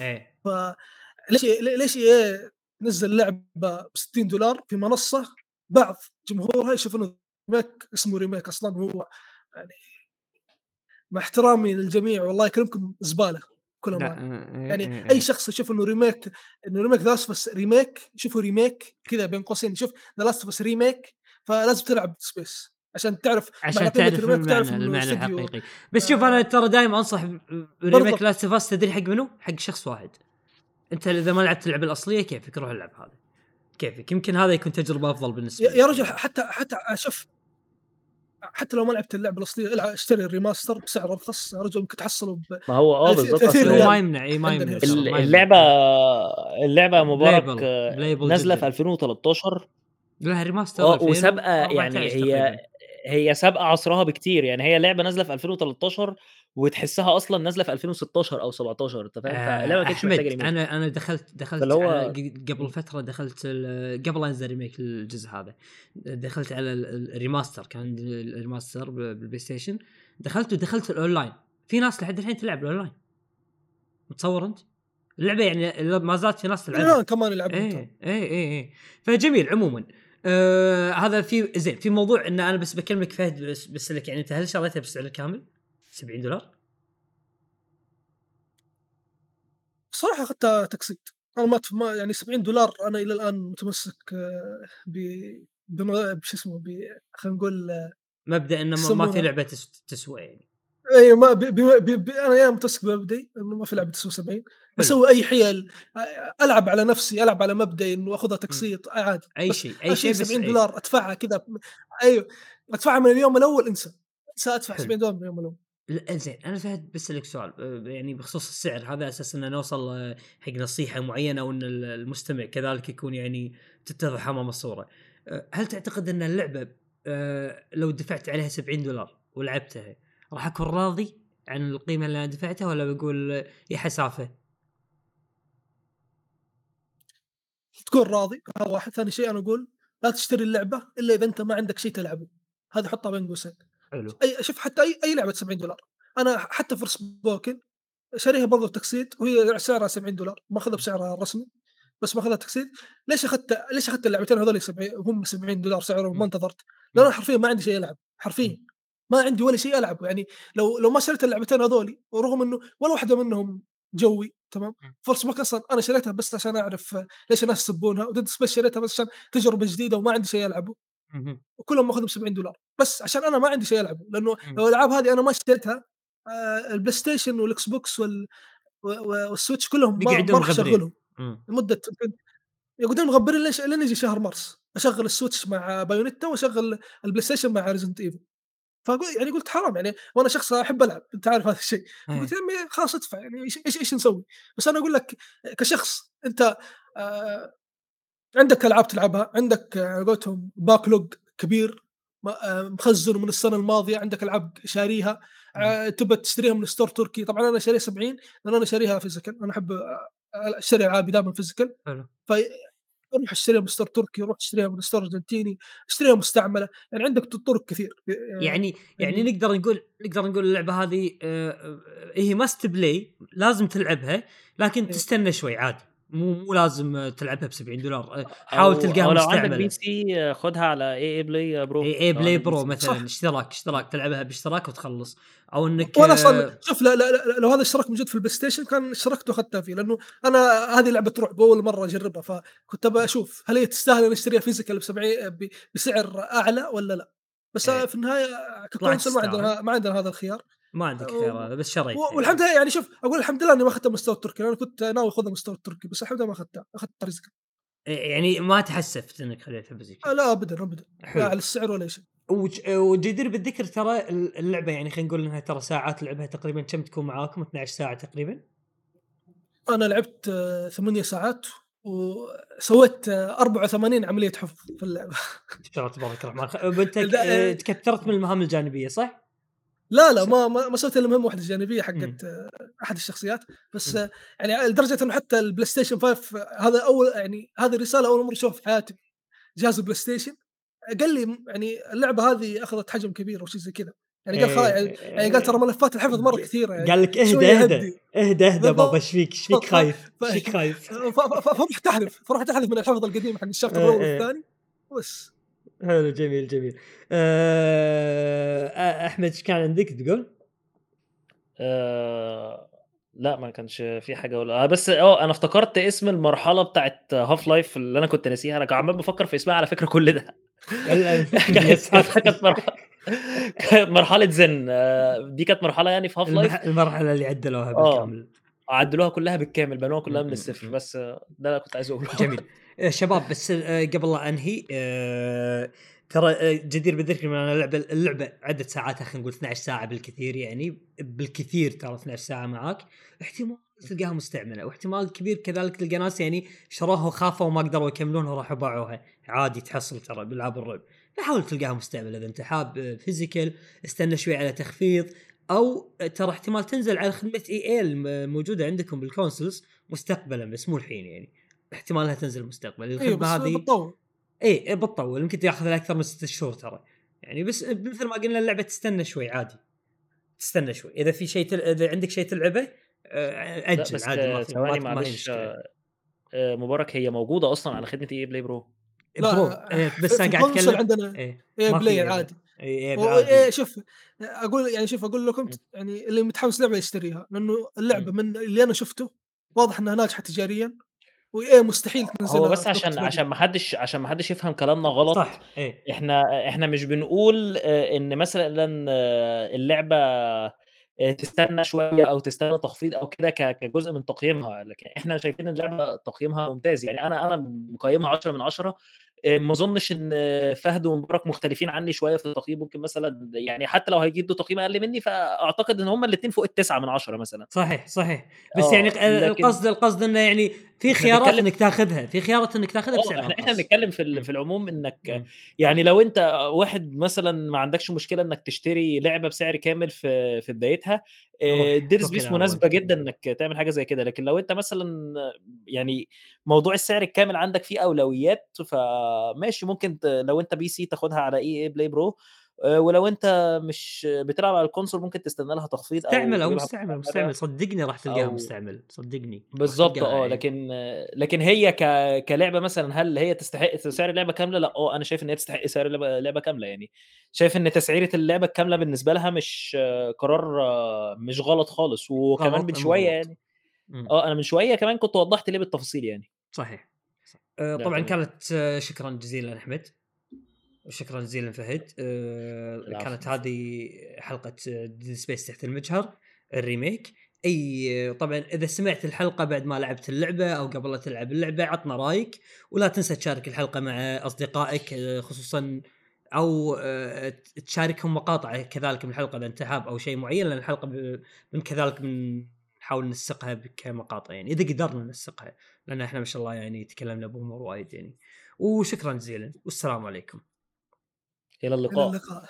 إيه. فليش ليش إيه نزل لعبة ب 60 دولار في منصة بعض جمهورها يشوف انه ريميك اسمه ريميك أصلا هو يعني مع احترامي للجميع والله يكرمكم زبالة كل لا امانه آه، إيه، يعني إيه، أي إيه. شخص يشوف إنه ريميك إنه ريميك ذا لاست ريميك يشوفه ريميك كذا بين قوسين يشوف ذا لاست ريميك فلازم تلعب سبيس عشان تعرف عشان تعرف ريميك تعرف المعنى المعنى الحقيقي بس شوف أنا ترى دائما أنصح بالضبط. لاست اوف تدري حق منو؟ حق شخص واحد أنت إذا ما لعبت اللعبة الأصلية كيفك روح العب هذا كيفك يمكن هذا يكون تجربة أفضل بالنسبة يا يا رجل حتى حتى شوف حتى لو ما لعبت اللعبة الأصلية العب اشتري ال remaster بسعر ارخص يا رجل ممكن تحصله ب... ما هو آه ريال. ما يمنع اي ما يمنع. اللعبه اللعبة مبارك playable- آه، playable نازلة. في 2013 لها remaster 2000 وسابقة 14 يعني هي. هي سابقة عصرها بكتير يعني هي لعبة نازلة في 2013 وتحسها أصلا نازلة في 2016 أو 17 أنت فاهم؟ آه، فاللعبه ما كانتش محتاجه remake أنا أنا دخلت دخلت هو- قبل فترة دخلت ال- قبل لا ينزل remake الجزء هذا دخلت على ال- ال- ال remaster كان عندي ال remaster ب- بال PlayStation دخلت ودخلت الأونلاين. في ناس لحد الحين تلعب الأونلاين. متصور أنت؟ اللعبة يعني ما زالت في ناس تلعبها. الان كمان يلعبون إيه ترى. إيه إيه إيه. فجميل عموما. آه هذا في زين في موضوع إن أنا بس بكلمك فهد بس, بس لك يعني أنت هل شريتها بالسعر الكامل؟ 70 دولار؟ صراحة أخذتها تقسيط أنا ما ما يعني 70 دولار أنا إلى الآن متمسك آه، ب بما بش اسمه ب خلينا نقول آه، مبدأ إنه ما- ما في لعبة تس- تسوى يعني اي ما ب... ب... ب... ب... أنا يا متمسك بمبدئي إنه ما في لعبة تسوي 70 بسوي أي حيل ألعب على نفسي ألعب على مبدئي إنه أخذها تقسيط عادي أي شيء أي شيء بس 70 أي. دولار أدفعها كذا أيوه أدفعها من اليوم الأول أنسى أنسى أدفع حلو. 70 دولار من اليوم الأول لا زين أنا فهد بسألك سؤال يعني بخصوص السعر هذا أساس ان نوصل حق نصيحة معينة أو إن ال- المستمع كذلك يكون يعني تتضح أمام الصورة. هل تعتقد إن اللعبة لو دفعت عليها 70 دولار ولعبتها راح أكون راضي عن القيمة اللي أنا دفعتها ولا بقول يا حسافة؟ تكون راضي. هذا واحد. ثاني شيء أنا أقول لا تشتري اللعبة إلا إذا أنت ما عندك شيء تلعبه. هذه حطها بين قوسين. حلو. أي شوف حتى أي أي لعبة 70 دولار. أنا حتى فورس بوكن شاريها برضه تقسيط وهي سعرها 70 دولار. ماخذها بسعرها الرسمي بس ماخذها تقسيط ليش أخذت ليش أخذت اللعبتين؟ هذول 70 هم 70 دولار سعرهم ما انتظرت. لأن أنا حرفيا ما عندي شيء ألعب حرفيا. ما عندي ولا شيء العبه يعني لو لو ما شريت اللعبتين هذولي ورغم إنه ولا واحدة منهم جوي تمام Forspoken أصلا أنا شريتها بس عشان أعرف ليش الناس يسبونها و Dead Space شريتها بس عشان تجربة جديدة وما عندي شيء ألعبه. وكلهم ماخذهم 70 دولار بس عشان أنا ما عندي شيء ألعبه لأنه. لو الألعاب هذه أنا ما اشتريتها آه، ال PlayStation وال Xbox وال وال Switch كلهم ما, راح. أشغلهم. لمدة يقعدون مغبرين ليش لين يجي شهر مارس أشغل ال Switch مع Bayonetta وأشغل ال PlayStation مع Resident Evil يعني قلت حرام يعني وأنا شخص أحب ألعب أنت عارف هذا الشيء. إيه. قلت يا عمي خلاص ادفع يعني إيش إيش إيش نسوي؟ بس أنا أقول لك كشخص أنت آه عندك ألعاب تلعبها عندك آه، على قولتهم backlog كبير آه، مخزن من السنة الماضية عندك ألعاب شاريها آه، تبى تشتريها من store تركي. طبعا أنا شاريها 70 لأن أنا شاريها physical أنا أحب أشتري ألعابي دائما physical روح اشتريها من store تركي روح اشتريها من store أرجنتيني اشتريها مستعملة يعني عندك طرق كثير آه، يعني يعني يعني- نقدر نقول نقدر نقول اللعبة هذه آه، آه، هي must play لازم تلعبها لكن إيه. تستنى شوي عادي مو مو لازم تلعبها ب 70 دولار. آه، حاول تلقاها أو لو عندك مستعملة. P C خدها على EA Play Pro EA Play Pro. مثلا صح. اشتراك اشتراك تلعبها باشتراك وتخلص. أو إنك وأنا آه، أصلا شوف لا, لا, لا لو هذا الاشتراك موجود في ال PlayStation كان اشتركت وأخذتها فيه لأنه أنا هذه لعبة رعب أول مرة أجربها فكنت ابى أشوف هل هي تستاهل إن أشتريها physical ب 70 ب- بسعر أعلى ولا لا. بس إيه. في النهاية ك console ما عندنا ما عندنا هذا الخيار. ما عندك خيار هذا بس شريت و- والحمد لله يعني شوف أقول الحمد لله إني ما اخذتها من store التركي أنا كنت ناوي اخذها من store التركي بس الحمد لله ما اخذتها أخذت physical يعني ما تحسفت إنك خليتها بزي آه، لا ابدا ابدا. لا على السعر ولا شيء. وج- وجدير بالذكر ترى اللعبة يعني خلينا نقول إنها ترى ساعات لعبها تقريبا كم تكون معاكم؟ 12 ساعة تقريبا؟ أنا لعبت آه، ثمانية ساعات وسويت آه، 84 عملية حفظ في اللعبة. ان شاء الله تبارك الرحمن. انت آه، تكثرت من المهام الجانبية صح؟ لا لا ما ما, سويت إلا مهمه واحدة جانبية. حقت آه، أحد الشخصيات. بس. آه، يعني لدرجة إنه حتى ال PlayStation 5 آه، هذا أول يعني هذه الرسالة أول مرة أشوفها في حياتي جهاز ال PlayStation قال لي يعني اللعبة هذه أخذت حجم كبير أو شيء زي كذا. يعني قال خلاص يعني, يعني قال ترى ملفات الحفظ مرة كثيرة يعني قال لك اهدى اهدى. اهدى اهدى. بابا إيش فيك؟ إيش فيك خايف؟ إيش فيك خايف؟ فرحت احذف فرحت احذف من الحفظ القديم حق ال chapter إيه، الأول إيه. والثاني. بس. حلو جميل جميل. أه أحمد إيش كان عندك تقول؟ آه لا ما كانش في حاجة أقولها. بس آه أنا افتكرت اسم المرحلة بتاعت Half-Life اللي أنا كنت ناسيها. أنا عمال بفكر في اسمها على فكرة كل ده. كانت مرحلة Xen. آه، دي كانت مرحلة يعني في Half-Life المرحلة اللي عدلوها آه. بالكامل. عدلوها كلها بالكامل بنوها كلها من الصفر. بس ده اللي كنت عايز أقوله. جميل. آه، شباب بس آه، قبل لا أنهي آه، ترى جدير بالذكر من أنا اللعبه اللعبة عدد ساعاتها خلينا نقول 12 ساعة بالكثير يعني بالكثير ترى 12 ساعة معاك. احتمال تلقاها مستعملة واحتمال كبير كذلك تلقى ناس يعني شروها وخافوا وما قدروا يكملونها وراحوا باعوها. عادي تحصل ترى بالعاب الرعب. فحاول تلقاها مستعملة إذا أنت حاب فيزيكال استنى شوي على تخفيض. أو ترى احتمال تنزل على خدمة EA الموجوده عندكم بال consoles مستقبلا بس مو الحين يعني. احتمالها تنزل مستقبلا. أيوه الخدمة هذه بتطور EA بتطول يمكن تأخذ لها أكثر من ست شهور ترى. يعني بس مثل ما قلنا اللعبة تستنى شوي عادي. تستنى شوي. إذا في شيء تل... إذا عندك شيء تلعبه آه، أجل بس عادي ما آه، في ثواني معلش آه، مبارك هي موجودة أصلا على خدمة EA Play Pro؟ لا، برو. إيه بس أنا قاعد أتكلم. عندنا إيه إي إيه عادي. إي إيه إيه شوف أقول يعني شوف أقول لكم م. يعني اللي متحمس لعبة يشتريها لأنه اللعبة من اللي أنا شفته واضح إنها ناجحة تجاريا وإيه مستحيل تنزلها هو بس عشان. عشان ما حدش عشان ما حدش يفهم كلامنا غلط صح إيه إحنا إحنا مش بنقول آه، إن مثلا آه، اللعبة آه، تستنى شوية أو تستنى تخفيض أو كده كجزء من تقييمها لكن إحنا شايفين اللعبة تقييمها ممتاز يعني أنا أنا مقيمها 10 من 10 آه، ما اظنش ان فهد ومبارك مختلفين عني شوية في التقييم. ممكن مثلا يعني حتى لو هيجيبوا تقييم أقل مني فأعتقد إن هما الاثنين فوق التسعة من 10 مثلا. صحيح صحيح. بس آه، يعني آه، لكن- القصد القصد إنه يعني في خيارات بنتكلم- إنك تاخذها في خيارات إنك تاخذها بسعر إحنا إحنا بنتكلم في في العموم إنك مم. يعني لو أنت واحد مثلا ما عندكش مشكلة إنك تشتري لعبة بسعر كامل في في بدايتها روح سبيس إلى مناسبة. جدا إنك تعمل حاجة زي كده لكن لو أنت مثلا يعني موضوع السعر الكامل عندك فيه أولويات فماشي ممكن لو أنت PC تاخدها على EA Play Pro آه، ولو انت مش بتلعب على ال console ممكن تستنى لها تخفيض أو مستعمل أو مستعمل. مستعمل صدقني راح تلقاها مستعمل صدقني بالظبط آه يعني. لكن لكن هي ك... كلعبة مثلا هل هي تستحق سعر اللعبة كاملة؟ لأ آه أنا شايف إن هي تستحق سعر اللعبة لعبة كاملة يعني شايف إن تسعيرة اللعبة الكاملة بالنسبة لها مش آه، قرار آه، مش غلط خالص وكمان من شوية. يعني مم. آه أنا من شوية كمان كنت وضحت ليه بالتفاصيل يعني صحيح آه، لا، طبعا. كانت آه، شكرا جزيلا أحمد شكرا جزيلا فهد. آه، العفو. كانت هذه حلقة Dead Space تحت المجهر ال remake. أي طبعا إذا سمعت الحلقة بعد ما لعبت اللعبة أو قبل لا تلعب اللعبة عطنا رايك. ولا تنسى تشارك الحلقة مع أصدقائك آه، خصوصا أو آه، تشاركهم مقاطع كذلك من الحلقة إذا انت حاب أو شيء معين لأن الحلقة من كذلك من نحاول ننسقها كمقاطع يعني إذا قدرنا ننسقها لأن إحنا ما شاء الله يعني تكلمنا بأمور وايد يعني. وشكرا جزيلا. والسلام عليكم. إلى اللقاء. اللقاء.